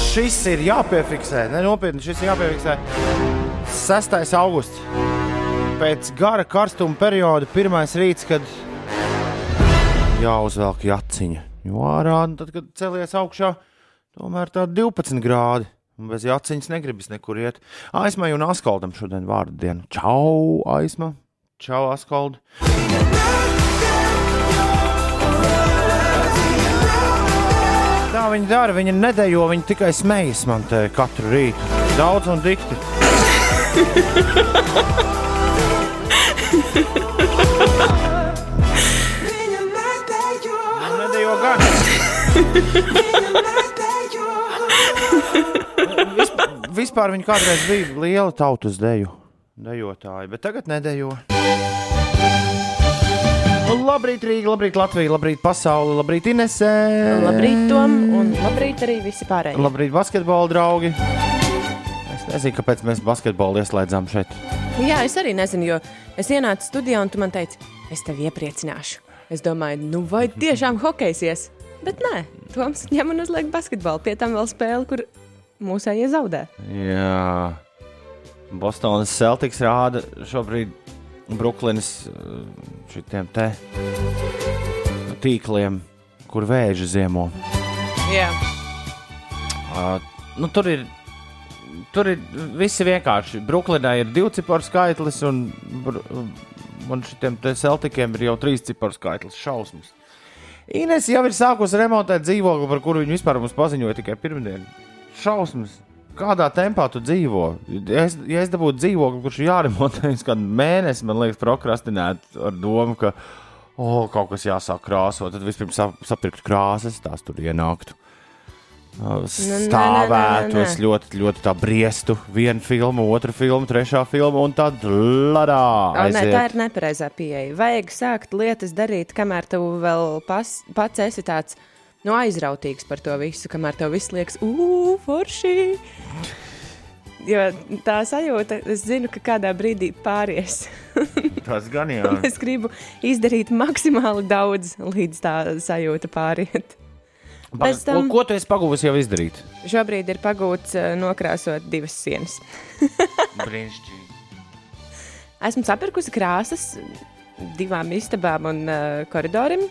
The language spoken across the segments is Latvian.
Šis ir jāpiefiksē, nenopietni šis ir jāpiefiksē. 6. augusts. Pēc gara karstuma perioda pirmais rīts, kad jāuzvelk jaciņa. Jo ārā, nu tad, kad celies augšā, tomēr tā 12 grādi. Bez jaciņas negribas nekur iet. Aizmai un Askaldam šodien vārdu dienu. Čau, Aizma! Čau, Askald! Tā viņi dara, viņi nedejo, viņi tikai smejas man te katru rītu. Daudz un dikti. Nedejo gan. Vispār, vispār viņi kādreiz bija liela tautas deju, dejotāji, bet tagad nedejo. Labrīt, Rīga, labrīt, Latvija, labrīt, pasaule, labrīt, Inesē. Labrīt, Tom, un labrīt arī visi pārējie. Labrīt, basketbola draugi. Es nezinu, kāpēc mēs basketbolu ieslēdzām šeit. Jā, es arī nezinu, jo es ienācu studijā un tu man teici, es tevi iepriecināšu. Es domāju, nu vai tiešām hokejsies? Bet nē, Toms ņem un uzliek basketbolu. Pie tam vēl spēle, kur mūsējie zaudē. Jā, Bostonas Celtics rāda šobrīd Brooklynas šitiem te tīkliem, kur vēži ziemo. Jā. Uh, nu, tur ir. Tur ir visi vienkārši. Brooklynā ir divu ciparu skaitlis, un, un šitiem te Celticiem ir jau trīs ciparu skaitlis. Šausmas. Ines jau ir sākusi remontēt dzīvokli, par kuru viņa vispār mums paziņoja tikai pirmdien. Šausmas. Kādā tempā tu dzīvo? Ja es, ja es dabūtu dzīvokli, kurš ir jāremontē uz kādu mēnesi, man liekas, prokrastinēt ar domu, ka oh, kaut kas jāsāk krāsot, tad vispirms sap, sapirkt krāsas, tās tur ienāktu. Uh, nē, Stāvētu, nē, nē. es ļoti, ļoti tā briestu. Vienu filmu, otru filmu, trešā filmu, un tad ladā. O, nē, tā ir nepareizā pieeja. Vajag sākt lietas darīt, kamēr tu vēl pas, pats esi tāds nu, aizrautīgs par to visu, kamēr tev viss liekas, ugh, forši. Jo tā sajūta, es zinu, ka kādā brīdī pāries. Tas gan jā. es gribu izdarīt maksimāli daudz, līdz tā sajūta pāriet. Pēc tam- Ko tu esi pagūvis jau izdarīt? Šobrīd ir pagūts eh, nokrāsot divas sienas. Brīnišķīgi. Esmu sapirkusi krāsas divām istabām un uh, koridorim.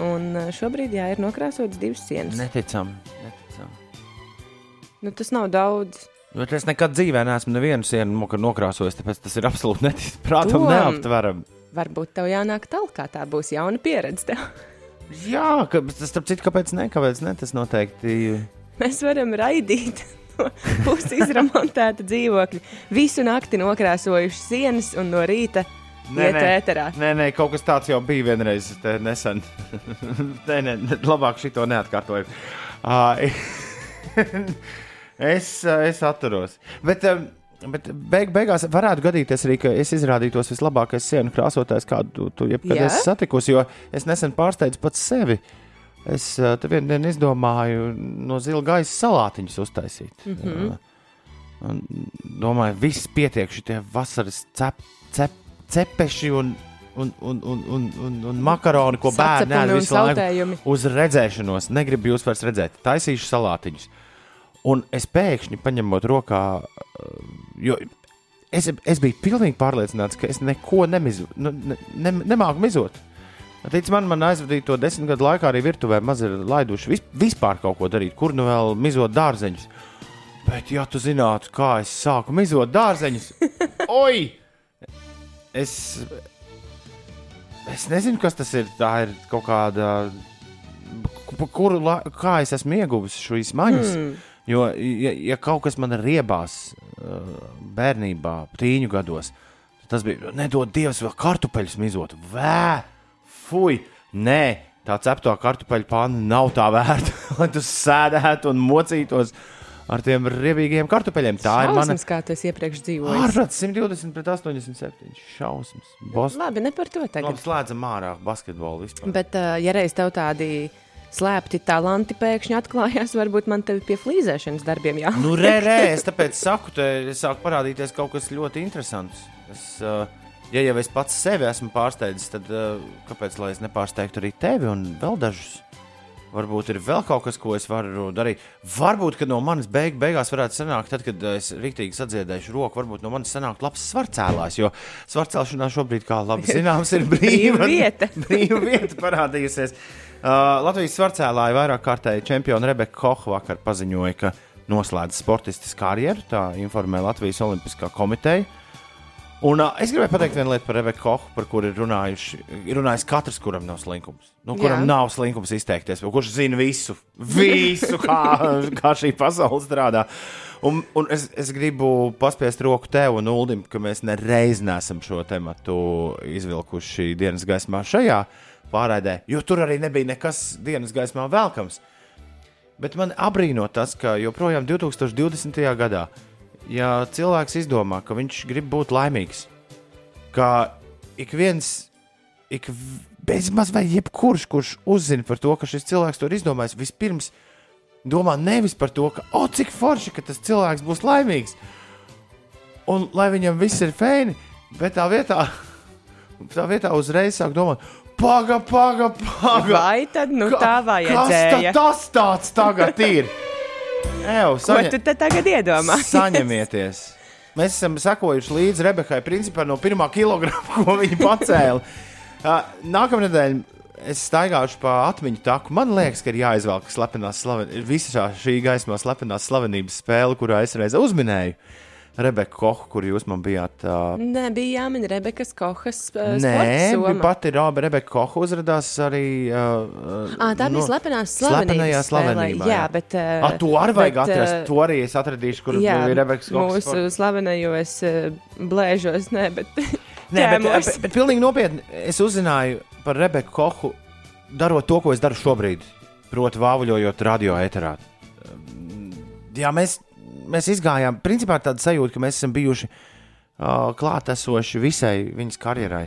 Un uh, šobrīd jā, ir nokrāsotas divas sienas. Ne. Neticam. Neticam. Nu, tas nav daudz. Bet es nekad dzīvē neesmu nevienu sienu nokrāsojis, tāpēc tas ir absolūti neticami, neaptverami. Varbūt tev jānāk tālāk, tā būs jauna pieredze. Tev. Jā, ka, tas starp citu, kāpēc ne? Kāpēc ne? Tas noteikti. Mēs varam raidīt pusi izremontēta dzīvokļa. Visu nakti nokrāsojuši sienas un no rīta iet ēterā. Nē, nē, kaut kas tāds jau bija vienreiz nesen. nē, nē, nē, labāk šito neatkārtoju. Es, es atturos. Bet, bet beig, beigās varētu gadīties arī, ka es izrādītos vislabākais sienu krāsotājs, kādu tu, jebkad Jā? esi satikusi, jo es nesen pārsteidzu pats sevi. Es te vienā dienā izdomāju no zila gaisa salātiņus uztaisīt. Mm -hmm. Un domāju, viss pietiek šitie vasaras cep, cep, cepeši un, un, un, un, un, un, un makaroni, ko bērni ēd visu laiku. Uz redzēšanos, negribu jūs vairs redzēt. Taisīšu salātiņus. Un es pēkšņi paņemot rokā, uh, jo es, es biju pilnīgi pārliecināts, ka es neko nemizu, nu, ne, ne, nemāku mizot. Tic man, man aizvadīja to desmit gadu laikā arī virtuvē, maz ir laiduši vis, vispār kaut ko darīt, kur nu vēl mizot dārzeņus. Bet, ja tu zinātu, kā es sāku mizot dārzeņus, oi! Es, es nezinu, kas tas ir. Tā ir kaut kāda, kuru, la- kā es esmu ieguvis šīs maņas. Mm. Jo, ja, ja kaut kas man ir riebās uh, bērnībā, tīņu gados, tad tas bija, nedod Dievs, vēl kartupeļus mizot. Vē, fuj, nē, tā cepto kartupeļu pāna nav tā vērta, lai tu sēdētu un mocītos ar tiem riebīgiem kartupeļiem. Tā ir mana Šausmas, kā esi iepriekš dzīvojis. ārprāts 120 pret 87. Šausmas. Bos... Labi, ne par to tagad. Labi, slēdzam ārā basketbolu vispār. Bet, uh, ja reiz tev tādi slēpti talanti pēkšņi atklājās, varbūt man te pie flīzēšanas darbiem jā. Nu, re, re, es tāpēc saku, te sāk parādīties kaut kas ļoti interesants. Es, uh, ja jau es pats sevi esmu pārsteidzis, tad uh, kāpēc lai es nepārsteigtu arī tevi un vēl dažus? Varbūt ir vēl kaut kas, ko es varu darīt. Varbūt, ka no manis beig, beigās varētu sanākt, tad, kad es rīktīgi sadziedēšu roku, varbūt no manis sanākt labs svarcēlājs. Jo svarcelšanā šobrīd, kā labi zināms, ir brīva vieta. brīva vieta parādījusies. Uh, Latvijas svarcēlāja vairāk kārtēji čempioni Rebeka Kocha vakar paziņoja, ka noslēdz sportistas karjeru. Tā informē Latvijas Olimpiskā komiteja. Un, uh, es gribēju pateikt vienu lietu par Rebeku Kochu, par kuru ir runājuši. Ir runājis katrs, kuram nav slinkums. Nu, kuram Jā. nav slinkums izteikties, kurš zina visu, visu kā, kā šī pasaule strādā. Un, un es, es gribu paspiest roku tev un Uldim, ka mēs nereiz nesam šo tematu izvilkuši dienas gaismā šajā pārraidē, jo tur arī nebija nekas dienas gaismā velkams. Bet man abrīno tas, ka joprojām 2020. gadā ja cilvēks izdomā, ka viņš grib būt laimīgs, ka ik viens, ik bezmaz vai jebkurš, kurš uzzina par to, ka šis cilvēks to ir izdomājis, vispirms domā nevis par to, ka, oh, cik forši, ka tas cilvēks būs laimīgs, un lai viņam viss ir fēni, bet tā vietā, tā vietā uzreiz sāk domāt, paga, paga, paga. Vai tad nu tā vajadzēja? Kas ta, tas tāds tagad ir? Ew, saņa... Ko tu te tagad iedomājies? Saņemieties! Mēs esam sekojuši līdzi Rebekai, principā no pirmā kilograma, ko viņa pacēla. Nākamā nedēļa es staigāšu pa atmiņu taku. Man liekas, ka ir jāizvelk slepenās slavenības, visa šī gaismā slepenās slavenības spēle, kurā es reiz uzminēju. Rebeka Kocha, kur jūs man bijāt. Uh... Nē, bija jāmin Rebekas Kohas. Uh, Nē, pati Roba Rebeka Kocha uzrādījās arī. Uh, à, tā bija no, slepenās slavenības. slavenībā. Jā, bet. Uh, à, to arī vajag bet, atrast. To arī es atradīšu, kur jā, bija Rebekas Kocha. Mūsu sport. slavenajos uh, blēžos, nē, bet. Nē, bet, bet, bet, pilnīgi nopietni es uzzināju par Rebeku Kochu, darot to, ko es daru šobrīd, proti, vāvuļojot radio eterā. Jā, mēs mēs izgājām, principā tāda sajūta, ka mēs esam bijuši uh, klātesoši visai viņas karjerai.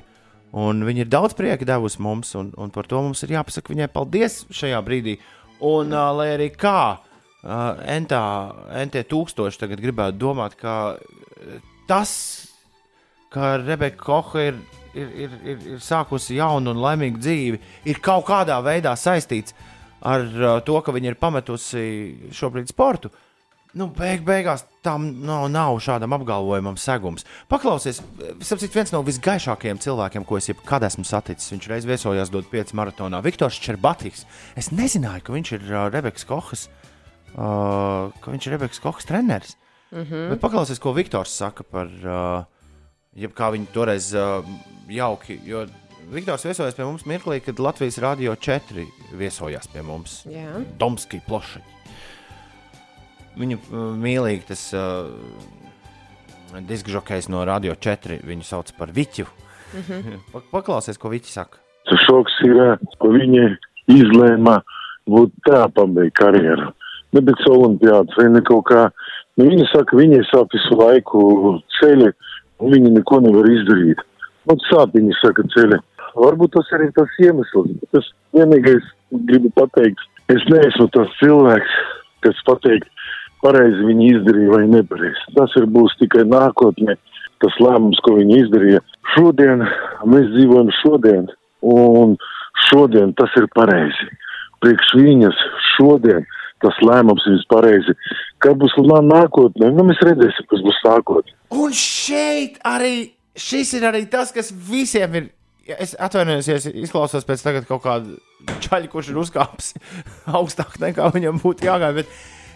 Un viņa ir daudz prieka devusi mums, un, un par to mums ir jāpasaka viņai paldies šajā brīdī. Un, uh, lai arī kā uh, NT, NT tūkstoši tagad gribētu domāt, ka tas, ka Rebeka Kocha ir, ir, ir, ir, ir sākusi jaunu un laimīgu dzīvi, ir kaut kādā veidā saistīts ar uh, to, ka viņa ir pametusi šobrīd sportu. Uh, Nu, beig, beigās tam nav, nav šādam apgalvojumam segums. Paklausies, sapcīt, viens no visgaišākajiem cilvēkiem, ko es jebkad esmu saticis. Viņš reiz viesojās dot 5 maratonā. Viktors Čerbatis. Es nezināju, ka viņš ir uh, Rebekas Kohas, uh, ka viņš ir Rebekas Kohas treneris. Mm -hmm. Bet paklausies, ko Viktors saka par, uh, jeb kā viņi toreiz uh, jauki. Jo Viktors viesojās pie mums mirklī, kad Latvijas Rādio 4 viesojās pie mums. Jā. Domski plošaņi. Viņu uh, mīlīgi tas uh, diskžokejs no Radio 4. Viņu sauc par Viķu. Mm -hmm. Paklausies, ko Viķi saka. Tas šoks ir, ka viņi izlēma būt tā pabeigt karjeru. Nebija olimpiādas vai ne kaut kā. Nu, viņi saka, viņi sāp visu laiku ceļi, un viņi neko nevar izdarīt. Nu, sāp viņi saka ceļi. Varbūt tas arī tas iemesls. Tas vienīgais gribu pateikt. Es neesmu tas cilvēks, kas pateikt, pareizi viņi izdarīja vai nepareizi. Tas ir būs tikai nākotnē, tas lēmums, ko viņi izdarīja. Šodien mēs dzīvojam šodien, un šodien tas ir pareizi. Priekš viņas šodien tas lēmums ir pareizi. Kā būs nākotnē, nu mēs redzēsim, kas būs nākotnē. Un šeit arī šis ir arī tas, kas visiem ir. Es atvainojos, ja izklausos pēc kaut kāda čaļa, kurš ir uzkāpis augstāk nekā viņam būtu jāgāja. Bet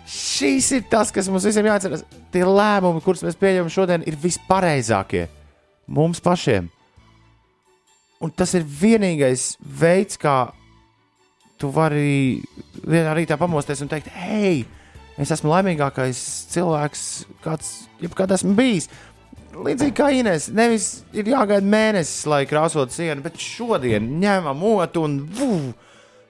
Šis ir tas, kas mums visiem jāatcerās. Tie lēmumi, kurus mēs pieņemam šodien, ir vispareizākie mums pašiem. Un tas ir vienīgais veids, kā tu vari vienā rītā pamosties un teikt, hei, es esmu laimīgākais cilvēks, kāds jebkad esmu bijis. Līdzīgi kā Inês, nevis ir jāgaida mēnesis, lai krāsotu sienu, bet šodien ņemam otru un vuvu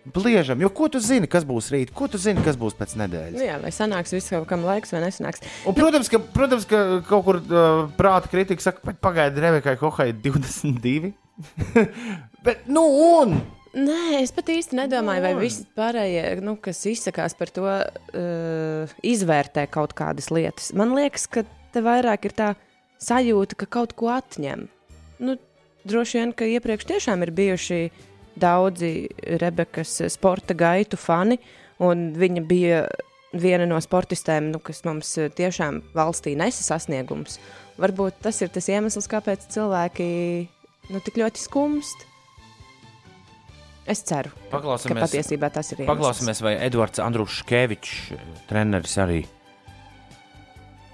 Bliežam, jo ko tu zini, kas būs rīt, ko tu zini, kas būs pēc nedēļas? Nu jā, vai sanāks viss kaut kam laiks, vai nesanāks. Un, protams, ka, protams, ka kaut kur uh, prāta kritika saka, pagaidi, Rebekai Kohai 22. Bet, nu, un! Nē, es pat īsti nedomāju, vai visi pārējie, nu, kas izsakās par to, uh, izvērtē kaut kādas lietas. Man liekas, ka te vairāk ir tā sajūta, ka kaut ko atņem. Nu, droši vien, ka iepriekš tiešām ir bijuši daudzi Rebekas sporta gaitu fani, un viņa bija viena no sportistēm, nu, kas mums tiešām valstī nesa sasniegums. Varbūt tas ir tas iemesls, kāpēc cilvēki nu, tik ļoti skumst. Es ceru, ka patiesībā tas ir iemesls. paklausāmies vai Edvards Andruškevičs, treneris, arī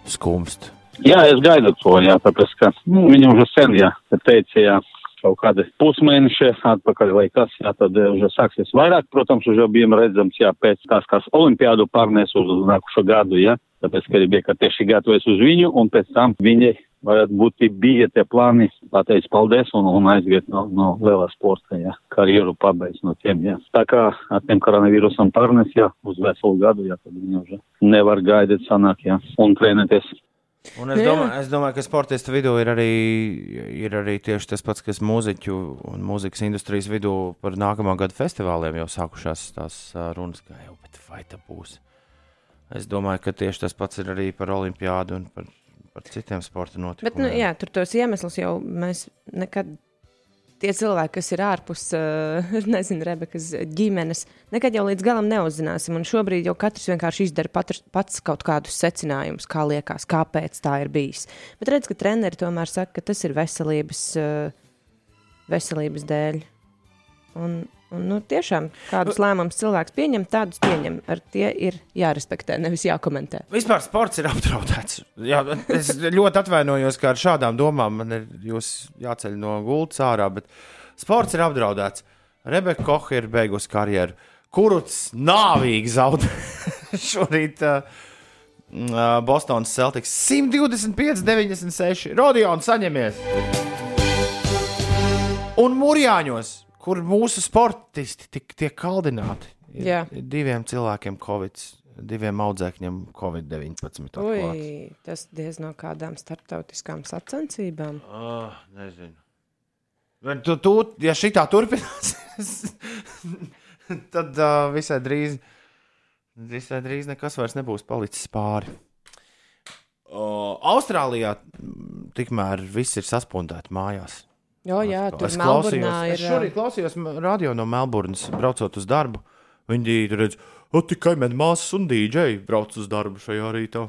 skumst. Jā, es gaidu to, jā, tāpēc, ka nu, viņam už sen, jā, te teica, jā, kaut kādi pusmēneši atpakaļ vai kas, jā, tad eh, už sāksies vairāk, protams, jau bijām redzams, jā, pēc tās, kas olimpiādu pārnēs uz nākušo gadu, jā, tāpēc, ka bija, ka tieši gatavojas uz viņu, un pēc tam viņi varētu būt bija tie plāni, pateic paldies un, un aiziet no, no lielā sporta, jā, karjeru pabeidz no tiem, jā. Tā kā ar tiem koronavīrusam pārnes, jā, uz veselu gadu, jā, tad viņi už nevar gaidīt sanāk, jā, un trenēties. Un es, Jā. domāju, es domāju, ka sportistu vidū ir arī, ir arī tieši tas pats, kas mūziķu un mūzikas industrijas vidū par nākamā gada festivāliem jau sākušās tās runas, ka jau, vai tā būs. Es domāju, ka tieši tas pats ir arī par olimpiādu un par, par citiem sporta notikumiem. Bet, nu, jā, tur tos iemeslus jau mēs nekad. Tie cilvēki, kas ir ārpus, uh, nezinu, Rebekas ģimenes, nekad jau līdz galam neuzzināsim. Un šobrīd jau katrs vienkārši izdara patr, pats kaut kādus secinājumus, kā liekas, kāpēc tā ir bijis. Bet redz, ka treneri tomēr saka, ka tas ir veselības, uh, veselības dēļ. Un, un nu, tiešām, kādus lēmumus cilvēks pieņem, tādus pieņem. Ar tie ir jārespektē, nevis jākomentē. Vispār sports ir apdraudēts. Jā, es ļoti atvainojos, ka ar šādām domām man ir jāceļ no gultas ārā, bet sports ir apdraudēts. Rebeka Kocha ir beigusi karjeru. Kurts nāvīgi zaudēja šorīt uh, uh, Bostonas Celtics 125, 96. Rodions saņemies! Un Mūrjāņos, kur mūsu sportisti tik, tiek kaldināti, ir, Jā. ir diviem cilvēkiem Covid, diviem audzēkņiem Covid-19. atklāts. Ui, tas diez no kādām starptautiskām sacensībām. Oh, nezinu. Bet Tu, tu, ja šī tā turpinās, tad uh, visai drīz, visai drīz nekas vairs nebūs palicis pāri. O, Austrālijā tikmēr viss ir saspundēts mājās. Jo, jā, tur es klausījos, ir. es šorīt klausījos radio no Melburnas, braucot uz darbu. Viņi tur redz, o, tikai man māsas un dīdžeji brauc uz darbu šajā rītā.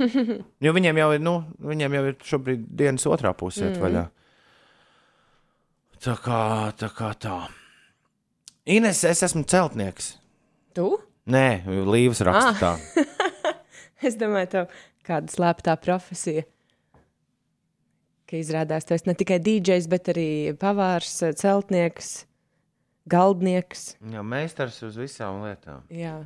jo viņiem jau ir, nu, viņiem jau ir šobrīd dienas otrā pusē mm. vaļā. Tā kā tā. Kā tā. Ines, es esmu celtnieks. Tu? Nē, Līvas rakstā. Ah. Es domāju, tev kāda slēptā profesija. Ka izrādās, tas ne tikai dīdžejs, bet arī pavārs, celtnieks, galdnieks. Jā, meistars uz visām lietām. Jā,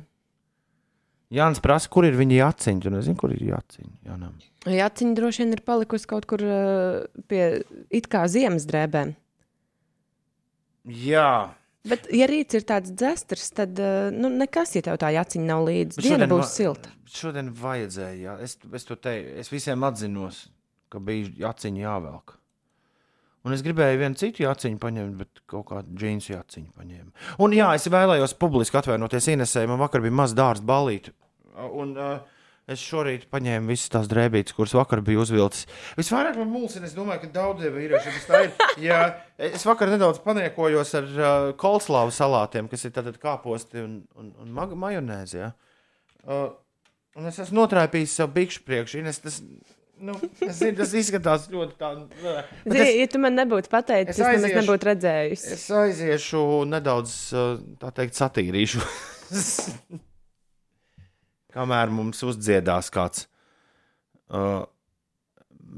Jānis prasa, kur ir viņa jāciņa. Tu nezini, kur ir jāciņa. Jānam. Jāciņa droši vien ir palikusi kaut kur uh, pie it kā ziemas drēbēm. Jā. Bet, ja rīts ir tāds dzestrs, tad uh, nu, nekas, ja tev tā jāciņa nav līdzi. Diena būs silta. Šodien vajadzēja, jā. Es, es to teicu, es visiem atzinos, ka bija jāciņa jāvelk. Un es gribēju vienu citu jāciņu paņemt, bet kaut kādu džinsu jāciņu paņēmu. Un jā, es vēlējos publiski atvainoties Inesē. Man vakar bija maz dārza balīti. Un uh, es šorīt paņēmu visas tās drēbītes, kuras vakar bija uzvilcis. Visvairāk man mulsina, es domāju, ka daudziem vīriešiem tas tā ir. Jā, es vakar nedaudz paniekojos ar uh, kolslāvu salātiem, kas ir tātad kāposti un, un, un majonēzi. Jā. Uh, un es esmu notrāpījis savu bikšu priekšu. Ines, tas, nu, es zinu, tas izskatās ļoti tā. bet Zini, es- ja tu man nebūtu pateicis, es es aiziešu- nebūtu redzējis. Es aiziešu nedaudz, tā teikt, satīrīšu. Kamēr mums uzdziedās kāds uh,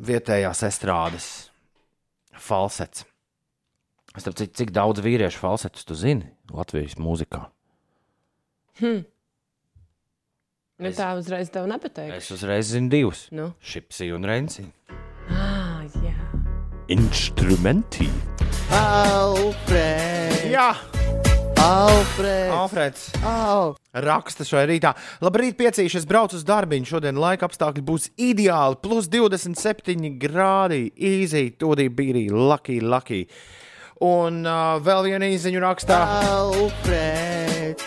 vietējās estrādes falsets. Es tam cik, daudz vīriešu falsetus tu zini Latvijas mūzikā? Nu, tā uzreiz tev nepateikšu. Es uzreiz zinu divus. Nu. Šipsi un Renci. Ah, jā. Instrumenti. Alfred, Jā, Alfred, Alfreds. Al. Raksta šai rītā. Labrīt, piecīšies, braucu uz darbu. Šodien laika apstākļi būs ideāli. Plus 27 grādi. Easy, tūdī bija lucky, lucky. Un uh, vēl viena īziņa rakstā. Alfred,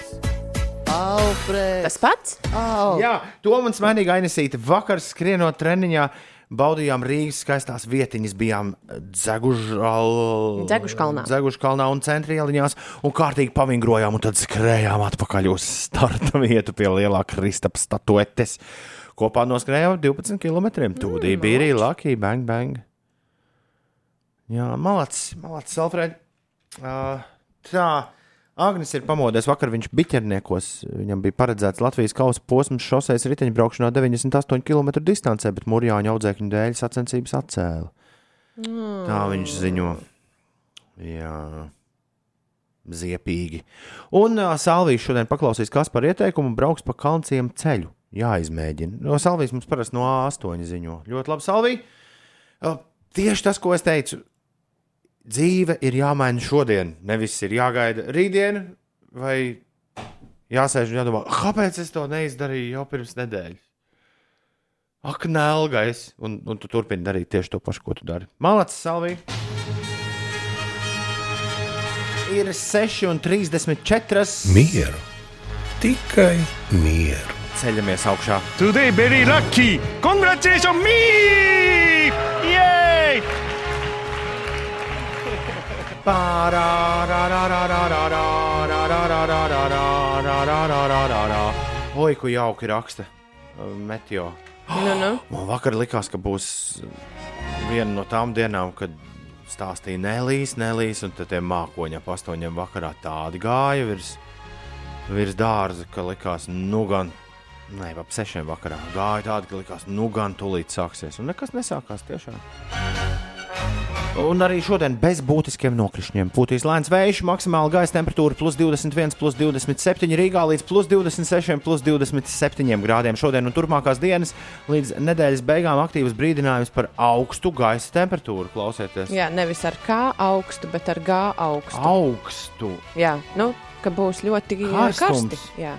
Alfred, Tas pats? Al. Jā, to man smaidīgi ainesīja. Vakar skrienot treniņā. baudījām Rīgas skaistās vietiņas, bijām Dzeguškalnā. Dzeguškalnā un centra ieliņās, un kārtīgi pavingrojām, un tad skrējām atpakaļ uz starta vietu pie lielā Kristapa statuetes. Kopā noskrējām 12 km. Tūdī bija arī Lucky Bang Bang. Jā, malacis, malacis, Alfred. Uh, tā, Agnis ir pamodies vakar, viņš biķerniekos. Viņam bija paredzēts Latvijas kausa posms šoseis riteņbraukšanā 98 km distancē, bet mūrjāņa audzēkņu dēļ sacensības atcēla. Tā viņš ziņo. Jā. Ziepīgi. Un uh, Salvijas šodien paklausīs, kas par ieteikumu brauks pa kalnciem ceļu. Jāizmēģina. No Salvijas mums parasti no A8 ziņo. Ļoti labi, Salvija. Uh, tieši tas, ko es teicu. Dzīve ir jāmaina šodien, nevis ir jāgaida rītdiena, vai jāsēž un jādomā, kāpēc es to neizdarīju jau pirms nedēļas. Ak, nelgais, un, un tu turpini darīt tieši to pašu, ko tu dari. Malacis, Salvija! Ir 6,34. Mieru, tikai mieru. Ceļamies augšā. Today very lucky. Congratulations me! Oi, ko jauki raksta Meteo. Nu, nu. Man vakar likās, ka būs viena no tām dienām, kad stāstīja nelīs, nelīs, un tad tie mākoņi ap astoņiem vakarā tādi gāja virs, virs dārza, ka likās, nu gan, ne, ap sešiem vakarā gāja tādi, ka likās, nu gan tūlīt sāksies, un nekas nesākās tiešām. Un arī šodien bez būtiskiem nokrišņiem. Pūtīs lēns vējš, maksimāla gaisa temperatūra plus 21, plus 27 Rīgā līdz plus 26, plus 27 grādiem. Šodien un turpmākās dienas līdz nedēļas beigām aktīvs brīdinājums par augstu gaisa temperatūru. Klausieties, Jā, nevis ar kā augstu, bet ar gā augstu. augstu. Jā, nu, ka būs ļoti uh, Karstums. karsti. Jā.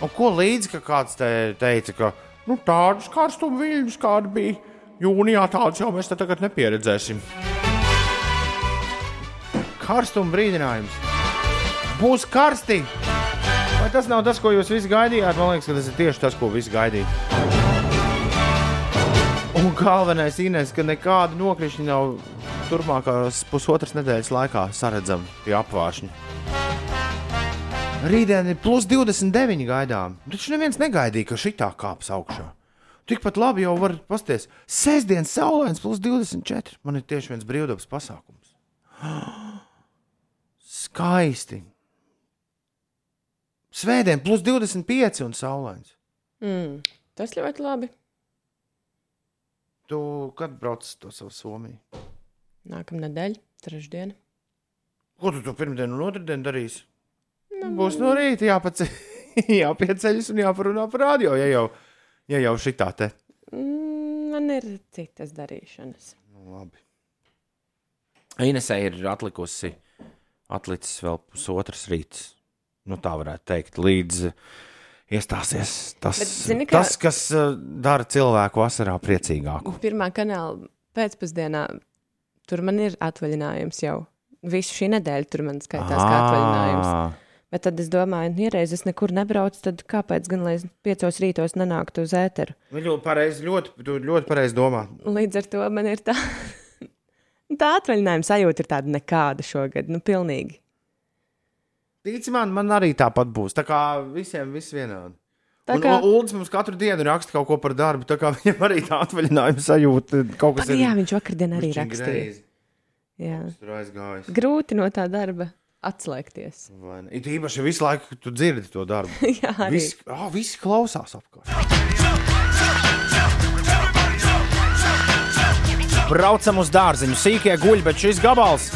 Un ko līdzi, ka kāds te teica, ka nu, tādus karstumu viļņus, kādi bija jūnijā, tādus jau mēs tagad nepieredzēsim. Karstuma brīdinājums. Būs karsti! Vai tas nav tas, ko jūs visi gaidījāt? Man liekas, ka tas ir tieši tas, ko visi gaidīja. Un galvenais Inês, ka nekāda nokrišņa nav turpmākās pusotras nedēļas laikā saredzama pie apvāršņa. Rītdien ir plus 29 gaidām. Taču neviens negaidīja, ka šī tā kāps augšā. Tikpat labi jau var pasties. Sēdesdienas saulains plus 24. Man ir tieši viens brīvdabas pasākums. Skaisti. Svētdien plus 25 un saulains. Mm, tas ļoti labi. Tu kad brauc to savu Somiju? Nākamā nedēļa, trešdiena. Ko tu to pirmdienu un otrdienu darīsi? Nu, Būs no rīta jāpace, jāpieceļas un jāparunā par radio, ja jau, ja jau šitā te. Mm, man ir citas darīšanas. Nu, labi. Inesē ir atlikusi, atlicis vēl pusotras rīts. Nu, tā varētu teikt, līdz uh, iestāsies tas, Bet, zini, kā- tas kas uh, dara cilvēku vasarā priecīgāku. Pirmā kanāla pēcpusdienā tur man ir atvaļinājums jau. Visu šī nedēļa tur man skaitās kā atvaļinājums. Bet tad es domāju, ja reiz es nekur nebraucu, tad kāpēc gan lai es piecos rītos nenāktu uz ēteru? Viņš ļoti pareizi, ļoti, ļoti pareizi domā. Līdz ar to man ir tā, tā atvaļinājuma sajūta, ir tāda nekāda šogad. Nu, pilnīgi. Tici man, man arī tāpat būs. Tā kā visiem viss vienādi. Tā kā-. Ulds mums katru dienu raksta kaut ko par darbu, tā kā viņam arī tā atvaļinājuma sajūta kaut kas Ak, jā, viņš vakardien arī rakstīja. Jā. Tur aizgājis. Grūti no tā darba atslēgties. It īpaši visu laiku tu dzirdi to darbu. Jā, arī. Visi, oh, visi klausās apkārt. Braucam uz dārziņu, sīkie guļi, bet šis gabals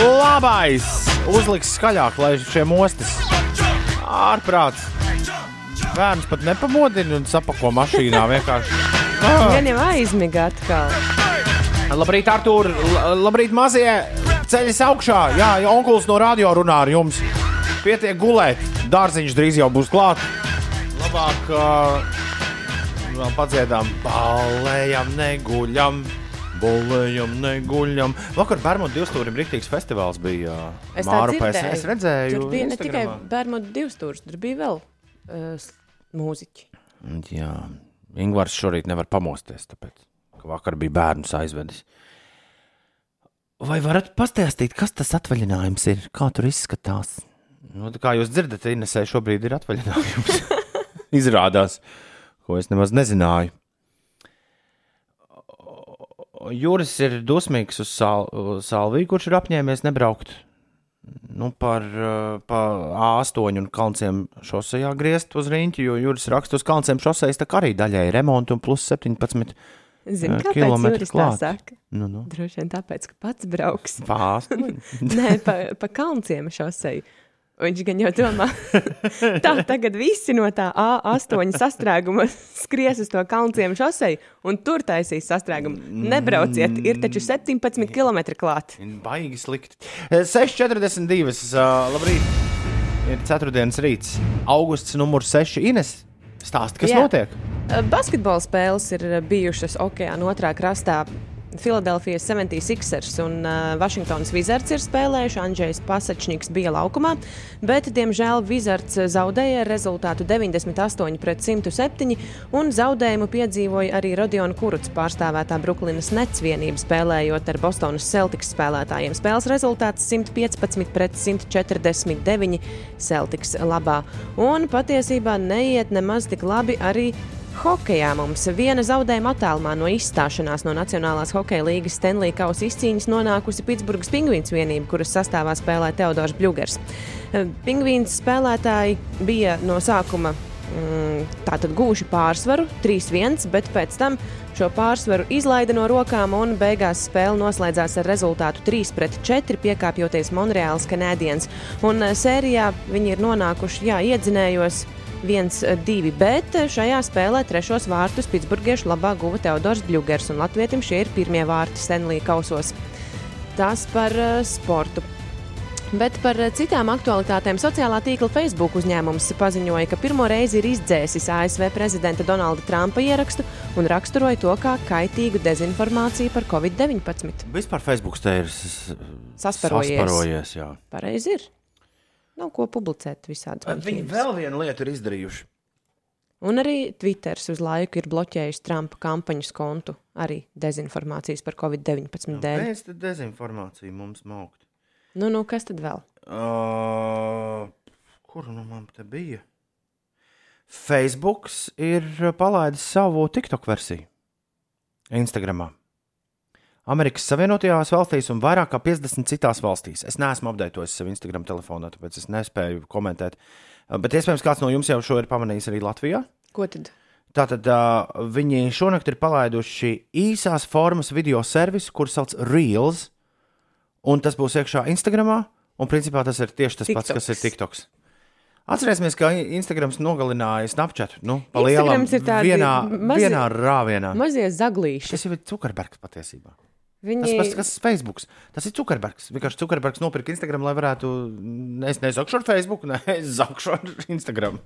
labais uzliks skaļāk, lai šie mostas ārprāts. Bērns pat nepamodina un sapako mašīnā vienkārši. Gan jau aizmiga atkal. Labrīt, Artur! Labrīt, mazie! Ceļš augšā! Jā, onkulis no radio runā ar jums. Pietiek gulēt. Dārziņš drīz jau būs klāts. Labāk, uh, padziedām, balējam, neguļam. Bolējam, neguļam. Vakar Bērmudu divstūrim rīktīgs festivāls bija. Es Māru pēc dzirdēju. es redzēju. Tur bija ne tikai Instagramā. bērnu divstūris, tur bija vēl uh, mūziķi. Jā, Ingūns šorīt nevar pamosties, tāpēc, ka vakar bija bērns aizvedis. Vai varat pastāstīt, kas tas atvaļinājums ir? Kā tur izskatās? Nu, kā jūs dzirdat, Inesē šobrīd ir atvaļinājums. Izrādās, ko es nemaz nezināju. Jūras ir dusmīgs uz Sal Salviju, kurš ir apņēmies nebraukt nu, par, uh, pa A8 un Kalnciem šosejā griezt uz rīņķi, jo jūras raksta uz Kalnciem šosejas tā kā arī daļai remontu un plus 17 Zini, kāpēc Juris tā saka? nu, nu, Droši vien tāpēc, ka pats brauks. pāri. Nē, pa, pa kalnciem šosei. Viņš gan jau domā, tā tagad visi no tā A8 sastrēguma skries uz to kalnciem šosei un tur taisīs sastrēgumu. Nebrauciet, ir taču 17 km klāt. Baigi slikti. Eh, 6,42. Uh, labrīt! Ir ceturtdienas rīts. Augusts numurs 6. Ines. Stāsti, kas Jā. notiek? Basketbola spēles ir bijušas okeāna otrā krastā. Filadelfijas 76ers un uh, Vašingtonas Wizards ir spēlējuši. Andrzejs Pasačņiks bija laukumā, bet, diemžēl, Wizards zaudēja rezultātu 98 pret 107, un zaudējumu piedzīvoja arī Rodiona Kuruts pārstāvētā Brooklynas Nets vienība spēlējot ar Bostonas Celtics spēlētājiem. Spēles rezultāts 115 pret 149 Celtics labā. Un patiesībā neiet nemaz tik labi arī Hokejā mums viena zaudējuma attālumā no izstāšanās no Nacionālās hokeja līnijas Stanley Kausa izcīņas nonākusi Pitsburgas pingvīns vienība, kuras sastāvā spēlē Teodors Bļūgers. Pingvīns spēlētāji bija no sākuma mm, tātad guvuši pārsvaru 3-1, bet pēc tam šo pārsvaru izlaida no rokām un beigās spēle noslēdzās ar rezultātu 3-4, piekāpjoties Monreāls Canadiens. Un eh, sērijā viņi ir nonākuši, jā, iedzinējos 1-2, bet šajā spēlē trešos vārtus Pitsburgiešu labā guva Teodors Bļūgers, un Latvijam šie ir pirmie vārti Stanley kausos. Tas par uh, sportu. Bet par eh, citām aktualitātēm sociālā tīkla Facebook uzņēmums paziņoja, ka pirmo reizi ir izdzēsis ASV prezidenta Donalda Trumpa ierakstu un raksturoja to kā kaitīgu dezinformāciju par Covid-19. Vispār Facebook te ir Sasparojies. sasparojies jā. Pareizi ir. Nav ko publicēt visādi. Viņi vēl vienu lietu ir izdarījuši. Un arī Twitters uz laiku ir bloķējis Trumpa kampaņas kontu arī dezinformācijas par Covid-19 dēļ. Mēs te dezinformāciju mums maukt. Nu, nu, kas tad vēl? Uh, kur nu man te bija? Facebook ir palaidis savu TikTok versiju Instagramā. Amerikas Savienotajās valstīs un vairāk kā 50 citās valstīs. Es neesmu apdeitojis savu Instagram telefonā, tāpēc es nespēju komentēt. Uh, Bet iespējams, kāds no jums jau šo ir pamanījis arī Latvijā. Ko tad? Tātad uh, viņi šonakt ir palaiduši īsās formas video servisu, kurus sauc Reels. Un tas būs iekšā Instagramā. Un principā tas ir tieši tas pats, kas ir TikToks. Atcerēsimies, ka Instagrams nogalināja Snapchat. Nu, pa lielam, Instagrams ir tādi vienā, mazi- vienā rāvienā. Mazie zaglīši. Tas jau ir Zuckerbergs patiesībā. Viņi Tas pats, kas ir Facebook. Tas ir Zuckerbergs. Vienkārši Zuckerbergs nopirka Instagram, lai varētu. Es nezakšu ar Facebook, ne, es zakšu ar Instagram.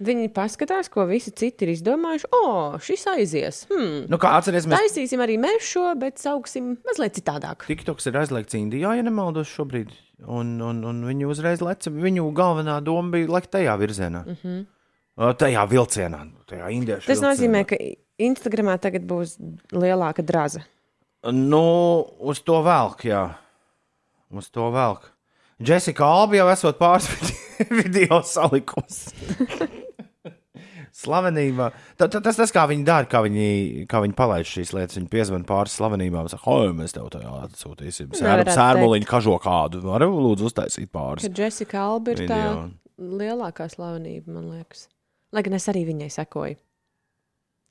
Viņi paskatās, ko visi citi ir izdomājuši. O, šis aizies. Hmm. Nu, kā atcerēsimies, Taisīsim arī mēs šo, bet sauksim mazliet citādāk. TikToks ir aizliegts Indijā, ja nemaldos šobrīd. Un, un, un viņi uzreiz leca. Viņu galvenā doma bija lekt tajā virzienā. Mm -hmm. Tajā vilcienā, tajā indiešu. Tas vilcienā. nozīmē, ka Instagramā tagad būs lielāka draza. Nu, uz to velk, jā. Uz to velk. Jessica Alba jau esot pāris video salikusi. Slavenībā. Ta- ta- Tas tas, kā viņi dara, kā viņi, kā viņi palaiž šīs lietas. Viņi piezvan pāris slavenībām. Saka, hoi, mēs tev tajā atsūtīsim. Sērmuliņu kažo kādu. Varu lūdzu uztaisīt pāris. Ka Jessica Alba ir tā Video. lielākā slavenība, man liekas. Lai gan es arī viņai sekoju.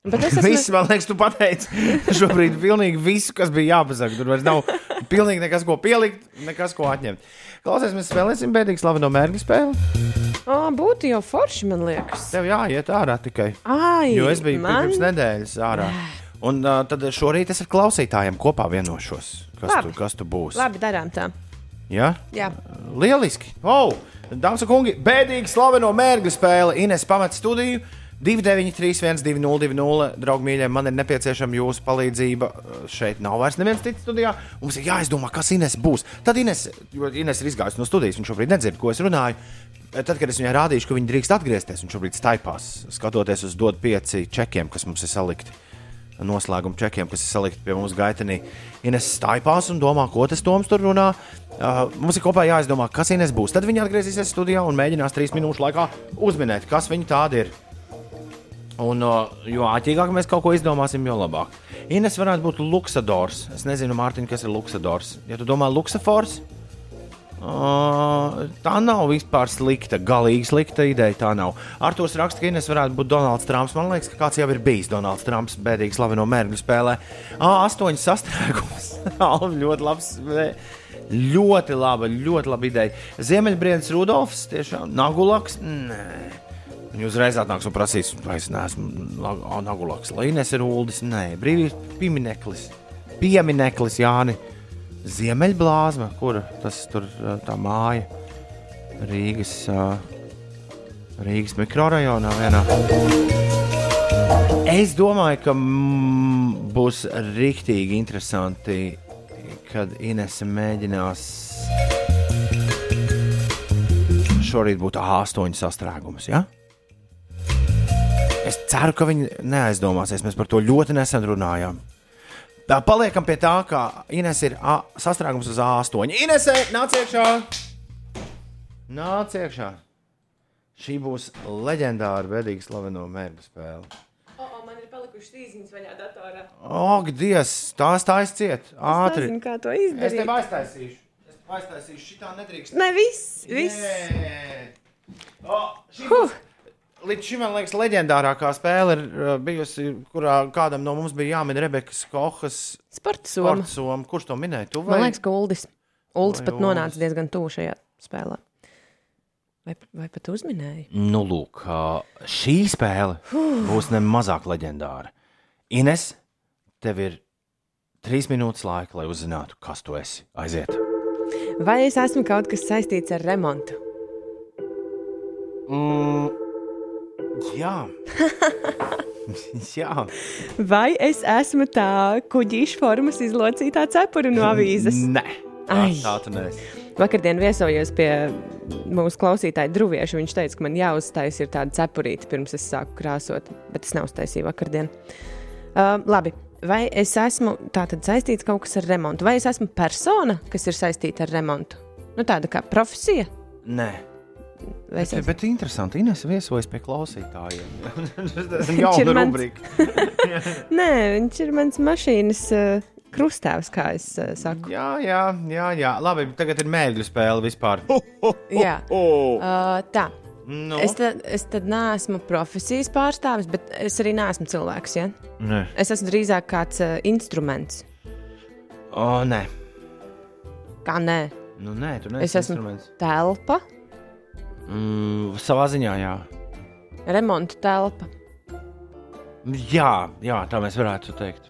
Bet es esmu Viss, man liekas, tu pateici šobrīd pilnīgi visu, kas bija jāpasaka. Tur vairs nav pilnīgi nekas, ko pielikt, nekas, ko atņemt. Klausies, mēs spēlēsim bēdīgi slaveno mērķu spēli. Ā, būtu jau forši, man liekas. Tev jāiet ārā tikai. Ai, Jo es biju man... pirms nedēļas ārā. Un uh, tad šorīt es ar klausītājiem kopā vienošos, kas, Labi. tu, kas tu būsi. Labi, darām tā. Ja? Jā, Lieliski! Oh, Dāmas un kungi, bēdīgi slaveno mērķu spēle. Ines pamet studiju. 293, 202, draugi, mīļie, man ir nepieciešama jūsu palīdzība. Šeit nav vairs neviens cits studijā. Mums ir jāizdomā, kas Ines būs. Tad Ines, jo Ines ir izgājusi no studijas, viņš šobrīd nedzird, ko es runāju. tad, kad es viņai rādīšu, ka viņi drīkst atgriezties, un šobrīd staipās, skatoties uz dod pieci čekiem, kas mums ir salikti. Noslēguma čekiem, kas ir salikti pie mums gaitenī. Ines staipās un domā, ko tas Toms tur runā. Uh, mums ir kopā jāizdomā, kas Ines būs. Tad viņa atgriezīsies studijā un mēģinās trīs minūšu laikā uzminēt, kas viņa tāda ir. Un, uh, jo ātrāk mēs kaut ko izdomāsim, jo labāk. Ines varētu būt Luxadors. Es nezinu, Mārtiņ, kas ir Luxadors. Ja tu domā Luxafors, uh, tā nav vispār slikta, galīgi slikta ideja. Tā nav. Arthurs raksta, ka Ines varētu būt Donalds Trumps. Man liekas, ka kāds jau ir bijis Donalds Trumps, bēdīgi slaveno mērķu spēlē. A8 sastrēgums. ļoti labs. Ļoti laba, ļoti laba ideja. Ziemeļbriedas Rudolfs, tiešām Nagulaks. Nē. Viņa uzreiz atnāks un prasīs, vai es neesmu Nagulaks. Līnijas ir Uldis, nē, brīvības piemineklis. Piemineklis Jāni. Ziemeļblāzma, kur tas tur tā māja Rīgas, Rīgas mikrorajonā vienā. Es domāju, ka mm, būs rīktīgi interesanti, kad Inese mēģinās šorīt būt A8 sastrēgums. Ja? Es ceru, ka viņi neaizdomāsies. Mēs par to ļoti nesen runājām. Tā paliekam pie tā, ka Ines ir A, sastrēgums uz A8. Inesē, nāc iekšā! Nāc iekšā! Šī būs leģendāra, bedīga slaveno mērķu spēle. O, o, man ir palikušas īsiņas vaļā datorā. Ak, Dievs, tās tā aiziet! Es Ātri! nezinu, kā to Es izdarīt. tev aiztaisīšu. Es tev aiztaisīšu. Šitā nedrīkst. Ne, viss, viss. Nē. O, šī būs- Līdz šim, man liekas, leģendārākā spēle ir uh, bijusi, kurā kādam no mums bija jāmin Rebekas Kohas Sporta soma. soma. Kurš to minēja? Tu vai? Man liekas, ka Uldis, Uldis pat nonāca diezgan tuvu šajā spēlē. Vai, vai pat uzminēja? Nu, lūk, šī spēle būs ne mazāk leģendāra. Ines, tev ir trīs minūtes laika, lai uzzinātu, kas tu esi. Aiziet! Vai es esmu kaut kas saistīts ar remontu? Mm, jā. jā. Vai es esmu tā kuģīša formas izlocītā cepura no avīzes? Nē, tā, Ai. tā tu neesi. Vakardien viesojos pie mūsu klausītāja Druvieša. Viņš teica, ka man jāuztais ir tāda cepurīte, pirms es sāku krāsot, bet es neuztaisīju vakardien. Uh, labi, vai es esmu tātad saistīts kaut kas ar remontu, vai es esmu persona, kas ir saistīta ar remontu? Nu, tāda kā profesija. Nē. Vai es Bet, bet interesanti, Ines viesojas pie klausītājiem. Tas ir jauna mans- rubrika. Nē, viņš ir mans mašīnas uh, krustāvs, kā es uh, saku. Jā, jā, jā, jā. Labi, tagad ir mēģļu spēle vispār. Jā, uh, tā. Nu, Es tad, es tad neesmu profesijas pārstāvis, bet es arī neesmu cilvēks. Ja? Nē. Es esmu drīzāk kāds uh, instruments. O, nē. Kā nē, Nu, nē, tu es neesi esmu instruments. telpa, Mm, savā ziņā, jā. remonta telpa. Jā, jā, tā mēs varētu teikt.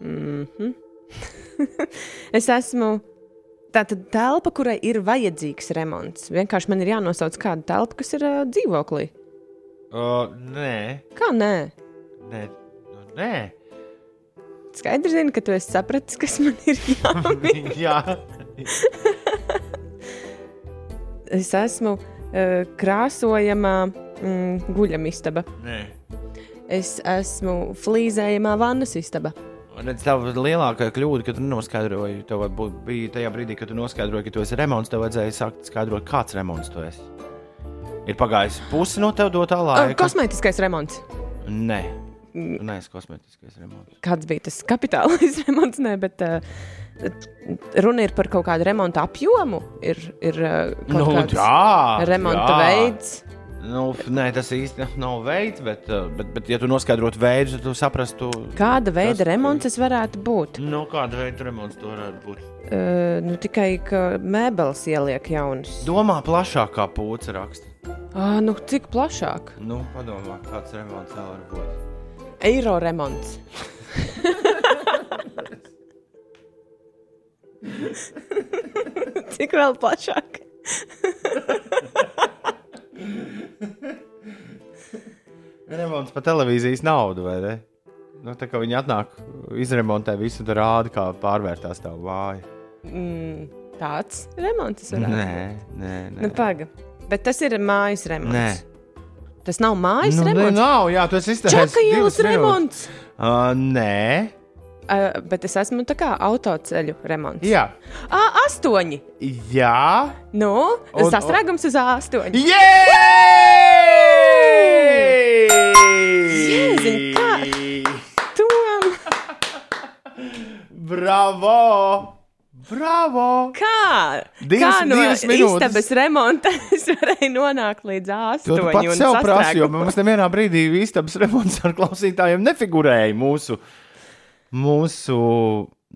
Mm -hmm. es esmu tāda telpa, kurai ir vajadzīgs remonts. Vienkārši man ir jānosauc kāda telpa, kas ir uh, dzīvoklī. O, nē, Kā nē? nē. Nu, nē. Skaidrs, zini, ka tu esi sapratis, kas man ir jāmin. jā. es esmu uh, krāsojamā mm, guļamistaba. Nē. Es esmu flīzējamā vannas istaba. Redz, tā bija lielākā kļūda, kad tu noskaidroji. Tev varbūt bija tajā brīdī, kad tu noskaidroji, ka tu esi remonts. Tev vajadzēja sākt skaidrot, kāds remonts tu esi. Ir pagājis pusi no tev dotā laika. kosmētiskais remonts. Nē, tu neesi kosmētiskais remonts. Kāds bija tas kapitālais remonts? Nē, bet uh, runa ir par kaut kādu remonta apjomu. Ir, ir uh, kaut Nu, kāds jā, remonta jā. veids. Nu, nē, tas īsti nav veids, bet, uh, bet, bet ja tu noskaidrotu veidu, tad tu saprastu, Kāda veida Tas- remonts tas varētu būt? nu, kāda veida remonts to varētu būt. Uh, nu, tikai ka mēbeles ieliek jaunas. Domā plašāk, kā pūcis raksta. Ah, nu, cik plašāk? Nu, padomā, kāds remonts vēl var būt. Eiro remonts. cik vēl plašāk? Remonts par televīzijas naudu, vai ne? Nu, tā kā viņi atnāk, izremontē visu, tur rāda, kā pārvērtās tā vāja. Mm, Tāds remonts varētu būt. Nē, nē, nē. Nu, paga. Bet tas ir mājas remonts. Nē. Tas nav mājas Nu, remonts. nav, jā, tu esi izteicis. Čaka ielas remonts. Uh, nē, Uh, bet es esmu tā kā autoceļu remonts. jā. À, astoņi. Jā. Nu, Un- sastrēgums uz A8. Jēziņ, kā- Tom, Bravo! Bravo! kā? Divas- kā no istabas remonta es varēju nonākt līdz A8? To tu pats un sev prasi, jo mums nevienā brīdī istabas remonts ar klausītājiem nefigurēja mūsu, mūsu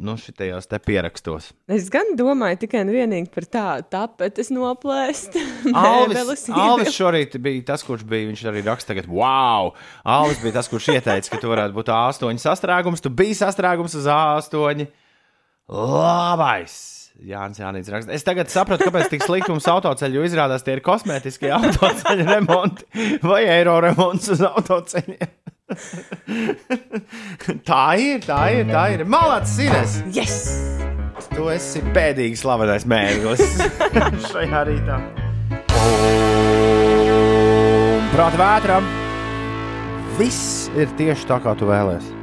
nu, šitajos te pierakstos. Es gan domāju tikai un vienīgi par tādu tapetes noplēst. Alvis, Alvis šorīt bija tas, kurš bija. Viņš arī raksta, ka, wow, Alvis bija tas, kurš ieteica, ka tu varētu būt A8 sastrēgums. Tu biji sastrēgums uz A8. Labais! Jānis Jānis raksta. Es tagad sapratu, kāpēc tik slikti mums autoceļi, jo izrādās tie ir kosmētiskie autoceļu remonti vai eiro remonts uz autoceļiem. tā ir, tā ir, tā ir. Malāts, Sines! Yes! Tu esi pēdīgi slavenais mērķis šajā rītā. Prāta vētram. Viss ir tieši tā, kā tu vēlēsies.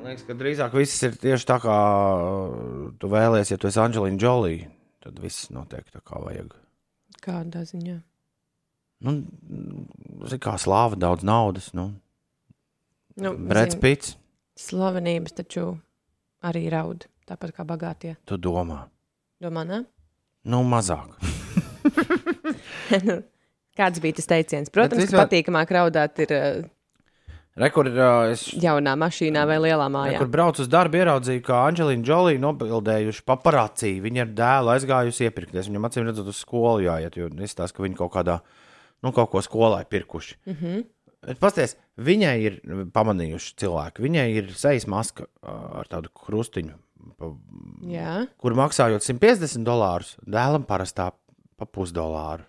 Man liekas, ka drīzāk viss ir tieši tā, kā uh, tu vēlēsies. Ja tu esi Anģelīna Jolija, tad viss notiek tā, kā vajag. Kādā ziņā? Nu, zini, kā slāva, daudz naudas. Nu, Nu, zini, Pits, Slavenības taču arī raud, tāpat kā bagātie. tu domā. Domā, ne? Nu, mazāk. Kāds bija tas teiciens? Protams, ka patīkamāk raudāt ir uh, Rekur, uh, es jaunā mašīnā vai lielā mājā. Kur braucu uz darbu, ieraudzīju, ka Anģelīna Džolija nobildējuši paparāciju. Viņa ar dēlu aizgājusi iepirkties. Viņam acīm redzot, uz skolu jāiet, jo izstāsta, ka viņi kaut kādā, nu, kaut ko skolā ir pirkuši. Mm. -hmm. Pasties, viņai ir pamanījuši cilvēki. Viņai ir sejas maska ar tādu krustiņu, pa, Jā, kur maksājot 150 dolārus, dēlam parastā pa pusdolāru.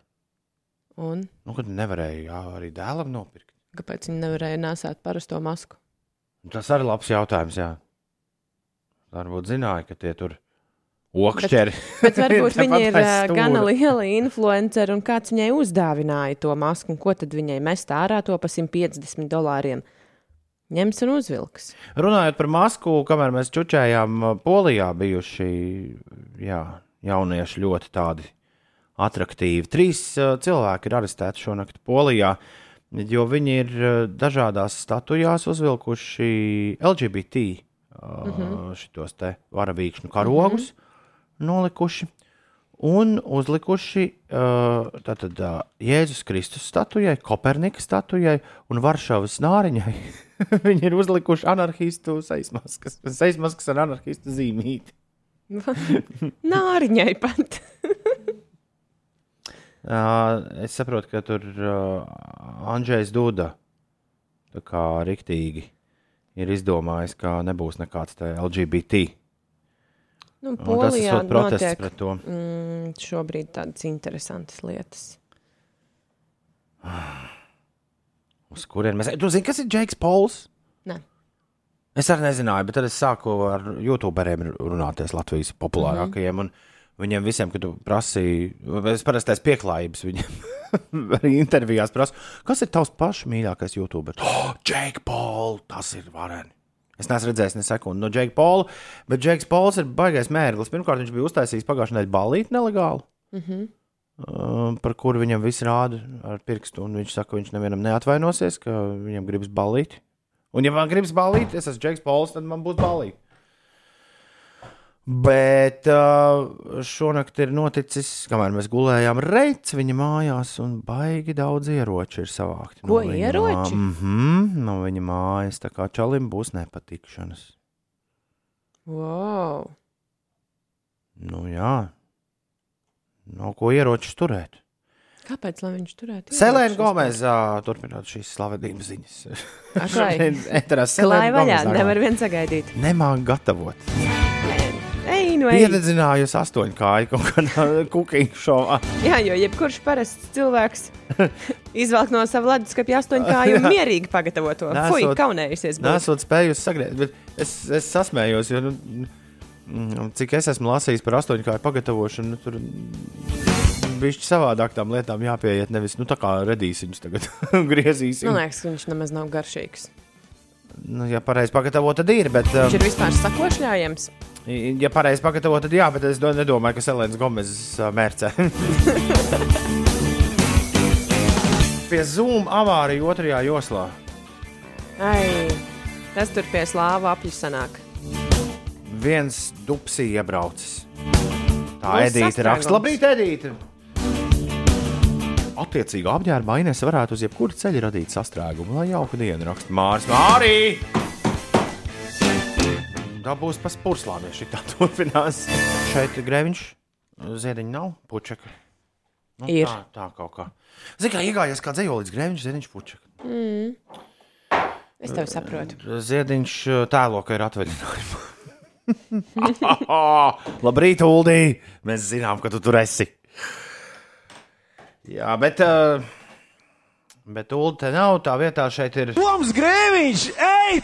un Nu, kad nevarēja jā, arī dēlam nopirkt. kāpēc viņi nevarēja nesāt parasto masku? Tas arī labs jautājums, jā. Varbūt zināja, ka tie tur okšķeri. Bet varbūt Tepat viņa ir stūra. gana liela influenceri un kāds viņai uzdāvināja to masku, un ko tad viņai mest ārā to pa 150 dolāriem. Ņems un uzvilks. Runājot par masku, kamēr mēs čučējām, Polijā bijuši jā, jaunieši ļoti tādi attraktīvi. Trīs uh, cilvēki ir arestēti šonakt Polijā, jo viņi ir uh, dažādās statujās uzvilkuši LGBT uh, mm -hmm. šitos te varavīkšņu karogus, mm -hmm. Nolikuši. Un uzlikuši uh, tātad, Jēzus Kristus statujai, Kopernika statujai un Varšavas nāriņai. Viņi ir uzlikuši anarchistu seismaskas, seismaskas ar anarchistu zīmīti. Nāriņai pat. Es saprotu, ka tur Andrzejs Duda tā kā riktīgi ir izdomājis, ka nebūs nekāds LGBT. Nu, Un tas Polijā ir protests pret to. mm, šobrīd tādas interesantas lietas. Uz kurien mēs ejam? Tu zini, kas ir Džeks Pols? Nē. Es arī nezināju, bet tad es sāku ar YouTuberiem runāties Latvijas populārākajiem. Mm -hmm. Viņiem visiem, kad tu prasīji, es parasti esmu pieklājības viņiem. arī intervijās prasu, kas ir tavs pašs mīļākais YouTuber? Oh, Jake Paul, tas ir vareni. Es neesmu redzējis ne sekundi no Jake Paula, bet Jake Pauls ir baigais mērķis. Pirmkārt, viņš bija uztaisījis pagājušajā nedēļā balīti nelegāli. Mm -hmm. Uh, par kuru viņam viss rāda ar pirkstu. Viņš saka, ka viņš nevienam neatvainosies, ka viņam gribas balīt. Un, ja man gribas balīt, es esmu Džeks Pauls, tad man būs balīt. Bet uh, šonakt ir noticis, kamēr mēs gulējām reizes viņa mājās, un baigi daudz ieroču ir savākti. Ko viņa ieroči? Mm -hmm, no viņa mājas. Tā kā čalim būs nepatikšanas. wow. Nu jā, no ko ieročus turēt. Kāpēc lai viņš turētu? Selēna ieročus Gomez uh, turpināt šīs slavenības ziņas. Aklai. Eterā Klāja vaļā, Gomez nevar vien sagaidīt. Nemāk gatavot. Ej, ej. Piededzinājusi astoņu kāju kaut kādā kukiņu šovā. Jā, jo jebkurš parasts cilvēks izvelk no sava leduskapja astoņkāju un mierīgi pagatavo to. Nesot- Fui, kaunējusies. būt. Nesot spējusi sagriezt, bet es, es sasmējos, jo nu, Mm, Cik es esmu lasījis par astoņkāju pagatavošanu, nu, tur bija savādāk tām lietām jāpieiet. Nevis nu, tā kā redīs viņus tagad griezīsim. Man liekas, ka viņš nemaz nav garšīgs. Nu, ja pareizi pagatavo, tad ir. Bet, Viņš um, ir vispār sakošļājams. Ja pareizi pagatavo, tad jā, bet es do- nedomāju, ka Selēns Gomez uh, mērcē. Pie Zoom avārija otrajā joslā. Ai, tas tur pie slāva apļu sanāk. Viens dupsī iebraucis. Tā Būs Edīte raksta, labrīt, Edīte! Attiecīgi apģērba mainēs varētu uz jebkuru ceļu radīt sastrēgumu, lai jauku dienu raksta Māris. Mārī! Tā būs pa spurslām, ja šī tā turpinās. Šeit greviņš, ziediņš nav, pučeka. Nu, Ir. Tā, tā kaut kā. Zini, kā iegājies kā dzējolīdz greviņš, ziediņš, pučeka. Es tev saprotu. Ziediņš uh, tēlo, ka ir atvaļinājumā. Labrīt, Uldī! Mēs zinām, ka tu tur esi. Jā, bet. Uh, bet Ulu te nav. Tā vietā šeit ir. Toms Grēviņš! Ej,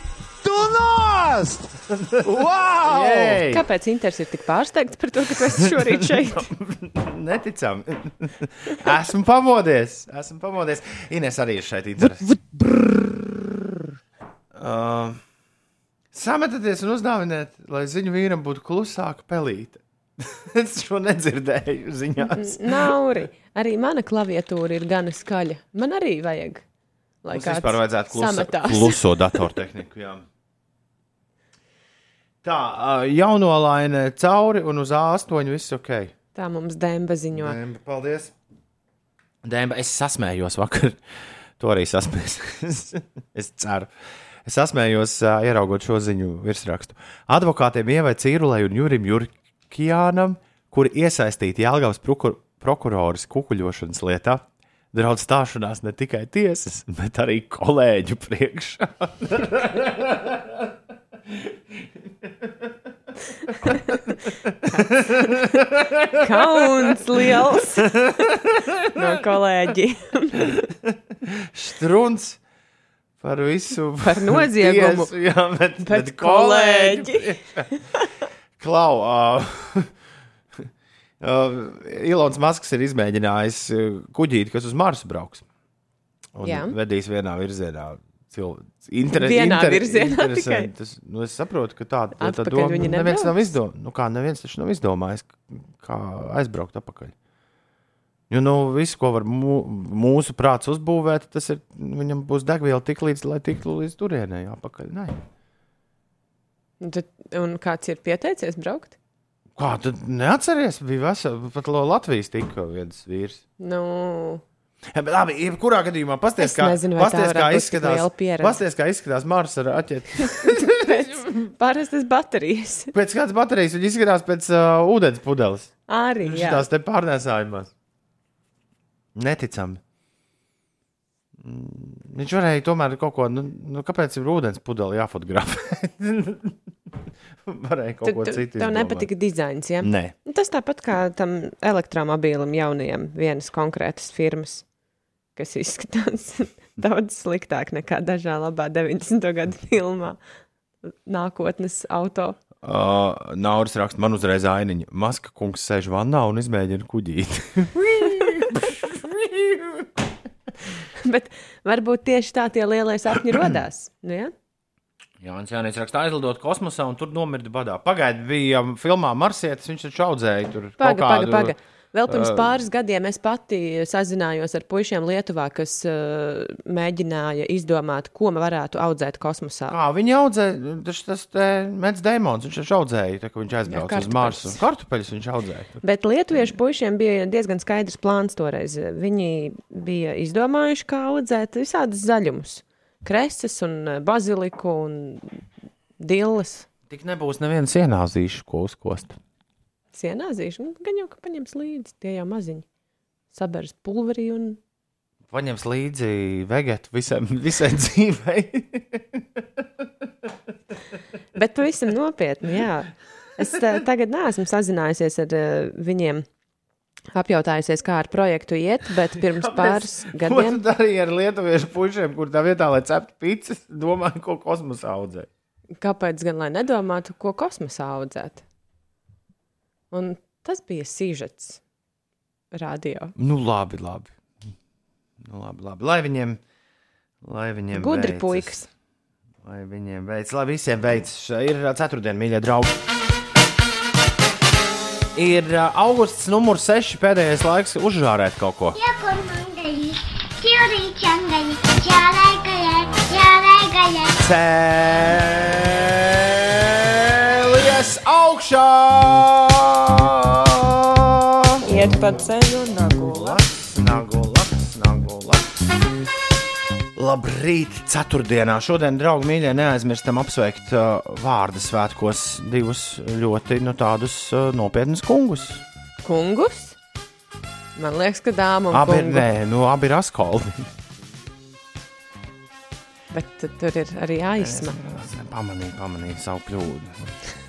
tu nost! Wow! Jej! Kāpēc Inters ir tik pārsteigts par to, ka tu esi šorīt šeit? Neticami. esmu pamodies. Esmu pamodies. Ines arī ir šeit. Uh, sametieties un uzdāviniet, lai ziņu vīram būtu klusāka pelīte. es šo nedzirdēju ziņās. Nauri, arī mana klaviatūra ir gana skaļa. Man arī vajag. Lai Mums vispār vajadzētu klusa, kluso datortehniku. Jā. Tā, ā, jaunolaine cauri un uz A8 viss ok. Tā mums dēmba ziņo. Dēmba, paldies. Dēmba, es sasmējos vakar. To arī sasmējos. es ceru. Es sasmējos, ā, ieraugot šo ziņu virsrakstu. Advokātiem Ievai Cīrulai un Jurim Jurkijānam, kuri iesaistīti Jālgavas prokur prokuroras kukuļošanas lietā, draudz stāšanās ne tikai tiesas, bet arī kolēģu priekšā. Kauns liels no kolēģiem. Struns par visu. Par noziegumu. Tiesu, jā, bet, Bet bet kolēģi. kolēģi. Klau. Uh, uh, Ilons Masks ir izmēģinājis kuģīti, kas uz Marsu brauks. Un Jā. vedīs vienā virzienā. Cil... Inter... Vienā virzienā tikai? Tas, nu, es saprotu, ka tā, tā, tā doma viņi neviens nav izdomājis. Nu, kā neviens taču nav izdomājis, kā aizbraukt atpakaļ. Jo nu, viss, ko var mū, mūsu prāts uzbūvēt, tas ir, viņam būs degviela tik līdz, lai tiktu līdz turienei apakaļ. Nē. Un, tad, un kāds ir pieteicies braukt? Kā tu neatceries? Bija vesela, pat no Latvijas tika viens vīrs. Nu, Ja, bet labi, jebkurā gadījumā pasties, Es kā, nezinu, pasties, kā izskatās. Pasties, kā izskatās Marsa raķete. parastas baterijas. Pēc kādas baterijas viņa izskatās pēc uh, ūdens pudeles. Arī. Tās te pārnēsājumās. Neticami. Mm, Viņš varēja tomēr kaut ko, nu, nu kāpēc ir ūdens pudele jāfotografē? varēja kaut Tu, ko tu, citu. tev nepatika dizains, ja? Nē. Nu, Tas tāpat kā tam elektromobīlim jaunajam vienas konkrētas firmas, kas izskatās daudz sliktāk nekā dažā labā 90. gadu filmā. Nākotnes auto. Uh, Nauris raksta man uzreiz ainiņu. Maska kungs sēž vannā un izmēģina kuģīt. Bet varbūt tieši tā tie lielie sapņi radās. Nu, ja? Jānis Jānis raksta aizlidot kosmosā un tur nomirta badā. Pagaidā bija um, filmā Marsietis, viņš taču audzēja tur kaut Paga, paga, kādu- paga. Vēl pirms pāris gadiem es pati sazinājos ar puišiem Lietuvā, kas uh, mēģināja izdomāt, ko varētu audzēt kosmosā. Kā viņi audzēja, tas, tas Mets Dēmons, viņš taču audzēja, tā, viņš aizbrauca uz. Marsu. Kartupeļus viņš audzēja. Bet lietuviešu puišiem bija diezgan skaidrs plāns toreiz. Viņi bija izdomājuši, kā audzēt visādus zaļumus. Kreses un baziliku un dillas. Tik nebūs nevienas ienāzīšu, ko uzkost. Sienāzīšu, nu, gan jau, ka paņems līdzi, tie jau maziņi. Sabers pulverī un Paņems līdzi vegetu visai, visai dzīvei. Bet pavisam nopietni, jā. Es uh, tagad neesmu sazinājusies ar uh, viņiem, apjautājusies, kā ar projektu iet, bet pirms pāris Ko tu gadiem. darīji ar lietuviešu pušiem, kur tā vietā, lai ceptu pīcis, domāju, ko kosmosā audzē? Kāpēc gan lai nedomātu, ko kosmosā audzēt? Un tas bija sižets radio. Nu, labi, labi. Nu, labi, labi. Lai viņiem, lai viņiem gudri veicas. puikas. Lai viņiem veicas, lai visiem veicas. Ir uh, ceturtdiena, mīļie draugi. Ir uh, augusts numurs 6 pēdējais laiks uzžārēt kaut ko. Cēlies augšā! Iet pa ceļu un nagulā. Nagulaks, nagulaks. Labrīt, ceturtdienā. Šodien, draugi, mīļie, neaizmirstam apsveikt uh, vārdu svētkos divus ļoti nu, tādus uh, nopietnus kungus. Kungus? Man liekas, ka dāma un Abi ir, kungu. nē, nu, abi ir askoldi. Bet tur ir arī aizsma. Pamanīju, pamanīju savu kļūdu.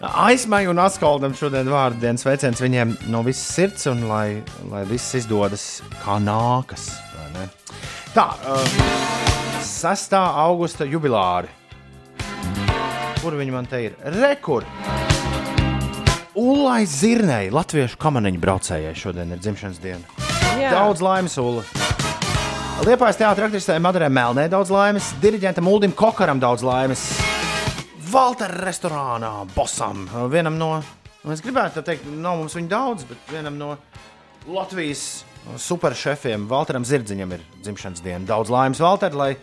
Aizmai un askoldam šodien vārdu dienas sveiciens viņiem no visas sirds un lai, lai viss izdodas kā nākas. Tā, uh, 6. augusta jubilāri. Kur viņi man te ir? Rekur! Ulai Zirnei, latviešu kamaniņu braucējai šodien ir dzimšanas diena. Jā. Daudz laimes, Ulu! Liepais teātris aktrisē Madarē Melnē daudz laimes, diriģentam Uldim Kokaram daudz laimes, Valtera restorānā Bosam, vienam no, nu, es gribētu teikt, nav mums viņu daudz, bet vienam no Latvijas superšefiem, Valteram Zirdziņam ir dzimšanas diena. Daudz laimes, Valter, lai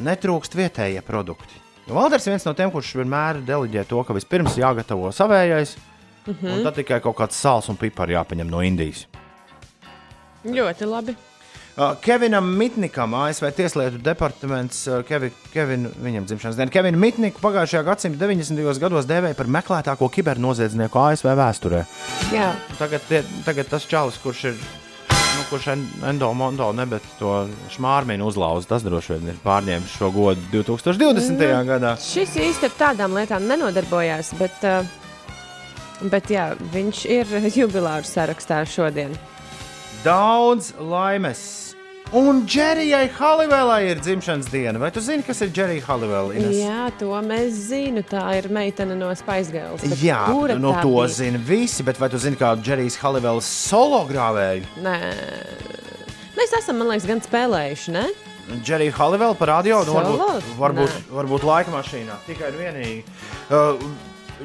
netrūkst vietējie produkti. Jo Valters ir viens no tiem, kurš vienmēr deliģē to, ka vispirms jāgatavo savējais, mm -hmm. un tad tikai kaut kāds sāls un pipars jāpaņem no Indijas. Ļoti labi. Uh, Kevinam Mitnikam, ASV Tieslietu departaments, uh, Kevi, Kevin, viņam dzimšanas diena. Kevinu Mitniku pagājušajā gadsimta 90. gados dēvēja par meklētāko kibernoziedznieku ASV vēsturē. Jā. Tagad, tie, tagad tas čalis, kurš ir. Nu, kurš en- endo mondo, ne, bet to šmārmīnu uzlauza, tas droši vien ir pārņēmis šo godu 2020. Nu. gadā. Šis īsti ar tādām lietām nenodarbojās, bet, uh, bet jā, viņš ir jubilāru sarakstā šodien. Daudz laimes! Un Džerijai Halivelai ir dzimšanas diena. Vai tu zini, kas ir Džerija Halivela? Ines? Jā, to mēs zinām. Tā ir meitene no Spaisgales. bet Jā, no to bija? zina visi, bet vai tu zini, kā Džerijs Halivelas solo grāvēju? Nē, mēs esam, man liekas, gan spēlējuši, ne? Džerija Halivela parādīja, nu, varbūt, varbūt, varbūt laika mašīnā. Tikai un vienīgi. Uh,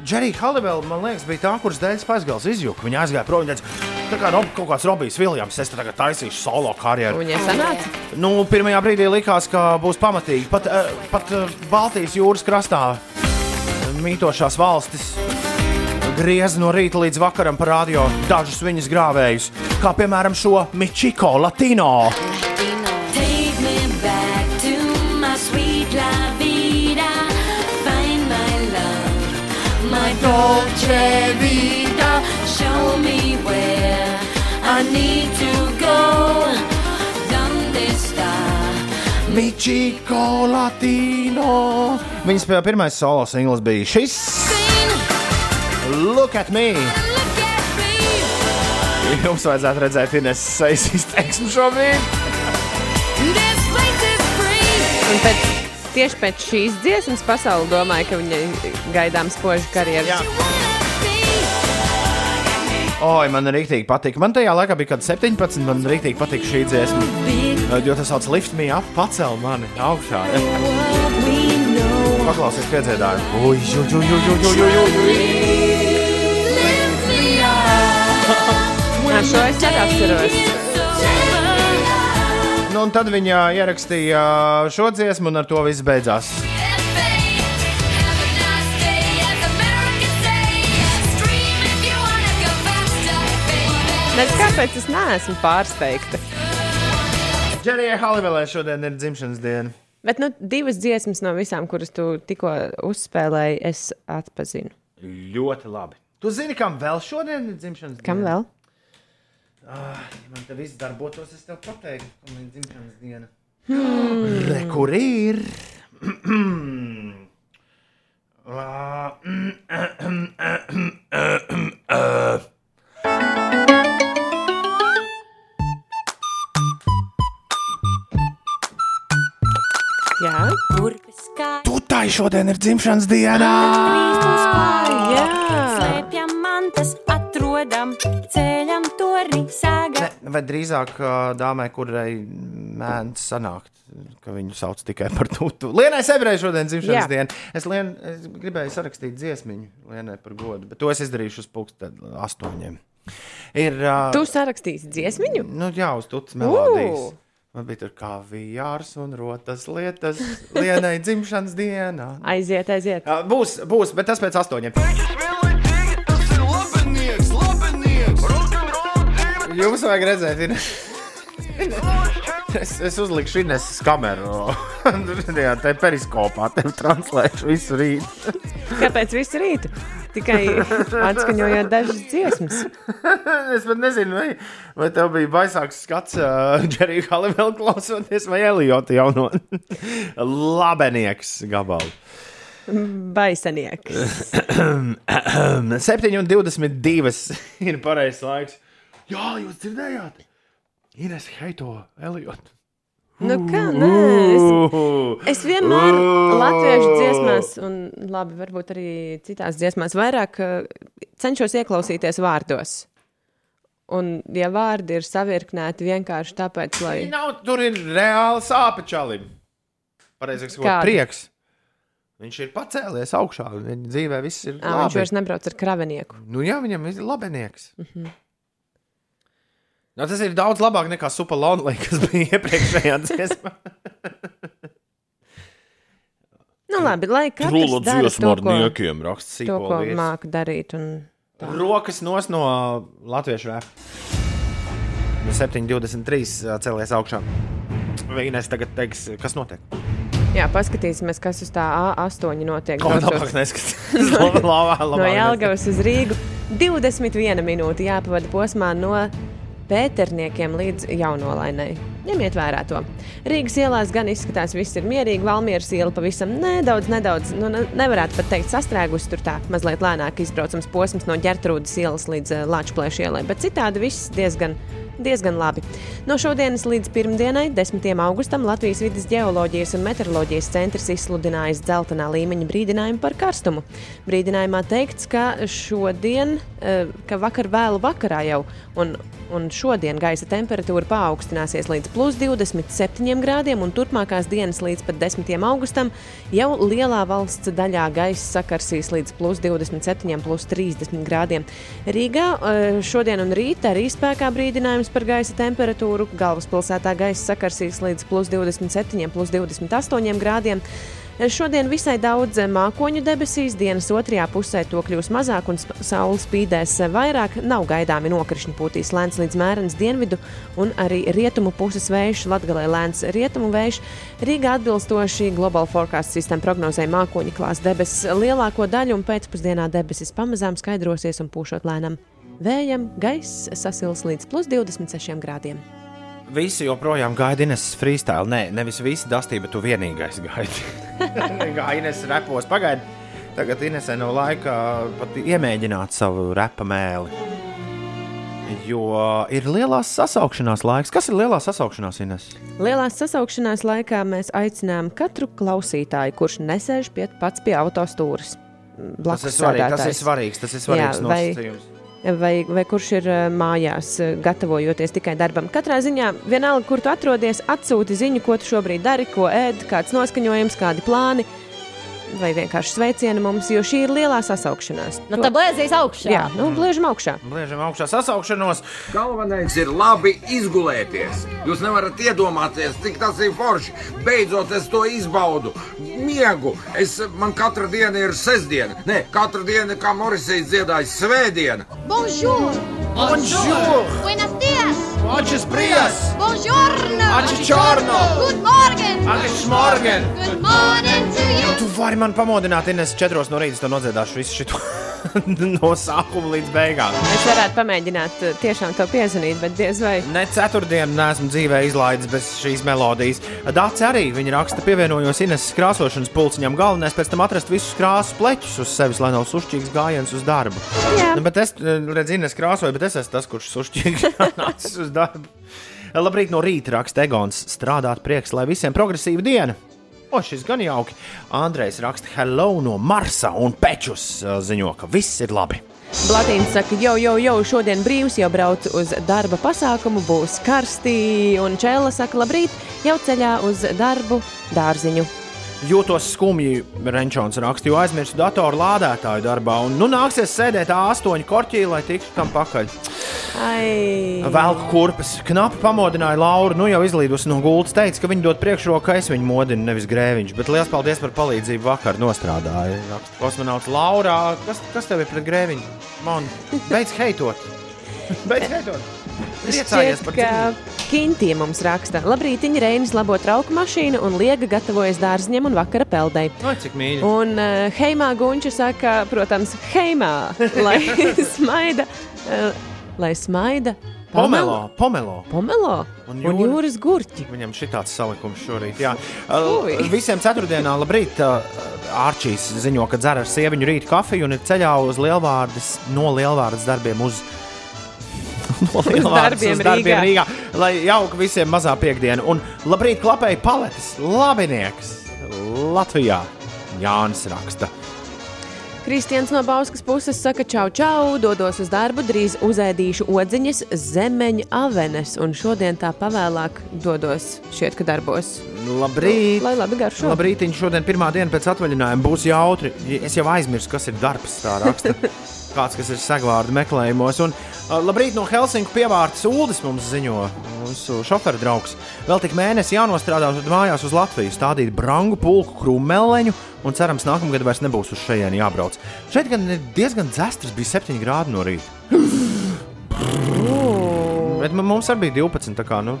Džerija Halivela, man liekas, bija tā, kuras dēļ Spaisgals izjuka. Viņa aizgāja prom un teica, tā kā Rob, kaut kāds Robijs Viljams, es tagad taisīšu solo karjeru. Viņai sanāca. Nu, pirmajā brīdī likās, ka būs pamatīgi. Pat, eh, pat eh, Baltijas jūras krastā mītošās valstis griez no rīta līdz vakaram parādīja dažus viņas grāvējus, kā piemēram šo Michiko Latino. Dolce vita. Show me where I need to go. Michiko Latino. Viņas pie- pirmais solo singls bija šis. Look at me! Look at me. Jums vajadzētu redzēt, sejas izteiksmi šobrīd. This place is free. Un pēc, tieši pēc šīs dziesmas pasaule domāja, ka viņai gaidām spoža karjeras. Oi, man ir rīktīgi patīk. Man tajā laikā bija kaut kāds 17, man ir rīktīgi patīk šī dziesma. Jo tas sauc lift me up, pacel mani augšā. Paklausies piedziedājumu. Ui, jū, jū, jū, jū, jū, jū, jū. Nā, šo es neatceros. Nu, un tad viņa ierakstīja šo dziesmu, un ar to viss beidzās. Nezinu, kāpēc es neesmu pārsteigta. Džerijai Halivelē šodien ir dzimšanas diena. Bet nu, divas dziesmas no visām, kuras tu tikko uzspēlēji, es atpazinu. Ļoti labi. Tu zini, kam vēl šodien ir dzimšanas Kam diena? vēl? Ah, ja man te viss darbotos, es tev pateiktu, ka man ir dzimšanas diena. Hmm. Re, kur ir? Jā, Kurpes kā Tu tai šodien ir dzimšanas diena! Jā. Slēpjam man mantas atrodam. Ne, vai drīzāk dāmai, kurai mēnesis sanākt, ka viņu sauc tikai par tūtu. Lienai Sebrei šodien Jā. dzimšanas diena. Es, lien, es gribēju sarakstīt dziesmiņu Lienai par godu, bet to es izdarīšu uz pulksten astoņiem. Ir, uh, Tu sarakstīsi dziesmiņu? nu, jā, uz tūtas melodijas. Man bija tur kā vijārs un rotas lietas Lienai dzimšanas dienā. Aiziet, aiziet. Ā, Būs, būs, bet tas pēc astoņiem. Jums vajag redzēt, ir. Es, es uzlikšu Ineses kameru. Jā, tā ir periskopā. Tev translēšu visu rītu. Kāpēc visu rītu? Tikai atskaņojot dažas dziesmas. Es pat nezinu, vai, vai tev bija baisāks skats uh, Džerija Halivela klausoties vai Elijota jauno labenieks gabalu. Baisanieks. 7,22 ir pareizais laiks. Jā, jūs dzirdējāt? Ines heito Elijot. Nu, kā? Nē, es, es vienmēr latviešu dziesmās, un labi, varbūt arī citās dziesmās, vairāk eh, cenšos ieklausīties vārdos. Un, ja vārdi ir savirknēti vienkārši tāpēc, lai. Nav, tur ir reāli sāpe čalim. Pareizāk sakot, prieks. Viņš ir pacēlies augšā. Viņa dzīvē viss ir Ā, viņš vairs nebrauc ar kravenieku. Nu, jā, viņam ir labenieks. Mm. -hmm. Nu, tas ir daudz labāk nekā Superlonlī, kas bija iepriekšējā dziesmā. Nu, labi, lai katrs dara to, ko, raksts to, ko māca darīt. Un... Rokas nos no latviešu rēpa. 7,23 cēlies augšā. Viņas tagad teiks, kas notiek. Jā, paskatīsimies, kas uz tā A8 notiek. Ko braucot labāk neskatās? Labāk, no labāk Jālgavas uz Rīgu. 21 minūte jāpavada posmā no pēterniekiem līdz jaunolainai. Ņemiet vērā to. Rīgas ielās gan izskatās, viss ir mierīgi. Valmieras iela pavisam nedaudz, nedaudz, nu, ne- nevarētu pat teikt, sastrēgusi tur tā mazliet lēnāk izbraucams posms no ģertrūdas ielas līdz uh, Lāčplēša ielai. Bet citādi viss diezgan. Diezgan labi. No šodienas līdz pirmdienai, 10. augustam, Latvijas vidas geoloģijas un meteoroloģijas centrs izsludinājis dzeltenā līmeņa brīdinājumu par karstumu. Brīdinājumā teikts, ka šodien, eh, ka vakar vēlu vakarā jau un, un šodien gaisa temperatūra paaugstināsies līdz plus 27 grādiem, un turpmākās dienas līdz pat 10. augustam jau lielā valsts daļā gaisa sakarsīs līdz plus 27, plus 30 grādiem. Rīgā eh, šodien un rīt arī spēkā brīdinājums par gaisa temperatūru. Galvaspilsētā gaisa sakarsīs līdz plus 27, plus 28 grādiem. Šodien visai daudz mākoņu debesīs, dienas otrajā pusē to kļūs mazāk un saule spīdēs vairāk. Nav gaidāmi nokrišņi pūtīs lēns līdz mērens dienvidu un arī rietumu puses vējš, latgalē lēns rietumu vējš. Rīgā atbilstoši Global Forecast sistēma prognozēja mākoņu klās debesis lielāko daļu un pēcpusdienā debesis pamazām skaidrosies un pūšot lēnam. Vējam gaiss sasils līdz plus 26 grādiem. Visi joprojām gaida Ineses freestyle. Nē, nevis visi dastīja, bet tu vienīgais gaidi. Kā Ines repos pagaidi. Tagad Inesē nav laika pat iemēģināt savu repa mēli. Jo ir lielās sasaukšanās laiks. Kas ir lielās sasaukšanās, Ines? Lielās sasaukšanās laikā mēs aicinām katru klausītāju, kurš nesēž pie, pats pie autostūras. Tas ir svarīgi. Tas ir svarīgs. Tas ir svarīgs Jā, vai- nosacījums. Vai, vai kurš ir eh, mājās, eh, gatavojoties tikai darbam. Katrā ziņā, vienalga, kur tu atrodies, atsūti ziņu, ko tu šobrīd dari, ko ēd, kāds noskaņojums, kādi plāni, vai vienkārši sveicieni mums, jo šī ir lielā sasaukšanās. Nu, tad blēzīs augšā. Jā, nu, bliežam augšā. Bliežam augšā sasaukšanos. Galvenais ir labi izgulēties. Jūs nevarat iedomāties, cik tas ir forši. Beidzot, es to izbaudu. Miegu. Es, man katra diena ir sestdiena. Nē, katra diena, kā Morisijas dziedāja, svētdiena. Bonjour. Bonjour. Buenos días. Noches frías. Buongiorno. Ačičorno. Good morning. Ačičmorgen. Good morning to you. Tu vari man pamodināt, Ines, četros no rīta. To nodziedāšu visu šo no sākuma līdz beigām. Es varētu pamēģināt eh, tiešām to piezvanīt, bet diez vai. Ne ceturtdienu neesmu dzīvē izlaidis bez šīs melodijas. Dācis arī viņa raksta, pievienojos Ineses krāsošanas pulciņam. Galvenais pēc tam atrast visus krāsas pleķus uz sevis, lai nav sušķīgs gājiens uz darbu. Jā. Nu, bet es redzu, Ines krāsoju, bet es esmu tas, kurš sušķīgi nācis uz darbu. Labrīt no rīta raksta Egons. Strādāt prieks, lai visiem progresīva diena. O, šis gan jauki. Andrejs raksta, hello no Marsa un Pečus uh, ziņo, ka viss ir labi. Blatīns saka, jau, jau, jau, šodien brīvs, jau braucu uz darba pasākumu, būs karstī. Un Čēla saka, labrīt, jau ceļā uz darbu dārziņu. Jūtos skumji, Renčons raksta, jo aizmirsu datoru lādētāju darbā. Un nu nāksies sēdēt A8 korķī, lai tiktu tam pakaļ. Ai, Velku kurpes. Knapi pamodināja Lauru, nu jau izlīdus no gultas. Teica, ka viņi dod priekšroku, ka es viņu modinu, nevis grēviņš. Bet liels paldies par palīdzību vakar nostrādāju. Raksta Kosmonauts Laurā, kas, kas tev ir pret grēviņu? Man, beidz heitot! beidz heitot! Priecājies par dzīvi! Kintie mums raksta, labrīt, Reinis labo trauku mašīnu un liega gatavojas dārzņiem un vakara peldei. Ai, cik mīļi! Un uh, Heimā Gunča saka, protams, Heimā, lai smaida, uh, lai smaida. Pomelo, pomelo! Pomelo Un jūra- un jūras gurķi. Viņam šī tāds salikums šorīt. Jā. Ui. Uh, Visiem ceturtdienā, labrīt, uh, Arčīs ziņo, ka dzer ar sieviņu rītu kafiju un ir ceļā uz Lielvārdas, no Lielvārdas darbiem uz. No Lielvārdas darbiem uz darbiem Rīgā. Rīgā. Lai jauka visiem mazā piekdiena. Un labrīt, klapēji paletes, labinieks Latvijā. Jānis raksta. Kristians no Bauskas puses saka, čau, čau, dodos uz darbu, drīz uzēdīšu odziņas, zemeņa avenes, un šodien tā pavēlāk dodos šeit, ka darbos. Labrīt! Lai labi garšo. Labrīt, šodien pirmā diena pēc atvaļinājuma būs jautri. Es jau aizmirsu, kas ir darbs. Tā raksta kāds, kas ir segvārdu meklējumos. Un, uh, labrīt, no Helsinku pievārtas Uldis mums ziņo. Mūsu šoferu draugs. Vēl tik mēnesi jānostrādā, tad mājās uz Latviju stādīt brangu pulku krūmeleņu. Un cerams, nākamgad vairs nebūs uz šejienu jābrauc. Šeit gan diezgan dzestras, bija 7 grādi no rīta. Bet mums arī bija 12. tā Kā, nu,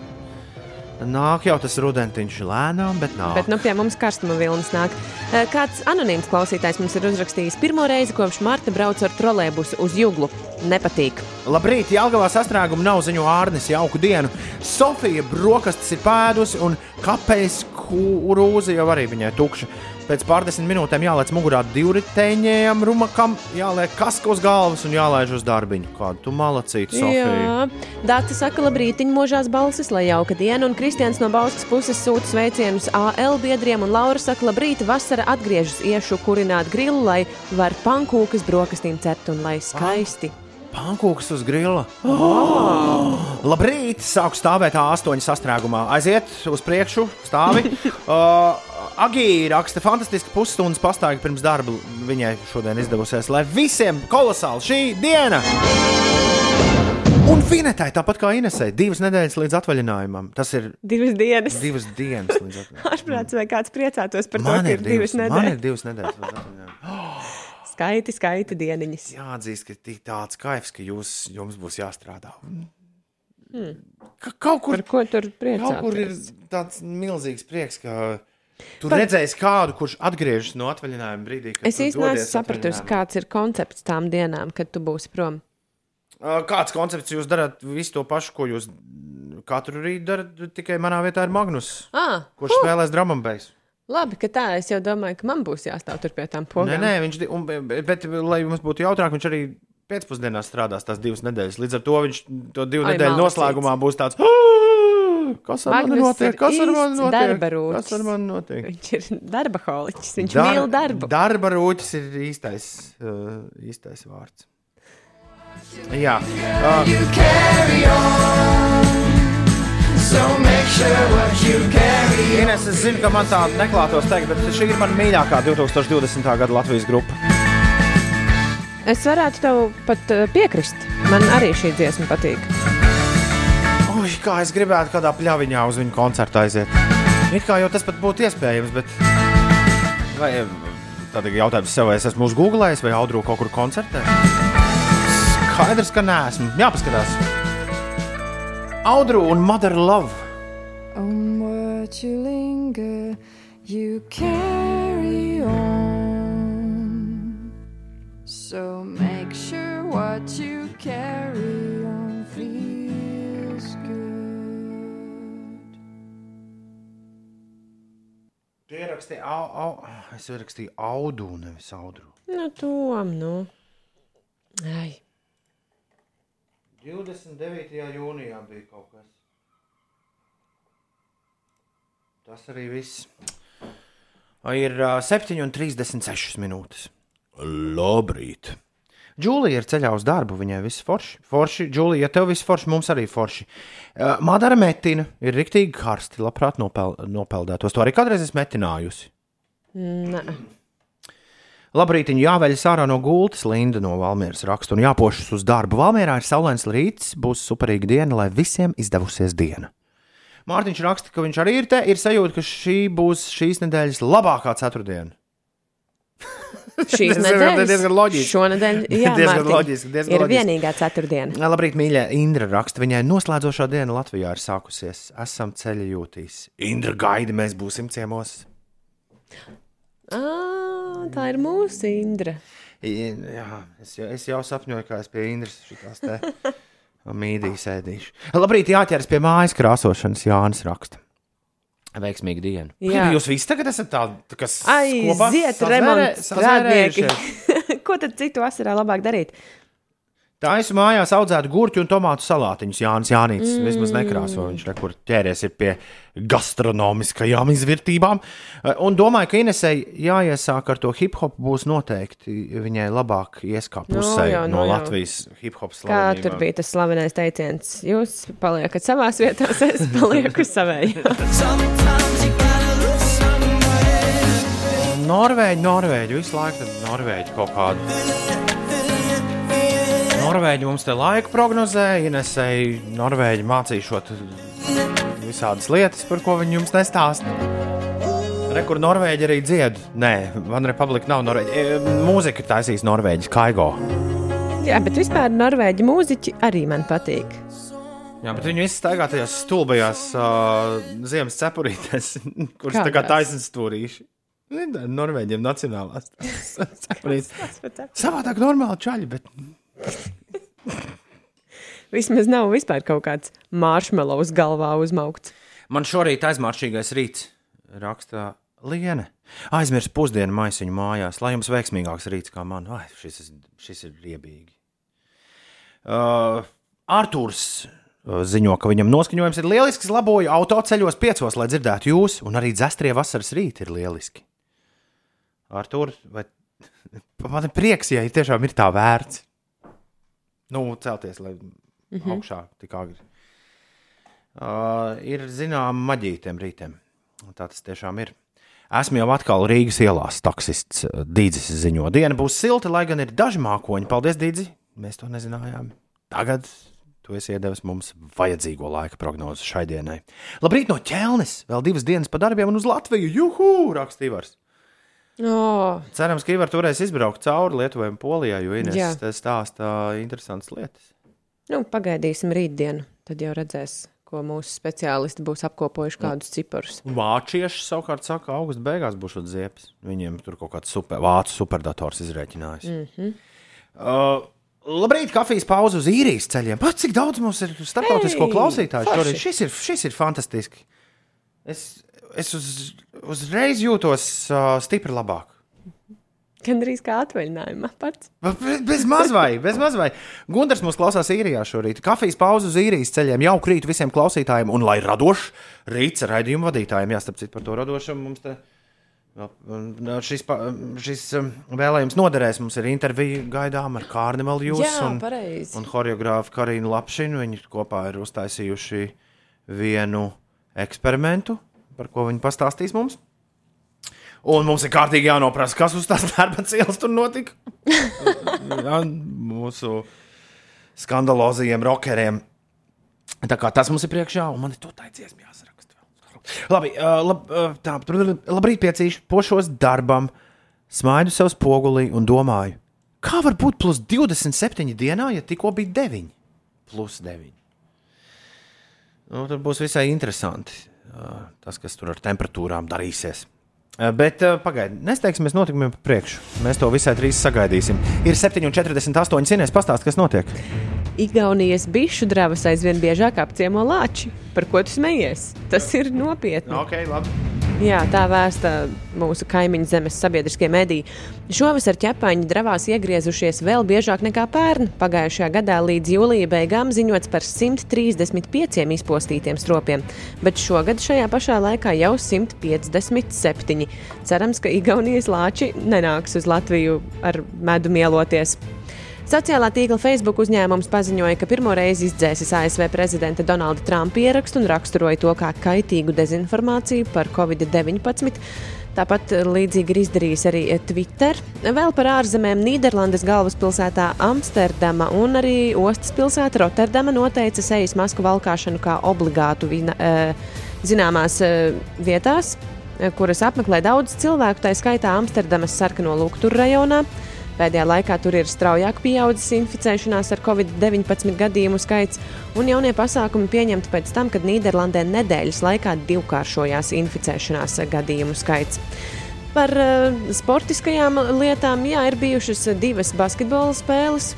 nāk jau tas rudentiņš lēnām, bet nāk. Bet nu, pie mums karstuma vilnis nāk. Eh, Kāds anonīms klausītājs mums ir uzrakstījis, pirmo reizi kopš marta braucu ar trolēbusu uz Juglu. Nepatīk. Labrīt, Jālgavā sastrēguma nav ziņo Ārnis, jauku dienu. Sofija brokastis ir pēdus un kāpēc kurūza jau arī viņai tukša. Pēc pārdesmit minūtēm jālaic mugurā divriteņiem, rumakam, jāliek kaska uz galvas un jālaiž uz darbiņu. Kādu tu malacītu, Sofija? Jā, Dārta saka, labrīt, mūžās balsis, lai jauka diena. Un Kristians no Bauskas puses sūta sveicienus AL biedriem. Un Laura saka, labrīt, vasara atgriežas iešu kurināt grilu, lai var pankūkas brokastīm cept un lai skaisti. Pankūks uz grila. Oh! Labrīt, sāku stāvēt A8 sastrēgumā. Aiziet uz priekšu, stāvi. uh, Agī raksta fantastiski pusstundas pastāvīgi pirms darba. Viņai šodien izdevusies, lai visiem kolosāli šī diena! Un Finetai, tāpat kā Inesai, divas nedēļas līdz atvaļinājumam. Tas ir Divas dienas. divas dienas līdz atvaļinājumam. Ārprāts vai kāds priecātos par Man to, ka ir divas divas, man nedēļas. ir divas nedēļas līdz atvaļinājumam. Skaiti, skaiti dieniņas. Jāatzīst, ka tik tāds kaifs, ka jūs, jums būs jāstrādā. Hmm. Ka, kaut kur, Par ko tur kaut kur ir priecāties? tāds milzīgs prieks, ka tu Par- redzēsi kādu, kurš atgriežas no atvaļinājuma brīdī. kad Es tu īstenībā neesmu sapratusi, kāds ir koncepts tām dienām, kad tu būsi prom. Kāds koncepts jūs darāt visu to pašu, ko jūs katru rītu darat? Tikai manā vietā ir Magnus, Ah, kurš uh. spēlēs drāmas. Labi, ka tā. Es jau domāju, ka man būs jāstāv tur pie tām Nē, pogām. nē, viņš, di- un, bet, bet, lai mums būtu jautrāk, viņš arī pēcpusdienā strādās tās divas nedēļas. Līdz ar to viņš to divu Ai, nedēļu noslēgumā būs tāds. "Ā, Kas ar mani Magnus notiek? ir Kas ar mani notiek? Kas ar mani notiek? Viņš ir darba holiķis. Viņš Dar mīl darbu. Darba rūķis ir īstais, uh, īstais vārds. Jā, uh, Ines, es zinu, ka man tā neklātos teikt, bet šī ir mana mīļākā 2020. gada Latvijas grupa. Es varētu tev pat uh, piekrist. Man arī šī dziesma patīk. Ui, kā es gribētu kādā pļaviņā uz viņu koncertu aiziet. It kā jau tas pat būtu iespējams, bet. Vai tad ir jautājums sev, vai es esmu uz Google vai Audru kaut kur koncertē? Skaidrs, ka neesmu. Jāpaskatās. Audru un Mother Love. On what you linger, you carry on. So make sure what you carry on feels good. Tu ierakstīji, au, au. Es ierakstīju audu, nevis audru. Nu, tom, nu. Ai. 29. jūnijā bija kaut kas. Tas arī viss. Ir uh, 7,36 minūtes. Labrīt! Džulija ir ceļā uz darbu, viņai viss forši. Forši, Džulija, ja tev viss forši, mums arī forši. Uh, Madara metina ir riktīgi karsti, labprāt nopel, nopeldētos. To arī kādreiz esmu metinājusi. Nē. Labrīt, jāveļas ārā no gultas, Linda no Valmieras raksta un jāpošas uz darbu. Valmierā ir saulains rīts, būs superīga diena, lai visiem izdevusies diena. Mārtiņš raksta, ka viņš arī ir te, ir sajūta, ka šī būs šīs nedēļas labākā ceturtdiena. Šīs nedēļas diezgan loģiski. Šonadēļ, jā, Diezgan Mārtiņ, loģiski, diezgan ir loģiski. vienīgā ceturtdiena. Labrīt, mīļā Indra raksta, viņai noslēdzošā diena Latvijā ir sākusies. Esam ceļa jūtīs. Indra gaida, mēs būsim ciemos. Ā, tā ir mūsu Indra. Jā, es, jau- es jau sapņoju, kā es pie Indras šitās te mīdīs ēdīšu. Labrīt, jāķeras pie mājas krāsošanas, Jānis raksta. Veiksmīgu dienu. Jā. Jūs visi tagad esat tādi, kas Aiziet, remonta strādnieki. Ko tad citu vasarā labāk darīt? Tā es mājās audzētu gurķu un tomātu salātiņus. Jānis Jānis mm. vismaz nekrāso. Viņš rekur ķēries ir pie gastronomiskajām izvērtībām. Un domāju, ka Inesei jāiesāk ar to hip hop būs noteikti viņai labāk ieskāpt No pusē jau, no no jau. Latvijas hip hop Kā slavenībām. tur bija tas slavenais teiciens? Jūs paliekat savā vietā, es palieku savējā. Norvēģi, Norvēģi, visu laiku tad Norvēģi kaut kādu. Norvēģi mums te laiku prognozēja, Inesēji Norvēģi mācīšot visādas lietas, par ko viņi jums nestāsta. Rekur Norvēģi arī dzied. Nē, Van Republika nav Norvēģi. E, Mūzika ir taisījis Norvēģis Kaigo. Jā, bet vispār norvēģi mūziķi arī man patīk. Jā, bet viņi visi staigā tajās stulbajās uh, ziemas cepurītēs, kuras tā kā taisnas stūrīši. Norvēģiem nacionālās cepurītes. Savādāk normāli čaļi, bet Vismaz nav vispār kaut kāds maršmelovs galvā uzmaukts. Man šorīt aizmāršīgais rīts rakstā Liene. Aizmirst pusdienu maisiņu mājās, lai jums veiksmīgāks rīts kā man. Ai, šis, šis ir riebīgi. Uh, Arthurs uh, ziņo, ka viņam noskaņojums ir lielisks, laboju autoceļos piecos, lai dzirdētu jūs, un arī dzestrie vasaras rīti ir lieliski. Arthur, vai man ir prieks, ja tiešām ir tā vērts? Nu, celties, lai mm. -hmm. augšā tik agri. Uh, ir zināma maģija tiem rītiem. Tā tas tiešām ir. Esmu jau atkal Rīgas ielās, taksists Dīdzis ziņo. Diena būs silta, lai gan ir daži mākoņi. Paldies, Dīdzi! Mēs to nezinājām. Tagad tu esi iedevis mums vajadzīgo laika prognozi šai dienai. Labrīt no ķelnes! Vēl divas dienas pa darbiem un uz Latviju! Juhu! Rakstīvars! Oh, Cerams, ka Ivar turēs izbraukt cauri Lietuvai un Polijai, jo te stāsta interesantas lietas. nu, pagaidīsim rītdienu, tad jau redzēs, ko mūsu speciālisti būs apkopojuši, kādus ciparus. Vācieši savukārt saka, ka augusta beigās būs šāds ziepes. Viņiem tur kaut kāds super, vācu superdators izrēķinājis. Mm -hmm. Uh, labrīt, kafijas pauze uz īrijas ceļiem. Pat cik daudz mums ir starptautisko Hei, klausītāju šorīt. Šis ir, šis ir fantastiski. Es, es uz, uzreiz jūtos uh, stipri labāk. Gan drīz kā atvaļinājumā pats. Be- Bez mazvai, bez mazvai. Gunārs mums klausās īrijā šorīt. Kafijas pauze uz īrijas ceļiem jau krīt visiem klausītājiem, un lai radošs rīts raidījuma vadītājiem, jāstarp citu par to radošam. Mums te šis, šis um, vēlējums noderēs. Mums ir intervija gaidām ar Kārnemalu Jūs Jā, un, pareizi. un choreogrāfu Karinu Lapšinu. Viņi kopā ir uztaisījuši vienu eksperimentu, par ko viņi pastāstīs mums. Un mums ir kārtīgi jānoprasa, kas uz tās darba cielas tur notika. Jā, mūsu skandalozajiem rockeriem. Tā kā tas mums ir priekšā, un man ir to taicies jāsaraksta. Labi, lab, tā, labrīt piecīši, pošos darbam, smaidu sev spogulī un domāju, kā var būt plus 27 dienā, ja tikko bija 9? Plus 9. Nu, tur būs visai interesanti tas, kas tur ar temperatūrām darīsies. Uh, Bet uh, pagaidiet, nesteigsimies notikumiem pa priekšu. Mēs to visai drīz sagaidīsim. Ir 7,48 cienēs pastāst, kas notiek. Igaunijas bišu dravas aizvien biežāk apciemo lāči. Par ko tu smejies? Tas ir nopietni. Okay, labi. Jā, tā vēsta mūsu kaimiņu zemes sabiedriskie mediji. Šovasar ķepaņi dravās iegriezušies vēl biežāk nekā pērn. Pagājušajā gadā līdz jūlija beigām ziņots par 135 izpostītiem stropiem, bet šogad šajā pašā laikā jau 157. Cerams, ka Igaunijas lāči nenāks uz Latviju ar medu mieloties. Sociālā tīkla Facebook uzņēmums paziņoja, ka pirmo reizi izdzēsis ASV prezidenta Donalda Trumpa ierakstu un raksturoja to kā kaitīgu dezinformāciju par Covid-19. Tāpat līdzīgi ir izdarījis arī Twitter. Vēl par ārzemēm Nīderlandes galvaspilsētā Amsterdama un arī ostas pilsēta Rotterdama noteica sejas masku valkāšanu kā obligātu vina, eh, zināmās eh, vietās, eh, kuras apmeklē daudz cilvēku, tā skaitā Amsterdamas sarkano luktur rajonā. Pēdējā laikā tur ir straujāk pieaudzis inficēšanās ar covid-19 gadījumu skaits, un jaunie pasākumi pieņemti pēc tam, kad Nīderlandē nedēļas laikā divkāršojās inficēšanās gadījumu skaits. Par uh, sportiskajām lietām, jā, ir bijušas divas basketbola spēles.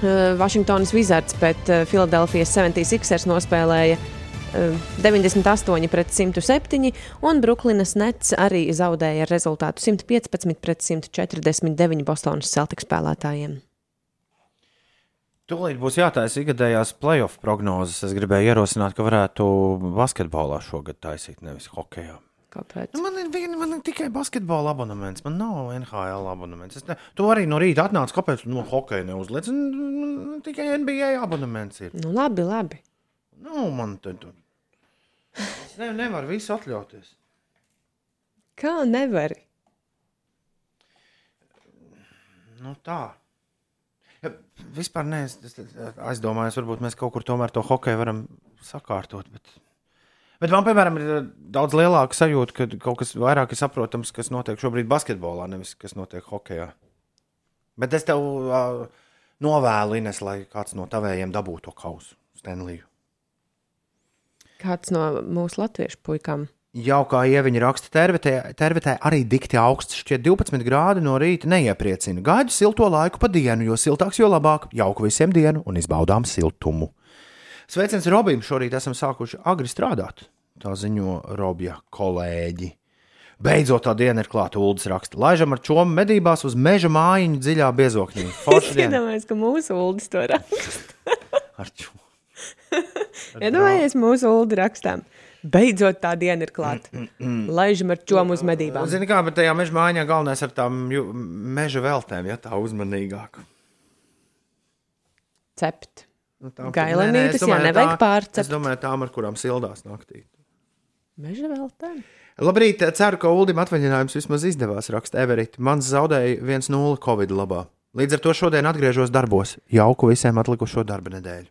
Uh, Vašingtonas Wizards pret Filadelfijas 76ers nospēlēja uh, 98 pret 107, un Brooklynas Nets arī zaudēja ar rezultātu 115 pret 149 Bostonas Celtics spēlētājiem. Tūlīt būs jātaisa ikgadējās playoff prognozes. Es gribēju ierosināt, ka varētu basketbolā šogad taisīt, nevis hokeja. Kāpēc? Nu, man, ir, man ir tikai basketbola abonements, man nav NHL abonements. Ne, tu arī no rīta atnāc, kāpēc no hokeja neuzliec? Tikai NBA abonements ir. Nu, labi, labi. Nu, man te tur. Es ne, nevaru visu atļauties. Kā nevari? Nu, tā. Ja, vispār nē, es, es aizdomājos, varbūt mēs kaut kur tomēr to hokeju varam sakārtot. Bet, bet man, piemēram, ir eh, daudz lielāka sajūta, ka kaut kas vairāk ir saprotams, kas notiek šobrīd basketbolā, nevis kas notiek hokeja. Bet es tev uh, novēlu, Ines, lai kāds no tavējiem dabūtu to kausu, Stenliju. Kāds no mūsu latviešu puikām? Jau kā ieviņa raksta, tervetē, tervetē arī dikti augsts, šķiet 12 grādi no rīta neiepriecina. Gaidu silto laiku pa dienu, jo siltāks, jo labāk. Jauku visiem dienu un izbaudām siltumu. Sveiciens Robim! Šorīt esam sākuši agri strādāt. Tā ziņo Robja kolēģi. Beidzot, tā diena ir klāta. Uldis raksta, laižam ar čomu medībās uz meža mājiņu dziļā biezoknī. Es iedomājos, ka mūsu uldis to raksta. ar čomu. Iedomājies, mūsu uldi rakstām. Beidzot, tā diena ir klāta. Laižam ar čomu uz medībām. Zini, kā, bet tajā meža mājiņā galvenais ar tām meža veltēm, ja tā uzmanīgāk. Cept. Nu, Gailenītes, domāju, nevajag tā- pārcept. Es domāju, tām, ar kurām sildās naktī. Meža vēl tā. Labrīt, ceru, ka Ulim atvaļinājums vismaz izdevās, raksta Everita. Mans zaudēja 1-0 Covid labā. Līdz ar to šodien atgriežos darbos. Jauku visiem atlikušo darba nedēļu.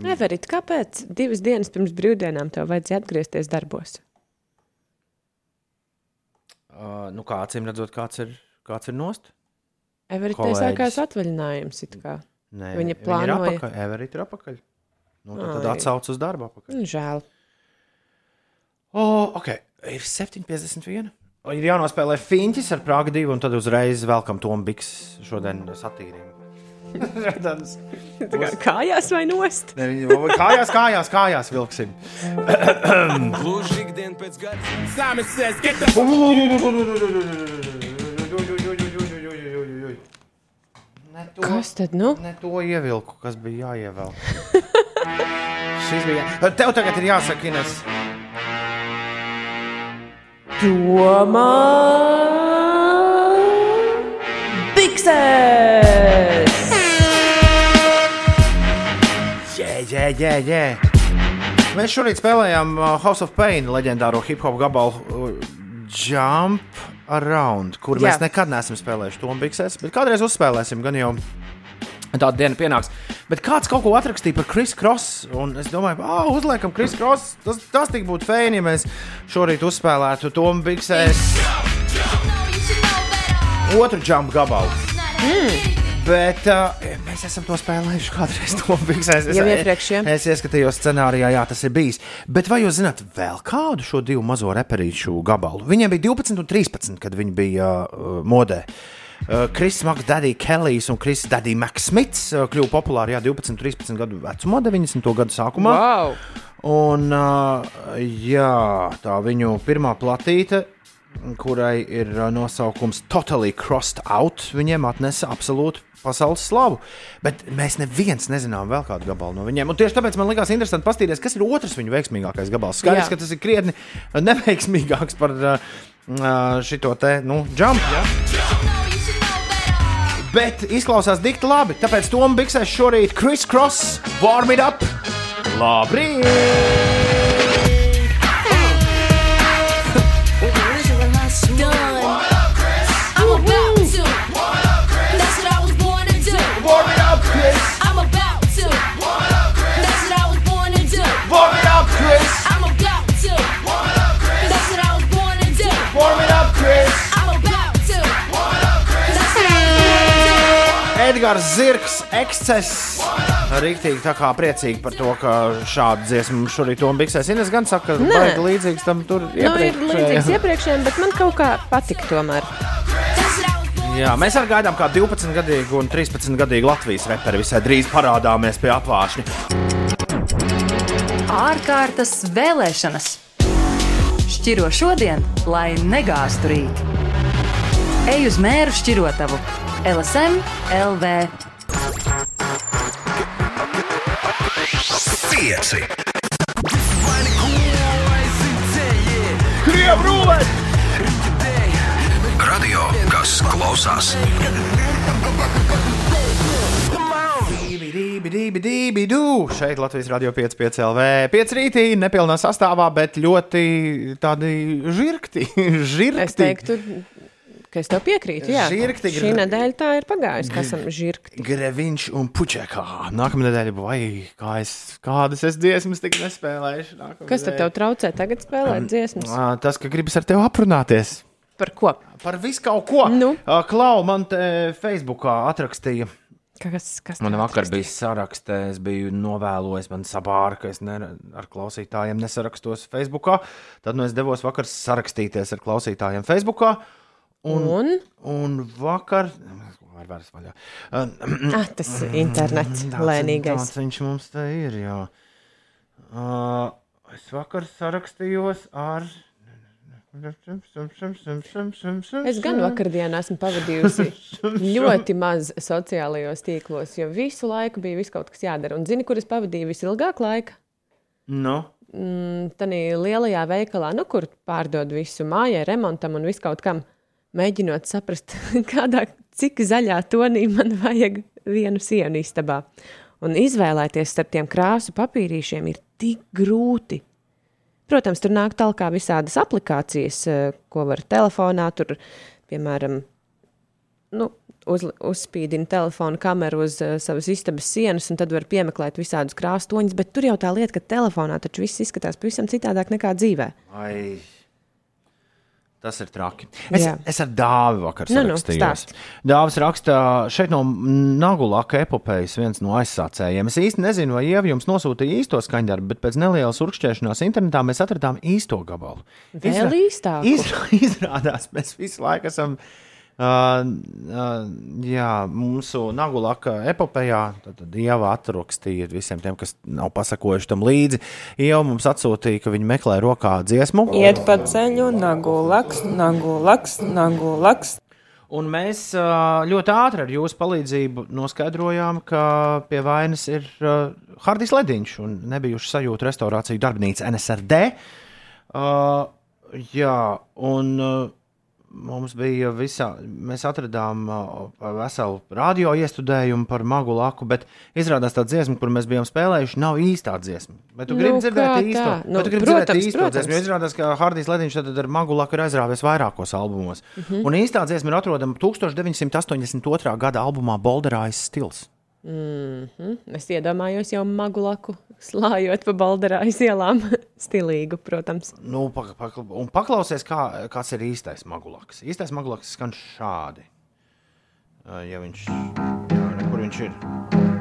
Everit, kāpēc divas dienas pirms brīvdienām tev vajadzēja atgriezties darbos? Uh, nu, kā acīm redzot, kāds ir, kāds ir nost? Kolēģis. sākās atvaļinājums. it kā. Nē, Viņa ir plānoja. apakaļ. Everita ir apakaļ. Nu, tad, tad atsauc uz darbu apakaļ. Nu, Žēl. O, ok, ir 7,51. O, Ir jānospēlē Finčis ar Prāgu 2, un tad uzreiz velkam Tomu Biks šodien satīrību. Tādas Tā kā kājās vai nost? Ne, viņi vai kājās, kājās, kājās vilksim. Gluži ikdien pēc gads. Simon says, get the to, Kas tad nu? ne to ievilku, kas bija jāievelk. Šis bija. Tev tagad ir jāsaka, Ines. Tomā Bikses! Jē, jē, jē, jē. Mēs šorīt spēlējām uh, House of Pain leģendāro hip hop gabalu uh, Jump Around, kur Jā. Jā. mēs nekad neesam spēlējuši to biksēs, bet kādreiz uzspēlēsim, gan jau tāda diena pienāks. Bet kāds kaut ko atrakstīja par Kris Kross, un es domāju, ah, uzliekam Kris Kross. Tas, tas tik būtu fēni, ja mēs šorīt uzspēlētu to biksēs otru jump gabalu. Mm. Bet uh, mēs esam to spēlējuši kādreiz. To biksēs. Es- Jau iepriekš, ja? Es ieskatījos scenārijā, jā, tas ir bijis. Bet vai jūs zināt vēl kādu šo divu mazo reperīšu gabalu? Viņiem bija 12 un 13, kad viņi bija uh, modē. Uh, Kris Maks, Daddy Kellijs un Kris Daddy Maksmits uh, kļuva populāri jā, 12, 13 gadu vecumā, 90. gadu sākumā. Wow! Un uh, jā, tā viņu pirmā platīte, kurai ir uh, nosaukums Totally Crossed Out, viņiem atnesa absolūtu pasaules slavu. Bet mēs neviens nezinām vēl kādu gabalu no viņiem. Un tieši tāpēc man likās interesanti paskatīties, kas ir otrs viņu veiksmīgākais gabals. Skaidrs, Jā. ka tas ir krietni neveiksmīgāks par uh, uh, šito te, nu, jump. Ja? bet izklausās dikti labi. Tāpēc Toms Biksēs šorīt Chris Cross warm it up. Labrīt! Edgars Zirgs, ekscess. Rīktīgi tā kā priecīgi par to, ka šādu dziesmu šorīt Toms Biksēs. Ines gan saka, ka baigi līdzīgs tam tur Nu, ir līdzīgs iepriekšējiem. iepriekšējiem, bet man kaut kā patika tomēr. Jā, mēs arī gaidām, kā 12-gadīgu un 13-gadīgu Latvijas reperi visai drīz parādāmies pie apvāršņa. Ārkārtas vēlēšanas. Šķiro šodien, lai negāztu rīt. Ej uz mēru šķirotavu. LSM LV. Pieci. Krievu rulēt! Radio, kas klausās. Dībi, dībi, dībi, dū! Šeit Latvijas radio 5,5 LV. 5 rītī, nepilnā sastāvā, bet ļoti tādi žirgti. žirgti. Es teiktu, ka es tev piekrītu. Jā, Žirgti šī nedēļa tā ir pagājusi, ka esam žirgti. Greviņš un puķekā. Nākamā nedēļa, vai kā es, kādas es dziesmas tik nespēlēšu? nākamā Kas tad tev traucē tagad spēlēt dziesmas? Ā, Tas, ka gribas ar tevi aprunāties. Par ko? Par visu kaut ko. Nu. Klau, man te Facebookā atrakstīja. Kas, kas Man vakar bija sarakstē, es biju novēlojis, man sabāra, ka es ne, ar klausītājiem nesarakstos Facebookā. Tad nu, es devos vakar sarakstīties ar klausītājiem Facebookā. Un, Un? un vakar. Var vairs vaļā. Ah, tas internets Tāds- lēnīgais. Tāds viņš mums te ir. Jā. Uh, es vakar sarakstījos ar. Es gan vakardienā esmu pavadījusi ļoti maz sociālajos tīklos, jo visu laiku bija viss kaut kas jādara. Un zini, kur es pavadīju visilgāk laika? Nu, Mm, Tādā lielajā veikalā, nu, kur pārdod visu mājai, remontam un viskaut kam, mēģinot saprast, kādā, cik zaļā tonī man vajag vienu sienu istabā. Un izvēlēties starp tiem krāsu papīrīšiem ir tik grūti. Protams, tur nāk tālāk visādas aplikācijas, eh, ko var telefonā, tur, piemēram, nu, uz, uzspīdina telefona kameru uz uh, savas istabas sienas, un tad var piemeklēt visādus krāstoņus. Bet tur jau tā lieta, ka telefonā taču viss izskatās pavisam citādāk nekā dzīvē. ai, tas ir traki. Es, Jā. es ar dāvi vakar Nu, nu, sarakstījos. stāst. Dāvis raksta šeit no Nagulaka epopejas viens no aizsācējiem. Es īsti nezinu, vai Ieva jums nosūtīja īsto skaņdarbu, bet pēc nelielas urkšķēšanās internetā mēs atradām īsto gabalu. Vēl īstāku? Izrā, izrādās, mēs visu laiku esam. Uh, uh, jā, mūsu Nagulaka epopējā Ieva atrakstīja visiem tiem, kas nav pasakojuši tam līdzi. Ieva mums atsūtīja, ka viņi meklē rokā dziesmu. Iet pa ceļu, nagu laks, nagu laks, nagu laks. Un mēs ļoti ātri ar jūsu palīdzību noskaidrojām, ka pie vainas ir uh, Hardijs Lediņš un nebijuši sajūta restaurāciju darbnīca NSRD. Uh, jā, un uh, mums bija visā, mēs atradām uh, veselu radio iestudējumu par magu laku, bet izrādās tā dziesma, kur mēs bijām spēlējuši, nav īstā dziesma. Bet tu Nu, gribi dzirdēt īsto? Nu, tu gribi protams, dzirdēt īsto protams. dziesmu, jo izrādās, ka Hardijs Lediņš tad ar magu laku ir aizrāvies vairākos albumos. Mhm. Un īstā dziesma ir atrodama 1982. gada albumā Bolderājas stils. Mm -hmm. Es iedomājos jau magulaku slājot pa balderājas ielām. Stilīgu, protams. Nu, pak, pak, un paklausies, kā, kāds ir īstais magulaks. Īstais magulaks skan šādi. Ja viņš, jā, ne, kur viņš ir?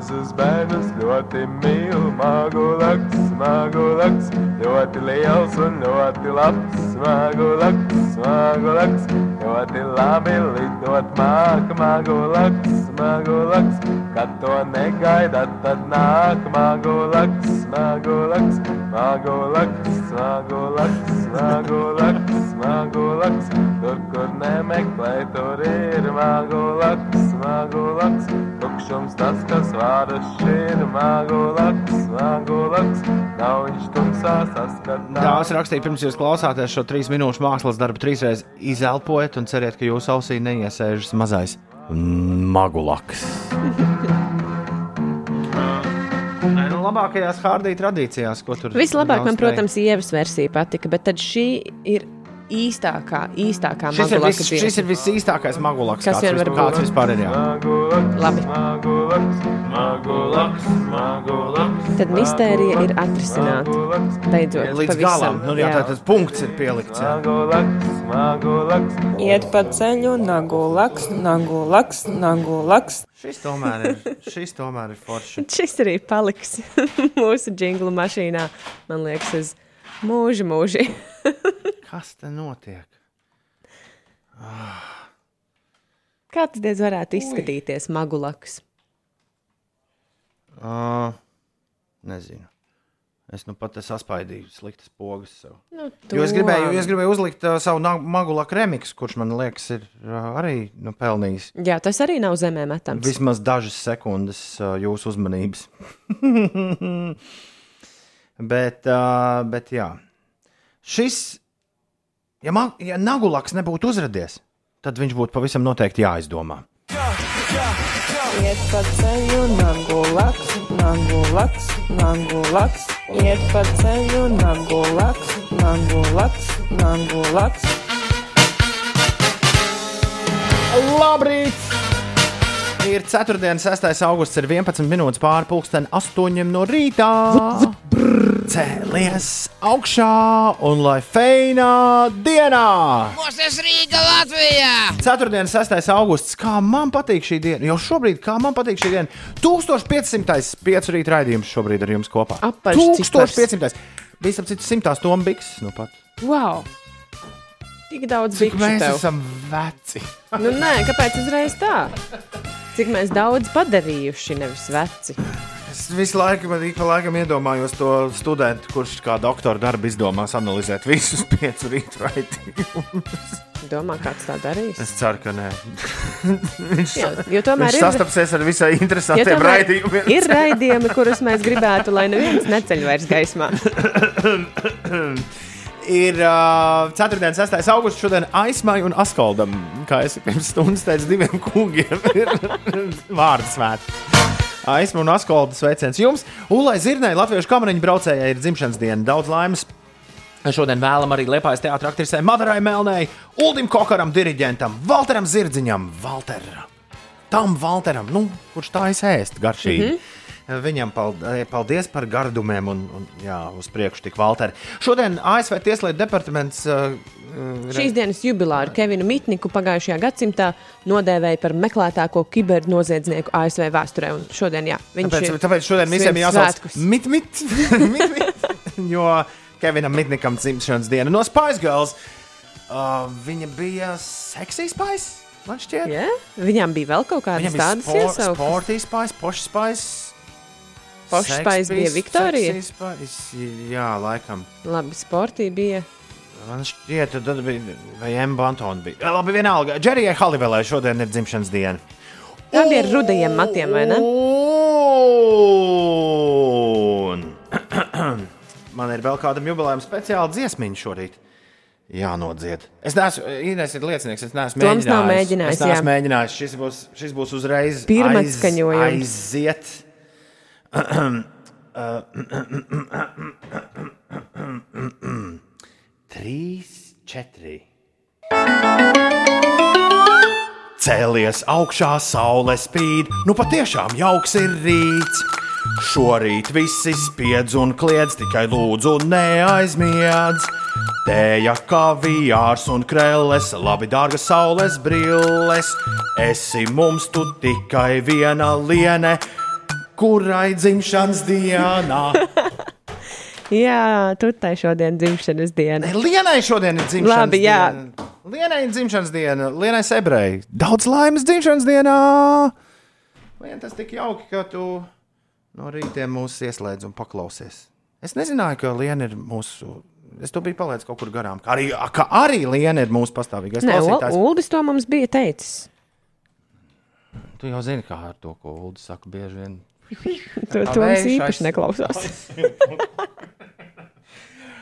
Mazus bērnus ļoti mīl, magulaks, magulaks, ļoti liels un ļoti labs, magulaks, magulaks, ļoti labi lidot. Māk, magulaks, magulaks, kad to negaidat, tad nāk, magulaks, magulaks, magulaks, magulaks, magulaks, magulaks, tur, kur nemeklē, tur ir magulaks, magulaks, tukšums tas, kas varas Dāvāts rakstīja, pirms jūs klausāties šo trīs minūšu mākslas darbu, trīsreiz izelpojiet un ceriet, ka jūsu ausī neiesēžas mazais magulaks. Nu, labākajās hārdī tradīcijās, ko tur Vislabāk man, protams, Ievas versija patika, bet tad šī ir īstākā, īstākā Šis ir, vis, šis ir visīstākais magulaks, Kas vien var būt. vispār ir. Jā. Labi. Magulaks, magulaks, magulaks. Tad mistērija ir atrisināta. Beidzot, Līdz pavisam. galam, nu, jā, tā tas punkts ir pielikts. Jā. Iet pa ceļu, nagu laks, nagu laks, nagu laks. Šis tomēr ir, šis tomēr ir forši. Šis arī paliks mūsu jinglu mašīnā, man liekas, uz mūža mūži. Kas te notiek? Kā tas diez varētu izskatīties, magulaks? Uh, nezinu. Es nu pat esmu aspaidījis sliktas pogas sev. Nu, Jo es gribēju, es gribēju uzlikt uh, savu magulaku remixu, kurš man liekas, ir uh, arī nu, pelnījis Jā, tas arī nav zemē metams. vismaz dažas sekundes uh, jūsu uzmanības. bet, uh, bet jā. Šis, ja, ma, ja Nagulaks nebūtu uzradies, tad viņš būtu pavisam noteikti jāizdomā. Iet pa ceļu, nagu laks, nagu laks, nagu laks. Iet pa ceļu, nagu laks, nagu laks, nagu laks. Labrīt! Ir 4. un 6. augusts, ir 11 minūtes pāri pusdien, 8 no rītā. Cēlies augšā un lai feinā dienā! Mūsu Rīga Latvijā! 4. un 6. augusts, kā man patīk šī diena. Jau šobrīd, kā man patīk šī diena. 1500. piecu rīta raidījums šobrīd ar jums kopā. Apaļš cipars. 1500. Bija ap citu 100 stundu biks. Nu pat. Wow! Tik daudz Cik bikšu mēs tev. esam veci. Nu, nē, kāpēc uzreiz tā? Cik mēs daudz padarījuši, nevis veci. Es visu laiku, man ik pa laikam iedomājos to studentu, kurš kā doktora darbu izdomās analizēt visus piecu rītu raidījumus. Domā, kāds tā darīs? Es ceru, ka nē. viņš Jā, jo tomēr viņš ir- sastapsies ar visai interesantiem raidījumiem. Ir raidījumi, kurus mēs gribētu, lai neviens neceļ vairs gaismā. Ir uh, 4. un 6. augusts šodien Aismai un Askoldam, kā es pirms stundas teicu, diviem kungiem ir vārdu svētki. Aisma un Askolda sveiciens jums. Ulai Zirnai, Latviešu kamariņu braucējai, ir dzimšanas diena. Daudz laimes! Šodien vēlam arī Liepājas teātris aktrisei Madarai Melnei, Uldim Kokaram, diriģentam, Valteram Zirdziņam, Valteram. Tam Valteram, nu, kurš tā izēst garšīgi. Mm -hmm. Viņam eh, paldies par gardumiem un, un jā, uz priekšu tik Valteri. Šodien ASV Tieslietu departaments uh, Šīs dienas jubilāru Kevinu Mitniku pagājušajā gadsimtā nodēvēja par meklētāko kibernoziedznieku ASV vēsturē. Un šodien, jā, viņš Tāpēc, ir tāpēc šodien visiem svētkus. mit, mit, mit, mit, jo Kevinam Mitnikam dzimšanas diena no Spice Girls. Uh, viņa bija seksīga Spice, man šķiet. Yeah? Viņam bija vēl kaut kādas tādas spor, iesauktas. sportīs Spice, pošs Spice. Pošs Spice bija Viktorija? Spice, Jā, laikam. Labi, sportī bija. Man šķiet, tad bija, vai Emma Antona bija. Labi, vienalga. Džerijai Halivelai šodien ir dzimšanas diena. Bija ar rudajiem matiem, vai ne? Un man ir vēl kādam jubilējam speciāla dziesmiņa šorīt. Jā, nodzied. Es neesmu, ir liecinieks, es neesmu Toms mēģinājis. nav mēģinājis, Es neesmu jā. mēģinājis. Šis būs, šis būs uzreiz Pirmatskaņojums. aiziet. Trīs, četri. Cēlies augšā, saule spīd, nu patiešām jauks ir rīts. Šorīt visi spiedz un kliedz, tikai lūdzu neaizmiedz. Tēja, kaviārs un krēles, labi dārga saules brilles. Esi mums tu tikai viena liene, kurai dzimšanas dienā. Jā, tu tai šodien dzimšanas diena. Lienai šodien ir dzimšanas Labi, diena. Lienai ir dzimšanas diena, Lienai Sebrei. Daudz laimes dzimšanas dienā! Lien, tas tik jauki, ka tu no rīta mūs ieslēdz un paklausies. Es nezināju, ka Liena ir mūsu. Es to biju palaidis kaut kur garām. Arī, ka arī Liena ir mūsu pastāvīgais klausītājs. Ul- Uldis to mums bija teicis. Tu jau zini, kā ar to, ko Ulu saka bieži vien. To, to mums īpaši neklausās.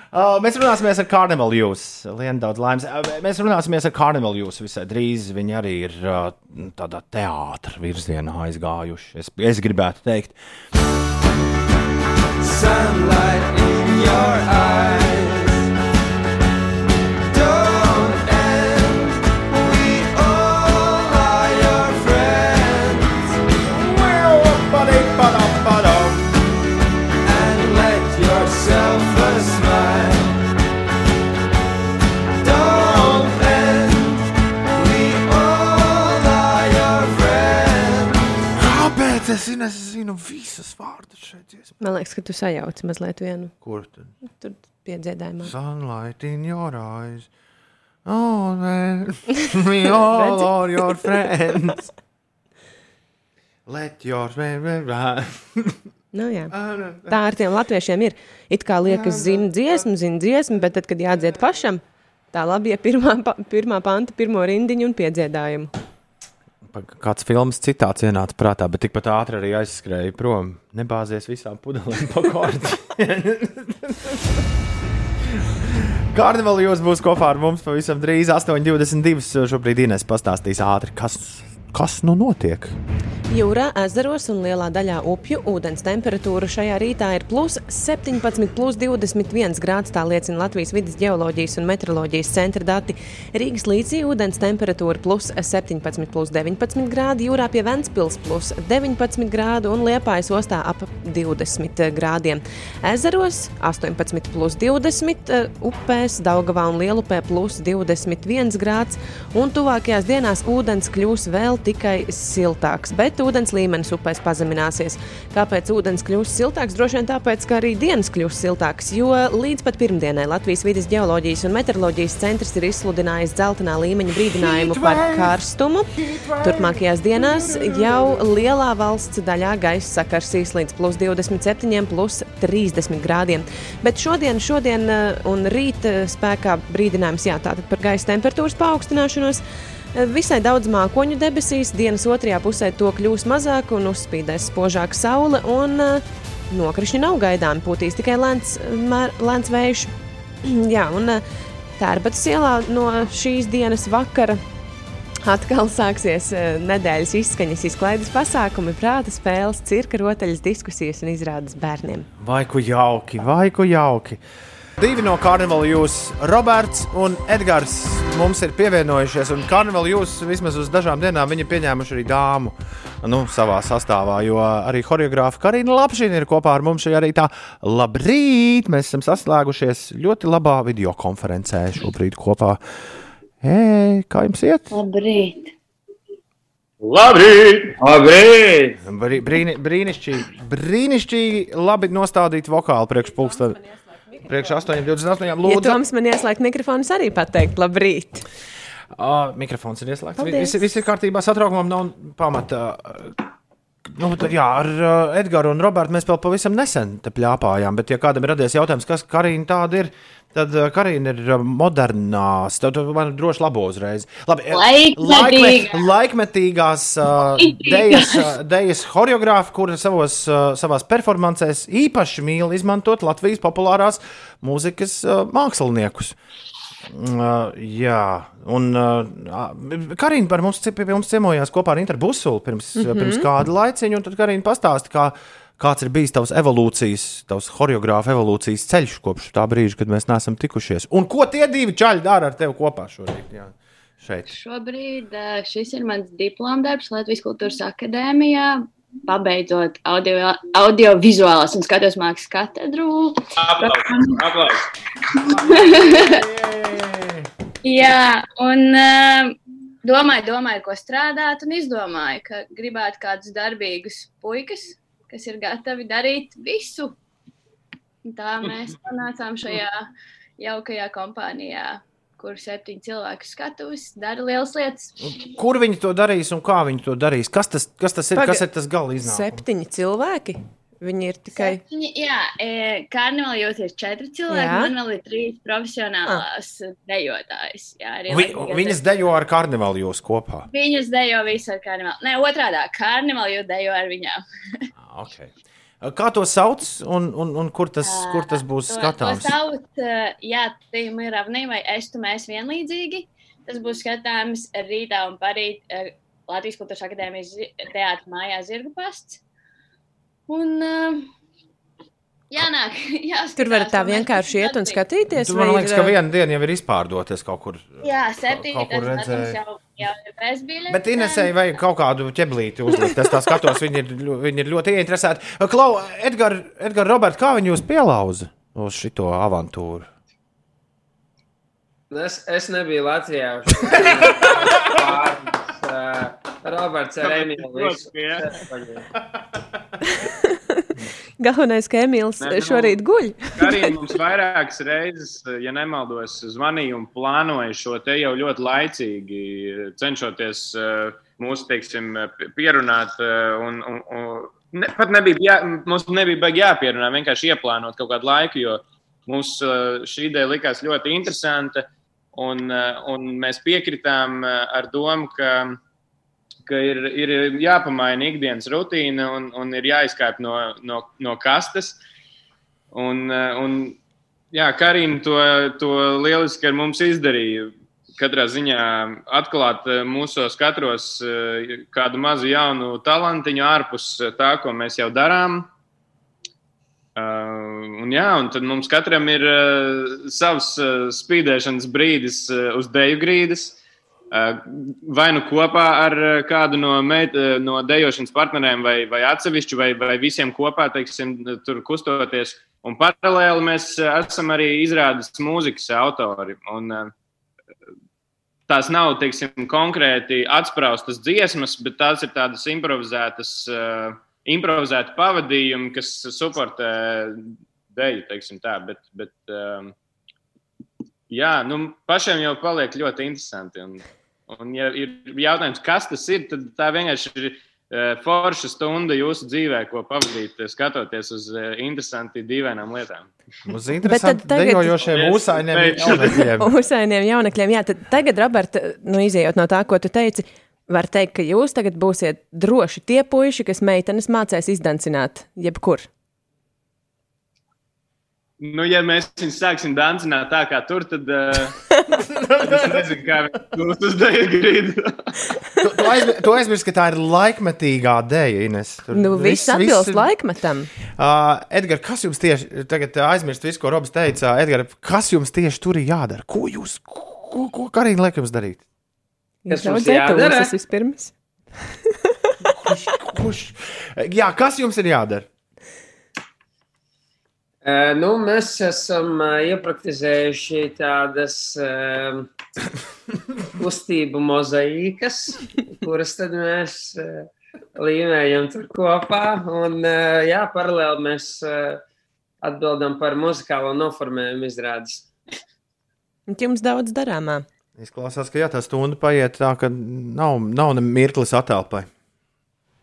Uh, mēs runāsimies ar Carnival Jūs. Lienu daudz laimes. Uh, mēs runāsimies ar Carnival Jūs visai drīz. Viņi arī ir uh, tādā teātra virzienā aizgājuši. Es, es gribētu teikt. Sunlight in your eyes. Zinu, es zinu visus vārdus šeit? dziesmā? Man liekas, ka tu sajauc mazliet vienu. Kur tad? Tur piedziedājumā. Sunlight in your eyes. Oh, man. We all are your friends. Let your Nu, jā. Tā ar tiem latviešiem ir. It kā liekas, zina dziesmu, zina dziesmu, bet tad, kad jādzied pašam, tā labi ir pirmā, pirmā panta, pirmo rindiņu un piedziedājumu. Kāds filmas citāts ienāca prātā, bet tikpat ātri arī aizskrēja prom. Nebāzies visām pudelēm pa korti. Karnevāli jūs būs kopā ar mums pavisam drīz 8.22. Šobrīd Inês pastāstīs ātri, kas, kas nu notiek. Jūrā, ezeros un lielā daļā upju ūdens temperatūra šajā rītā ir plus 17, plus 21 grāds. Tā liecina Latvijas vidas geoloģijas un meteoroloģijas centra dati. Rīgas līcī ūdens temperatūra plus 17, plus 19 grādi, jūrā pie Ventspils plus 19 grādu un Liepājas ostā ap 20 grādiem. Ezeros 18, plus 20, eh, upēs Daugavā un Lielupē plus 21 grāds, un tuvākajās dienās ūdens kļūs vēl tikai siltāks, bet ūdens līmenis upēs pazemināsies. Kāpēc ūdens kļūs siltāks? Droši vien tāpēc, ka arī dienas kļūs siltākas, jo līdz pat pirmdienai Latvijas vidas geoloģijas un meteoroloģijas centrs ir izsludinājis dzeltenā līmeņa brīdinājumu par karstumu. Turpmākajās dienās jau lielā valsts daļā gaisa sakarsīs līdz plus 27, plus 30 grādiem. Bet šodien, šodien eh, un rīt eh, spēkā brīdinājums jā, par gaisa temperatūras paaugstināšanos. Eh, Visai daudz mākoņu debesīs, dienas otrajā pusē to kļūs mazāk un uzspīdēs spožāka saule. Un, uh, Nokrišņi nav gaidāmi, pūtīs tikai lēns, mēr- lēns vējš. Jā, un uh, Tērbatas ielā no šīs dienas vakara atkal sāksies uh, nedēļas izskaņas izklaides pasākumi, prāta spēles, cirka rotaļas, diskusijas un izrādes bērniem. Vai ku jauki, vai ku jauki. Divi no karnevāla jūs, Roberts un Edgars, mums ir pievienojušies. Un karnevāla jūs vismaz uz dažām dienām viņi ir pieņēmuši arī dāmu nu, savā sastāvā. Jo arī choreogrāfa Karina Lapšina ir kopā ar mums šajā rītā. Labrīt! Mēs esam saslēgušies ļoti labā video konferencē šobrīd kopā. Hei, kā jums iet? Labrīt! Labrīt! Labrīt! Brī, brīni, brīnišķīgi, brīnišķīgi labi nostādīt vokālu priekš pulksteni. Priekš 8,28. Ja Lūdzu, Toms man ieslēgt mikrofonus, arī pateikt labrīt. uh, mikrofons ir ieslēgts. Viss, viss ir kārtībā, satraukumam nav pamata. Nu, tad, jā, ar uh, Edgars un Robertu mēs vēl pavisam nesen te pļāpājām. Bet, ja kādam ir radies jautājums, kas Karina tāda ir, tad uh, Karina ir uh, modernās. Tad man droši labo uzreiz. Labi, eh, Laikmetīgā. laikme- laikmetīgās uh, dejas, uh, dejas choreogrāfa, kura savos, uh, savās performancēs īpaši mīl izmantot Latvijas populārās mūzikas uh, māksliniekus. Uh, jā, un uh, Karina par mums, pie mums ciemojās kopā ar Interu Busulu pirms, mm Mhm. -hmm. pirms kāda laiciņa, un tad Karina pastāsta, kā, kāds ir bijis tavs evolūcijas, tavs choreogrāfa evolūcijas ceļš kopš tā brīža, kad mēs neesam tikušies. Un ko tie divi čaļi dara ar tevi kopā šorīt? Jā, šeit. Šobrīd šis ir mans diplomdarbs Latvijas Kultūras Akadēmijā. Pabeidzot audio, audiovizuālās un skatos mākslas katedru. Jā, un uh, domāju, domāju, ko strādāt, un izdomāju, ka gribētu kādus darbīgus puikas, kas ir gatavi darīt visu. Un Tā mēs nonācām šajā jaukajā kompānijā, kur septiņi cilvēku skatuves dara lielas lietas. Kur viņi to darīs un kā viņi to darīs? Kas tas, kas tas ir? Paga- Kas ir tas gala iznākums? Septiņi cilvēki. Viņi ir tikai. Septiņi, jā, e, karnevālā jūs ir četri cilvēki, Jā. man vēl ir trīs profesionālās dejotājas. Jā, arī Vi, viņas dejo ar karnevālu jūs kopā. Viņas dejo visu ar karnevālu. Nē, otrādā - karnevāla jūs dejo ar viņām. Okay. Kā to sauc un, un, un kur, tas, kur tas būs To- skatāms? To sauc, uh, jā, tīm ir avnī vai es tu mēs vienlīdzīgi. Tas būs skatāms rītā un parīt Latvijas Kultūras Akadēmijas teātra mājā Zirgu pasts. Un uh, jānāk, jāskatās. Tur var tā vienkārši iet un skatīties. Tu, man vai liekas, ir, ka viena diena jau ir izpārdoties kaut kur. Jā, redzēju. jau, jau ir bez biļetēm. Bet Inesai vajag kaut kādu ķeblīti uzlikt. Es tā skatos, viņi ir, viņi ir ļoti ieinteresēti. Klau, Edgars, Edgar, Robert, kā viņi jūs pielauza uz šito avantūru? Es, es nebiju Latvijā. Uh, Roberts ar Emīlu. Galvenais, ka Emīls Nē, nu, šorīt guļ. Arī mums vairākas reizes, ja nemaldos, zvanīja un plānoja šo te jau ļoti laicīgi, cenšoties eh, mūs, teiksim, pierunāt. eh, Un, un, un, ne, pat nebija, jā, mums nebija baigi jāpierunā, vienkārši ieplānot kaut kādu laiku, jo mums eh, šī ideja likās ļoti interesanta. Un, un mēs piekritām ar domu, ka ka ir, ir jāpamaina ikdienas rutīna un, un ir jāizkāp no, no, no kastes. Un, un jā, Karina to, to lieliski ar mums izdarīja. Katrā ziņā atklāt eh, mūsos katros eh, kādu mazu jaunu talantiņu ārpus tā, ko mēs jau darām. Uh, un, jā, un tad mums katram ir uh, savs uh, spīdēšanas brīdis uh, uz deju grīdas. Uh, vai nu kopā ar uh, kādu no, meit, uh, no dejošanas partneriem, vai, vai atsevišķi, vai, vai visiem kopā, teiksim, tur kustoties. Un paralēli mēs esam arī izrādes mūzikas autori. Un, tās nav teiksim, konkrēti atspraustas dziesmas, bet tās ir tādas improvizētas, uh, improvizēti pavadījumi, kas suportē deju, teiksim tā. Bet, bet, um, jā, nu, pašiem jau paliek ļoti interesanti. Un, un ja ir jautājums, kas tas ir, tad tā vienkārši ir uh, forša stunda jūsu dzīvē, ko pavadīt, eh, skatoties uz uh, interesanti dīvainām lietām. Uz interesanti dejojošiem ūsainiem jaunekļiem. Usainiem jaunekļiem. Jā, tad tagad, Robert, nu, izējot no tā, ko tu teici, var teikt, ka jūs tagad būsiet droši tie puiši, kas meitenes mācēs izdancināt jebkur. Nu, ja mēs viņus sāksim dancināt tā kā tur, tad, uh, tad es nezinu, kā uz dēļa grīdu. Tu, aizmirsti, ka tā ir laikmetīgā dēļa, Ines. Tur Nu, viss atbilst laikmetam. Uh, Edgars, kas jums tieši tagad aizmirst visu, ko Robs teica? Edgars, kas jums tieši tur ir jādara? Ko jūs, ko, ko Karina liek jums darīt? Kas Izraudzēt jādara? ūsas vispirms. Kurš? Jā, kas jums ir jādara? Nu, mēs esam iepraktizējuši tādas kustību mozaīkas, kuras tad mēs līmējam tur kopā. Un, jā, paralēli mēs atbildam par muzikālo noformējumu izrādes. Un Jums daudz darāmā. Izklausās, ka jā, tā stunda paiet tā, ka nav, nav ne mirklis atelpai.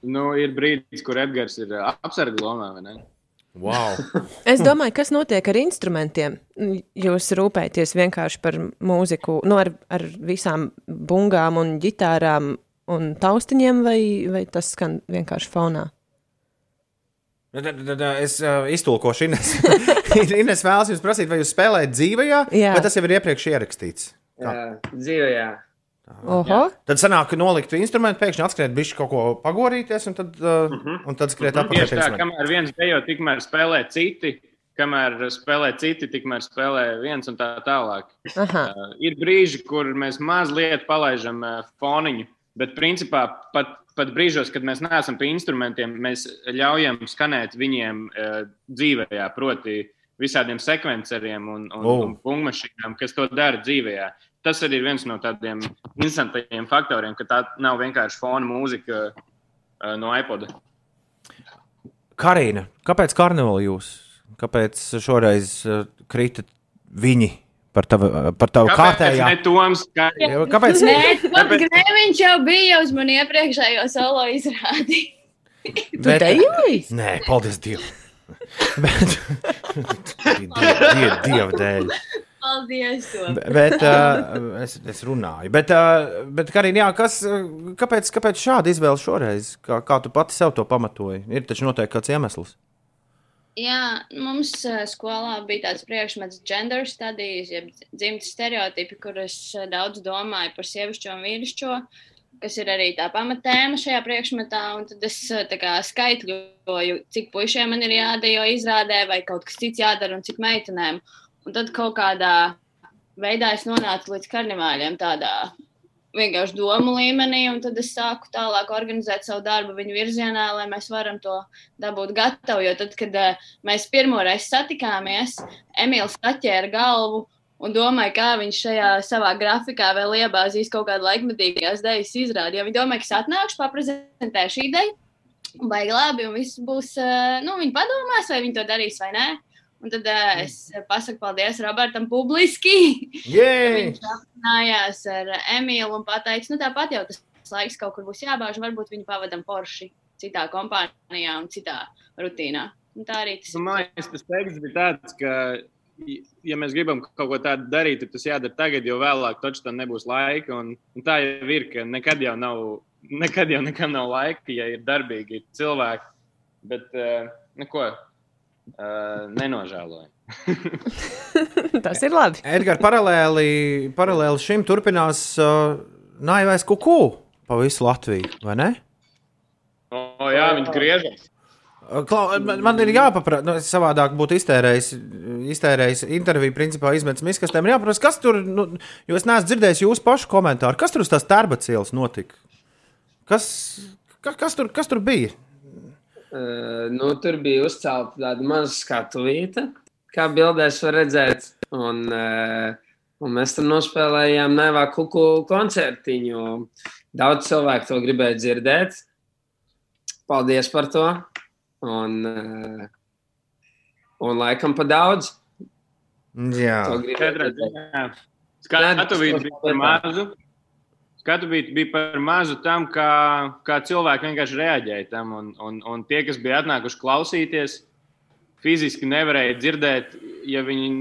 Nu, ir brīdis, kur Edgars ir apsargu lomā, vai ne? Wow. Es domāju, kas notiek ar instrumentiem. Jūs rūpēties vienkārši par mūziku, nu, ar, ar visām bungām un ģitārām un taustiņiem, vai, vai tas skan vienkārši fonā? Tad- tad, tad Es uh, iztulkošu Ines. Ines vēlas jums prasīt, vai jūs spēlējat dzīvajā, Jā. vai tas jau ir iepriekš ierakstīts. Jā, dzīvē, jā. Oho! Tad sanāk, ka nolikt instrumentu, pēkšņi atskriet, bišķi kaut ko pagorīties, un tad, uh, uh -huh. un tad skriet atpakaļ. Tieši pie tā, instrumenta. kamēr viens dejo, tikmēr spēlē citi, kamēr spēlē citi, tikmēr spēlē viens un tā tālāk. Aha. Uh, ir brīži, kur mēs mazliet palaidām uh, foniņu, bet principā pat, pat brīžos, kad mēs neesam pie instrumentiem, mēs ļaujam skanēt viņiem uh, dzīvē, proti, visādiem sekvenceriem un, un, Oh. un punkmašīnām, kas to dara dzīvē. Tas arī ir viens no tādiem interesantiem faktoriem, ka tā nav vienkārši fona mūzika uh, no iPoda. Karina, kāpēc karnevāli jūs? Kāpēc šoreiz uh, krita viņi par tavu, par tavu kārtējā? Ne Toms, kā... Kāpēc? Nē, pats Grēviņš jau bija uz mani iepriekšējo solo izrādi. Bet- dejoji? Nē, paldies Dievam. Bet, Dieva, dieva dēļ. Paldies! Bet uh, es, es runāju. Bet, uh, bet Karina, jā, kas, uh, kāpēc, kāpēc šāda izvēle šoreiz? Kā, kā tu pati sev to pamatoji? Ir taču noteikti kāds iemesls. Jā, mums uh, skolā bija tāds priekšmets, gender studies, jeb dzimtas stereotipi, kur es uh, daudz domāju par sievišķo un vīrišķo, kas ir arī tā pamatēma šajā priekšmetā. Un tad es uh, tā kā skaitļoju, cik puišiem man ir jādejo izrādē, vai kaut kas cits jādara un cik meitenēm. Un tad kaut kādā veidā es nonācu līdz karnevāļiem tādā vienkārši domu līmenī, un tad es sāku tālāk organizēt savu darbu viņu virzienā, lai mēs varam to dabūt gatavu. Jo tad, kad uh, mēs pirmo reizi satikāmies, Emīls atķēra galvu un domāja, kā viņš šajā savā grafikā vēl iebāzīs kaut kādu laikmetīgās idejas izrādi. Jo viņi domāja, ka es atnākšu, paprezentēšu ideju, baigi labi, un viss būs, uh, nu, viņi padomās, vai viņi to darīs vai nē. Un tad uh, es pasaku paldies Robertam publiski. Viņš apzinājās ar Emīlu un pateica, nu tāpat jau tas laiks kaut kur būs jābāž, varbūt viņu pavadam porši citā kompānijā un citā rutīnā. Un tā arī tas Nu, man liekas, tas teksts bija tāds, ka, ja mēs gribam kaut ko tādu darīt, tad tas jādara tagad, jo vēlāk taču tam nebūs laika. Un, un tā jau ir, ka nekad jau nav, nekad jau nekam nav laika, ja ir darbīgi ir cilvēki. Bet, uh, neko, uh, nenožēloju. Tas ir labi. Edgars, paralēli, paralēli šim turpinās uh, naivais kuku pa visu Latviju, vai ne? O, jā, viņi griežas. Uh, Klau, man, man ir jāpaprasa, nu, es savādāk būtu iztērējis, iztērējis interviju, principā izmetis miskastēm. Ir jāpaprasa, kas tur, nu, jo es neesmu dzirdējis jūsu pašu komentāru, kas tur uz tās tērba cielas notika? Kas, kas, kas, tur, kas tur bija? Uh, nu, tur bija uzcelta tāda maza skatuvīte, kā bildēs var redzēt. Un, uh, un mēs tur nospēlējām Nevā kuku koncertiņu. Daudz cilvēku to gribēja dzirdēt. Paldies par to. Un, uh, un laikam pa daudz. Jā, To gribēja Jā. Skatu bija par mazu. Skatu bija, bija par mazu tam, kā, kā cilvēki vienkārši reaģēja tam. Un, un, un tie, kas bija atnākuši klausīties, fiziski nevarēja dzirdēt, ja viņi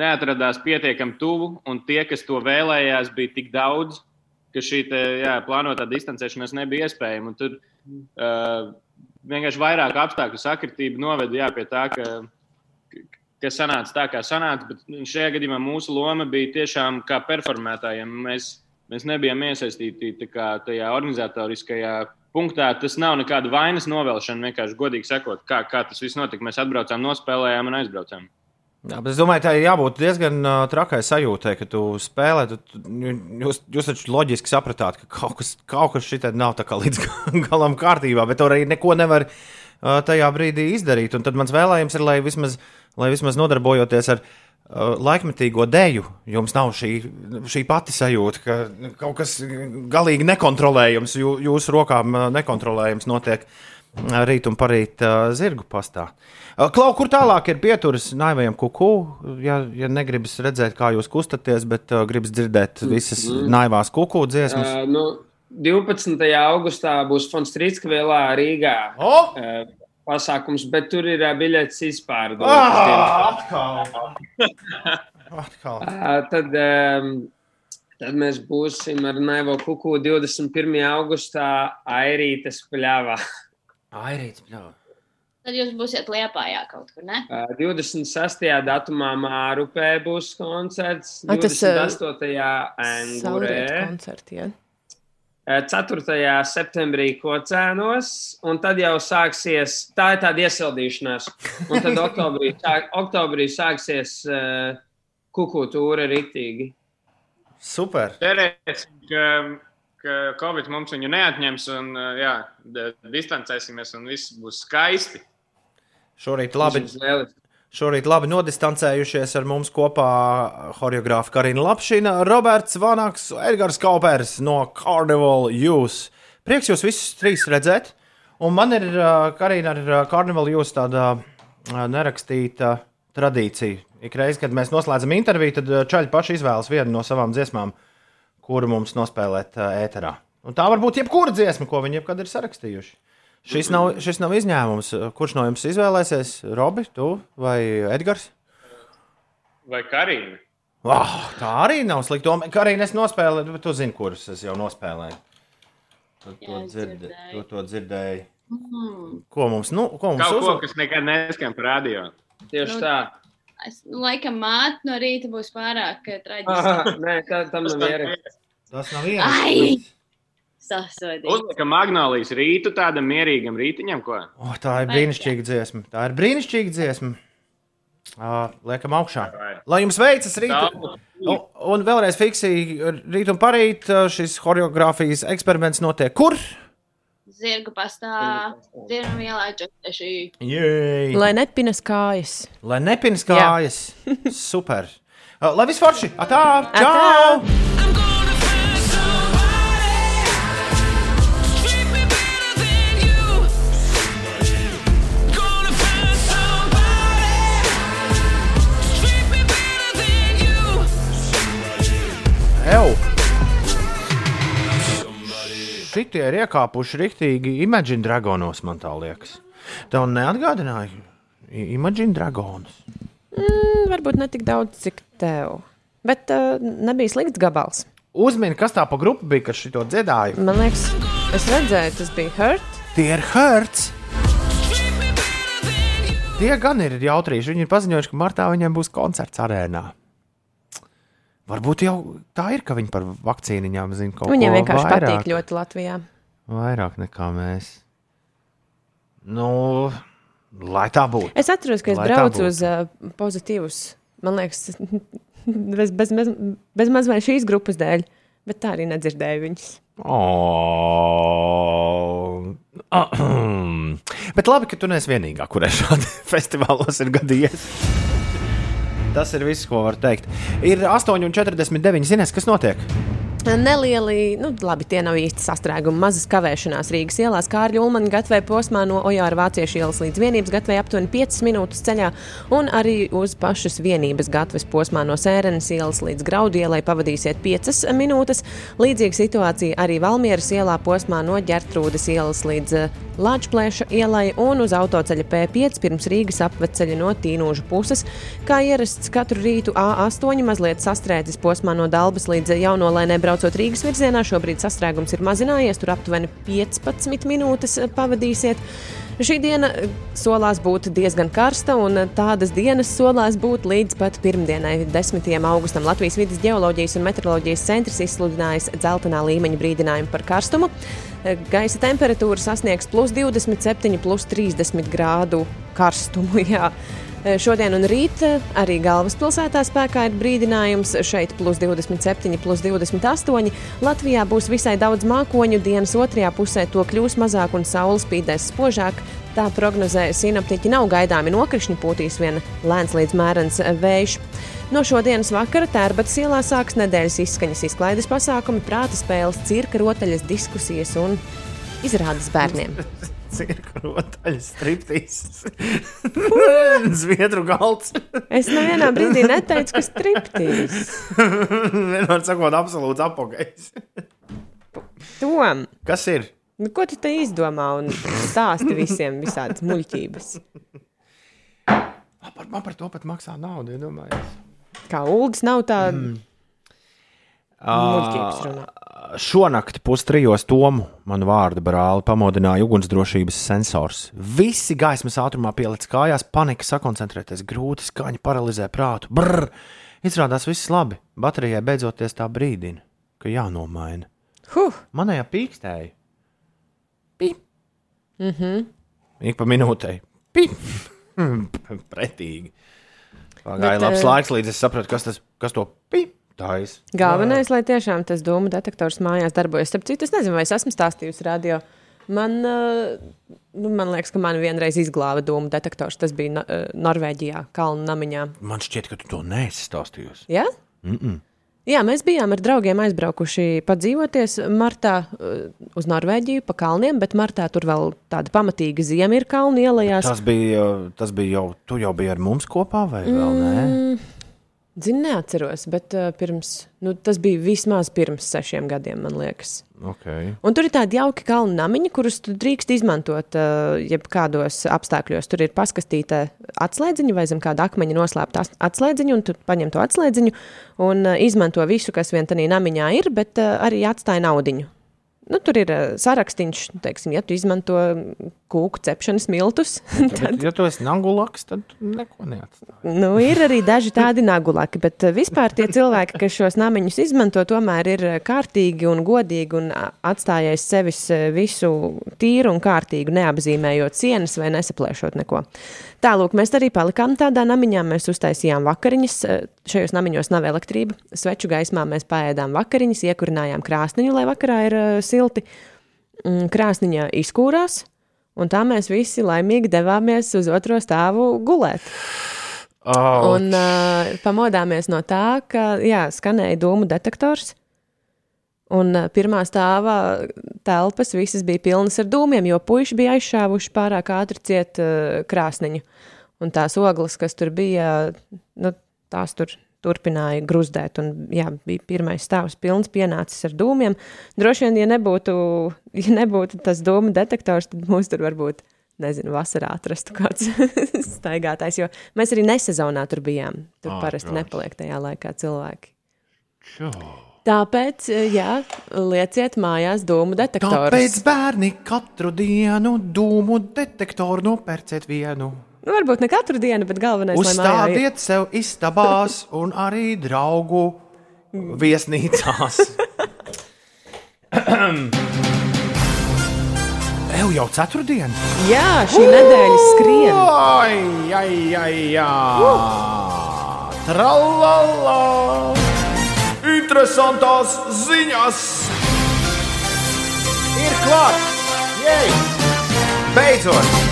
neatradās pietiekami tuvu. Un tie, kas to vēlējās, bija tik daudz, ka šī te, jā, plānotā distancēšanās nebija iespējama. Tur uh, vienkārši vairāk apstākļu sakritība noveda jā, pie tā, ka kas sanāca tā, kā sanāca. Bet šajā gadījumā mūsu loma bija tiešām kā performētājiem. Mēs, mēs nebijām iesaistīti kā, tajā organizatoriskajā punktā. Tas nav nekāda vainas novēlšana, vienkārši godīgi sakot, kā, kā tas viss notika. Mēs atbraucām, nospēlējām un aizbraucām. Jā, es domāju, tā ir jābūt diezgan uh, trakai sajūtai, ka tu spēlē. Tu, tu, jūs, jūs taču loģiski sapratāt, ka kaut kas, kaut kas šitā nav tā kā līdz galam kārtībā, bet tur arī neko nevar uh, tajā brīdī izdarīt. Un tad mans vēlējums ir, lai vismaz, lai vismaz nodarbojoties ar uh, laikmetīgo deju, jums nav šī, šī pati sajūta, ka kaut kas galīgi nekontrolējams, jū, jūsu rokām uh, nekontrolējams notiek. uh, Rīt un parīt zirgu pastā. Klau, kur tālāk ir pieturas naivajam kuku? Ja, ja negribas redzēt, kā jūs kustaties, bet gribas dzirdēt visas Mhm. naivās kuku dziesmas. Uh, nu, 12. augustā būs Fonstrītska vielā Rīgā. Oh! Uh, pasākums, bet tur ir biļetes izpārdotas. Ah, atkal! tad, um, tad mēs būsim ar Naivo Kuku 21. augustā Airītas pļāvā. Airītas pļāvā. Tad jūs būsiet liepājā kaut kur, ne? Uh, 26. datumā Mārupē būs koncerts, Ai, tas, uh, 28. Saulrietu Angurē. koncerti, ja? 4. septembrī Kocēnos, un tad jau sāksies, tā tāda iesildīšanās. Un tad oktobrī, sāk, oktobrī sāksies uh, kuku tūra ritīgi. Super! Cerēsim, ka, ka Covid mums viņu neatņems un uh, jā, distancēsimies un viss būs skaisti. Šorīt labi, šorīt labi nodistancējušies ar mums kopā choreogrāfa Karina Lapšina, Roberts Vanaks, Edgars Kaupers no Carnival Youth. Prieks jūs visus trīs redzēt. Un man ir, Karina, ar Carnival Youth tāda nerakstīta tradīcija. Ikreiz, kad mēs noslēdzam interviju, tad čaļi paši izvēlas vienu no savām dziesmām, kuru mums nospēlēt ēterā. Un tā var būt jebkura dziesma, ko viņi jebkad ir sarakstījuši. Šis nav, šis nav izņēmums. Kurš no jums izvēlēsies? Robi, tu vai Edgars? Vai Karina? Oh, tā arī nav slikta. Arī es nospēlēju, bet tu zini, kurus es jau nospēlēju. Tu to, Jā, es dzird, dzirdēju. tu to dzirdēji. Mm. Ko mums, nu, ko mums Kaut ko, uzvar? kas nekad neskan par radio. Tieši Nu, tā. Es, nu, laikam, māte no rīta būs pārāk eh, traģiska. nē, tā, tam nav viera. Tas nav Ai! Sasodīt. Uzliekam magnolijas rītu tādam mierīgam rītiņam, ko? Oh, tā ir brīnišķīga dziesma. Tā ir brīnišķīga dziesma. Uh, liekam augšā. Lai jums veicas rīt. Un, un vēlreiz fiksīgi, rīt un parīt šis choreogrāfijas eksperiments notiek kur? Zirgu pastā, dzirnu ielā četreši. Jej! Lai nepinas kājas. Lai nepins kājas. Super. Uh, lai viss forši! Atā! Čau! Atā! Ew! Šitie ir iekāpuši rīktīgi Imagine Dragonos, man tā liekas. Tev neatgādināja Imagine Dragonus. Mm, varbūt ne tik daudz, cik tev. Bet uh, nebija slikts gabals. Uzmini, kas tā pa grupu bija, kas šito dziedāja. Man liekas, es redzēju, tas bija Hurt. Tie ir Hertz. Tie gan ir jautrīši. Viņi ir paziņojuši, ka martā viņiem būs koncerts arēnā. Varbūt jau tā ir, ka viņi par vakcīniņām zina kaut Viņiem ko vienkārši vairāk. patīk ļoti Latvijā. Vairāk nekā mēs. Nu, lai tā būtu. Es atceros, ka es Lai braucu uz uh, pozitīvus, man liekas, bez, bez, bez, bez maz vai šīs grupas dēļ, bet tā arī nedzirdēju viņus. Oh. Bet labi, ka tu neesi vienīgā, kurai šādi festivālos ir gadījies. Tas ir viss, ko var teikt. Ir 8,49 zinās, kas notiek. Nelieli, nu, labi, tie nav īsti sastrēgumi. Mazas kavēšanās Rīgas ielās, kā arī Ulmaņa gatavē posmā no Ojāra Vāciešu ielas līdz vienības gatavē aptuveni 5 minūtes ceļā, un arī uz pašas vienības gatavas posmā no Sērenes ielas līdz Graudu ielai pavadīsiet 5 minūtes. Līdzīga situācija arī Valmieras ielā posmā no Ģertrūdas ielas līdz eh, Lāčplēša ielai un uz autoceļa P5 pirms Rīgas apveceļa no Tīnūžu puses. Kā ierasts katru rītu A8 mazliet sastrēdzis posmā no Dalbas līdz Jaunolēnē braucot Rīgas virzienā. Šobrīd sastrēgums ir mazinājies, tur aptuveni 15 minūtes eh, pavadīsiet. Šī diena eh, solās būt diezgan karsta, un eh, tādas dienas solās būt līdz pat pirmdienai, 10. augustam. Latvijas vidas geoloģijas un meteoroloģijas centrs izsludinājis dzeltenā līmeņa brīdinājumu par karstumu. Gaisa temperatūra sasniegs plus 27, plus 30 grādu karstumu. Jā. Eh, Šodien un rīt eh, arī galvaspilsētā spēkā ir brīdinājums. Šeit plus 27, plus 28. Latvijā būs visai daudz mākoņu. Dienas otrajā pusē to kļūs mazāk un saule spīdēs spožāk. Tā prognozē sinaptiķi nav gaidāmi nokrišņi, pūtīs vien lēns līdz mērens eh, vējš. No šodienas vakara tērbatas ielā sāks nedēļas izskaņas izklaides pasākumi, prāta spēles, cirka rotaļas, diskusijas un izrādes bērniem. Cirka rotaļas, striptīs. Zviedru galds. Es nevienā brīdī neteicu, ka striptīs. Vienmēr sakot, absolūts apgājis. Tom, Kas ir? nu, ko tu te izdomā un stāsti visiem visādas muļķības? Par, man par to pat maksā naudu, iedomājieties. Kā ULDS nav tāda mm. muļķības Ā, runā. Šonakt pustrijos Tomu, manu vārdu brāli, pamodināja ugunsdrošības sensors. Visi gaismas ātrumā pielic kājās, panika, sakoncentrēties, grūti skaņa paralizē prātu. Brr! Izrādās viss labi. Baterijai beidzoties tā brīdina, ka jānomaina. Huh! Manējā pīkstēja. Mm -hmm. Ik pa minūtei. Pip! Pretīgi. Pagāja Bet, labs eh, laiks, līdz es sapratu, kas, tas, kas to pip taisa. Galvenais, lai tiešām tas dūmu detektors mājās darbojas. Starp citu, es nezinu, vai es esmu stāstījusi radio. Man, uh, nu, man liekas, ka man vienreiz izglāba dūmu detektors. Tas bija no, uh, Norvēģijā, Kalnu namiņā. Man šķiet, ka tu to neesi stāstījusi. Ja? Mm -mm. Jā, mēs bijām ar draugiem aizbraukuši padzīvoties martā uh, uz Norvēģiju pa kalniem, bet martā tur vēl tāda pamatīga ziema ir kalnu ielās. Tas bija, tas bija jau, tu jau biji ar mums kopā, vai vēl nē? Zinu, neatceros, bet uh, pirms, nu, tas bija vismaz pirms sešiem gadiem, man liekas. Okay. Un tur ir tādi jauki kalnu namiņi, kurus drīkst izmantot uh, jebkādos apstākļos. Tur ir paskastīta atslēdziņa vai zem kāda akmeņa noslēpta atslēdziņa, un tu paņem to atslēdziņu un uh, izmanto visu, kas vien tajā namiņā ir, bet uh, arī atstāja naudiņu. Nu, tur ir uh, sarakstīns, teiksim, ja tu izmanto kūku cepšanas miltus. Tad, ja tu esi nagulaks, tad neko neatstāj. Nu, ir arī daži tādi nagulaki, bet eh, vispār tie cilvēki, kas šos namiņus izmanto, tomēr ir eh, kārtīgi un godīgi un a, atstājies sevis eh, visu tīru un kārtīgu, neapzīmējot sienas vai nesaplēšot neko. Tālūk, mēs arī palikām tādā namiņā, mēs uztaisījām vakariņas. eh, Šajos namiņos nav elektrība. Sveču gaismā mēs pēdām vakariņas, iekurinājām krāsniņu, lai vakarā ir uh, silti. Mm, Krāsniņa izkūrās, un tā mēs visi laimīgi devāmies uz otro stāvu gulēt. Oh, Un uh, pamodāmies no tā, ka jā, skanēja dūmu detektors. Un pirmā stāvā telpas visas bija pilnas ar dūmiem, jo puiši bija aizšāvuši pārāk ātri ciet uh, krāsniņu. Un tās ogles, kas tur bija, nu, tās tur turpināja gruzdēt. Un, jā, bija pirmais stāvs pilns, pienācis ar dūmiem. Droši vien, ja nebūtu, ja nebūtu tas dūmu detektors, tad mums tur varbūt, nezinu, vasarā atrastu kāds staigātājs. Jo mēs arī nesezonā tur bijām. Tur Ā, parasti protams. nepaliek tajā laikā cilvēki. Čau. Tāpēc, jā, lieciet mājās dūmu detektorus. Tāpēc bērni katru dienu dūmu detektoru nopērciet vienu. Nu, varbūt ne katru dienu, bet galvenais ir. Uzstādiet sev istabās un arī draugu viesnīcās. Eju jau ceturtdienu. Jā, šī nedēļa skrien. Ai, ai, ai, jā. Tralala! Interesantās ziņas! Ir klāts! Jej! Beidzot!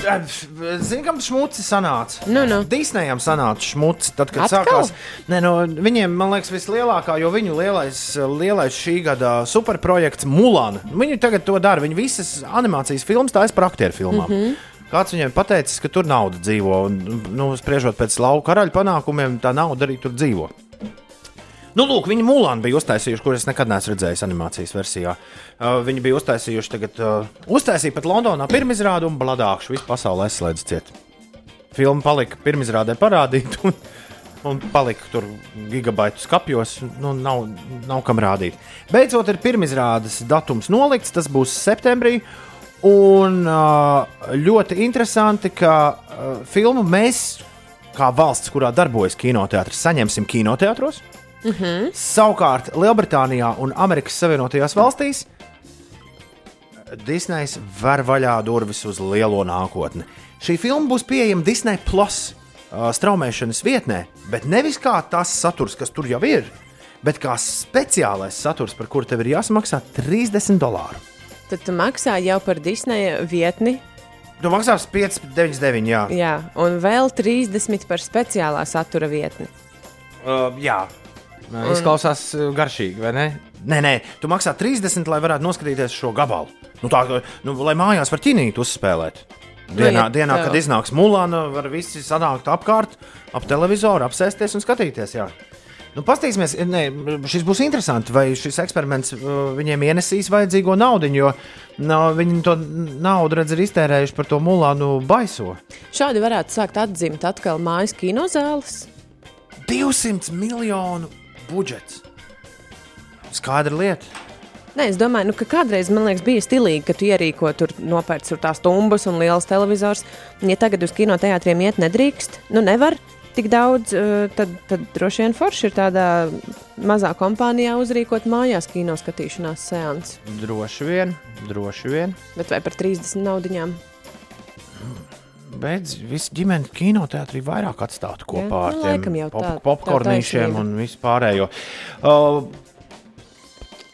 Zini, kam šmuci sanāca? Nu, nu. Disneyam sanāca šmuci, tad, kad Atkal? sākās. Nē, no, viņiem, man liekas, vislielākā, jo viņu lielais, lielais šī gada superprojekts Mulāna. Viņi tagad to dara. Viņi visas animācijas filmas taisa par aktieru filmām. Mm. -hmm. Kāds viņiem pateicis, ka tur nauda dzīvo, un, nu, spriežot pēc lauka karaļa panākumiem, tā nauda arī tur dzīvo. Nu, lūk, viņi Mulānu bija uztaisījuši, kuras nekad neesmu redzējis animācijas versijā. Uh, viņi bija uztaisījuši, tagad uh, uztaisīja pat Londonā pirmizrādi un bladākšu visu pasauli aizslēdz ciet. Filma palika pirmizrādē parādīt, un, un palika tur gigabaitu skapjos. Nu, nav, nav kam rādīt. Beidzot, ir pirmizrādes datums nolikts, tas būs septembrī. Un uh, ļoti interesanti, ka uh, filmu mēs, kā valsts, kurā darbojas kinoteātris, saņemsim kinoteātros. Mm -hmm. Savukārt Lielbritānijā un Amerikas Savienotajās valstīs Disney's ver vaļā durvis uz lielo nākotni. Šī filma būs pieejama Disney Plus uh, straumēšanas vietnē, bet nevis kā tas saturs, kas tur jau ir, bet kā speciālais saturs, par kuru tev ir jāsamaksā 30 dolāru. Tad tu maksā jau par Disneja vietni, Tu maksās 5,99. Jā, jā, un vēl 30 par speciālā satura vietni. uh, jā. Izklausās uh, garšīgi, vai ne? Nē, nē, tu maksā 30, lai varētu noskatīties šo gabalu. Nu, tā, nu, lai mājās var ķinīt uzspēlēt. Dienā, ja dienā tev- kad iznāks Mulāna, var visi sanākt apkārt, ap televizoru, apsēsties un skatīties. Jā. Nu, Paskatīsimies, ne, šis būs interesanti, vai šis eksperiments uh, viņiem ienesīs vajadzīgo naudu, jo no, viņi to naudu redz ir iztērējuši par to Mulānu baiso. Šādi varētu sākt atzīmēt atkal mājas kinozāles. 200 miljonu budžets. Skaidra lieta. Nē, es domāju, nu, ka kādreiz man liekas, bija stilīgi, ka tu ierīko tur nopērc tur tās tumbas un liels televizors. Un, Ja tagad uz kinoteātriem iet nedrīkst, nu nevar tik daudz, eh, tad, tad droši vien forši ir tādā mazā kompānijā uzrīkot mājās kino skatīšanās seansu. Droši vien, droši vien. Bet vai par 30 naudiņām? Bet visi ģimenes kinoteātrī vairāk atstātu kopā Jā, ar nu, tiem laikam jau pop, tā- tā popkornīšiem taisnība. un vispārējo. Uh,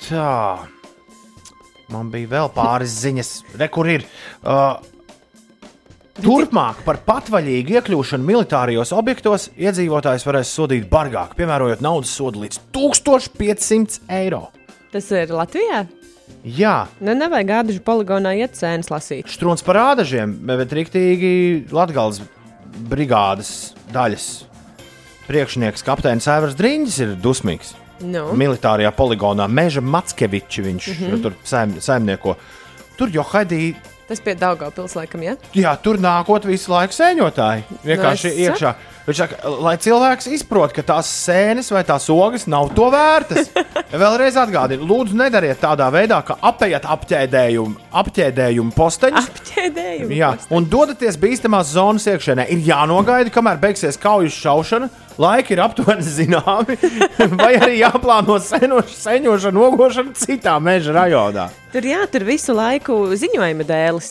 tā. Man bija vēl pāris ziņas, re, kur ir. Uh, Turpmāk par patvaļīgu iekļūšanu militārijos objektos iedzīvotājs varēs sodīt bargāk, piemērojot naudas sodu līdz 1500 eiro. Tas ir Latvijā. Jā, Nu, nevajag gāduši poligonā iet sēnes lasīt. strūns par ādažiem, bet rīktīgi Latvijas brigādes daļas priekšnieks kapteinis Evers Drīņģis ir dusmīgs. Nu. Militārajā poligonā Meža Matskevičs viņš mm. -hmm. tur saim, saimnieko. Tur jau Haidī, Tas pie Daugavpils laikam, ja? jā, tur nākot visu laiku sēņotāji. Vienkārši Nu, es iekšā. Viņš saka, lai cilvēks izprot, ka tās sēnes vai tās ogas nav to vērtas. Vēlreiz atgādinu, lūdzu, nedariet tādā veidā, ka apējat apķēdējumu, apķēdējumu posteņus. Apķēdējumu. Jā, un dodaties bīstamās zonas iekšienē. Ir jānogaida, kamēr beigsies kaujas šaušana. Laiki ir aptuveni zināmi, vai arī jāplāno senoš- seņošana, nogošana citā meža rajonā. Tur jā, tur visu laiku ziņojuma dēlis.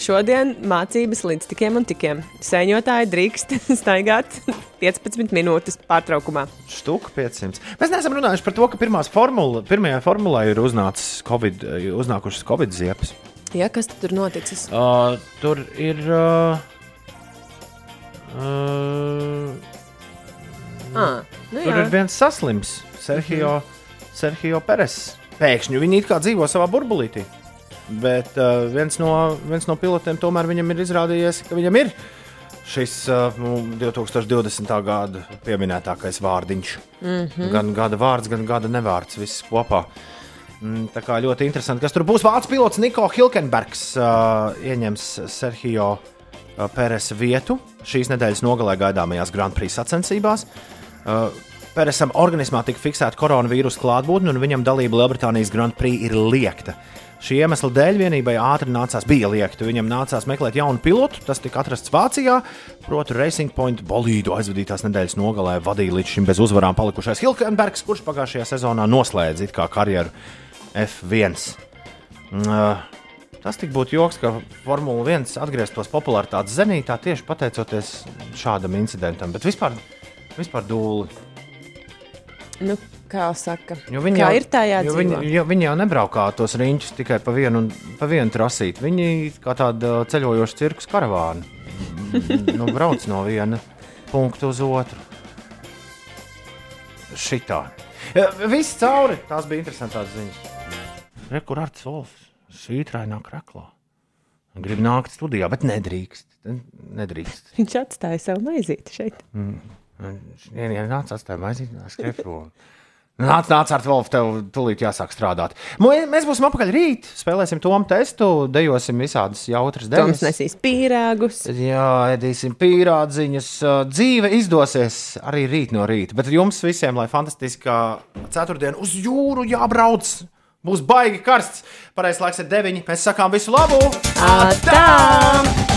Šodien mācības līdz tikiem un tikiem. Sēņotāji drīkst staigāt 15 minūtes pārtraukumā. Štuka 500. Mēs neesam runājuši par to, ka pirmās formula, pirmajā formulā ir uznācis COVID, uznākušas Covid ziepes. Jā, kas tur noticis? Uh, tur ir. Uh, uh, Ah, nu tur jā. ir viens saslims, Sergio, mm -hmm. Sergio Peres. Pēkšņi viņi it kā dzīvo savā burbulītī. Bet uh, viens, no, viens no pilotiem tomēr viņam ir izrādījies, ka viņam ir šis uh, nu, 2020. gada pieminētākais vārdiņš. Mhm. Gan gada vārds, gan gada nevārds, viss kopā. Mm, Tā kā ļoti interesanti, kas tur būs. Vācu pilots Niko Hilkenbergs uh, ieņems Sergio uh, Peres vietu šīs nedēļas nogalē gaidāmajās Grand Prix sacensībās. Uh, Peresam organismā tika fiksēta koronavīrusa klātbūtne, un viņam dalība Lielbritānijas Grand Prix ir liekta. Šī iemesla dēļ vienībai ātri nācās, bija liekta. Viņam nācās meklēt jaunu pilotu, tas tika atrasts Vācijā. Proti, Racing Point bolīdu aizvadītās nedēļas nogalē vadīja līdz šim bez uzvarām palikušais Hilkenbergs, kurš pagājušajā sezonā noslēdz karjeru F1. Uh, Tas tik būtu joks, ka Formula 1 atgrieztos popularitātes zenītā tieši pateicoties šādam incidentam. Bet vispār, vispār dūli. Nu, kā saka, Jo kā jau, ir tā jo jādzīvo? viņi, jo viņi jau nebraukā tos riņķus tikai pa vienu, pa vienu trasīti. Viņi kā tāda ceļojoša cirkus karavāna. nu, brauc no viena punkta uz otru. Šitā. Ja, Viss cauri. Tās bija interesantas ziņas. Rekur ar Wolfs svītrainā kraklā. Grib nākt studijā, bet nedrīkst. Nedrīkst. Viņš atstāja savu maizīti šeit. Mm. Vienu dienu nāca atstāja maizīt, skriet prom. Nāc, nāc, ar Wolfu, tev tūlīt jāsāk strādāt. Mēs būsim apakaļ rīt, spēlēsim tomu testu, dejosim visādas jautras Toms dejas. nesīs pīrāgus. Jā, ēdīsim pīrādziņas. Dzīve izdosies arī rīt no rīta. Bet jums visiem, lai fantastiskā ceturtdiena uz jūru jābrauc, būs baigi karsts. Pareizais laiks ir deviņi. Mēs sakām visu labu! Atā!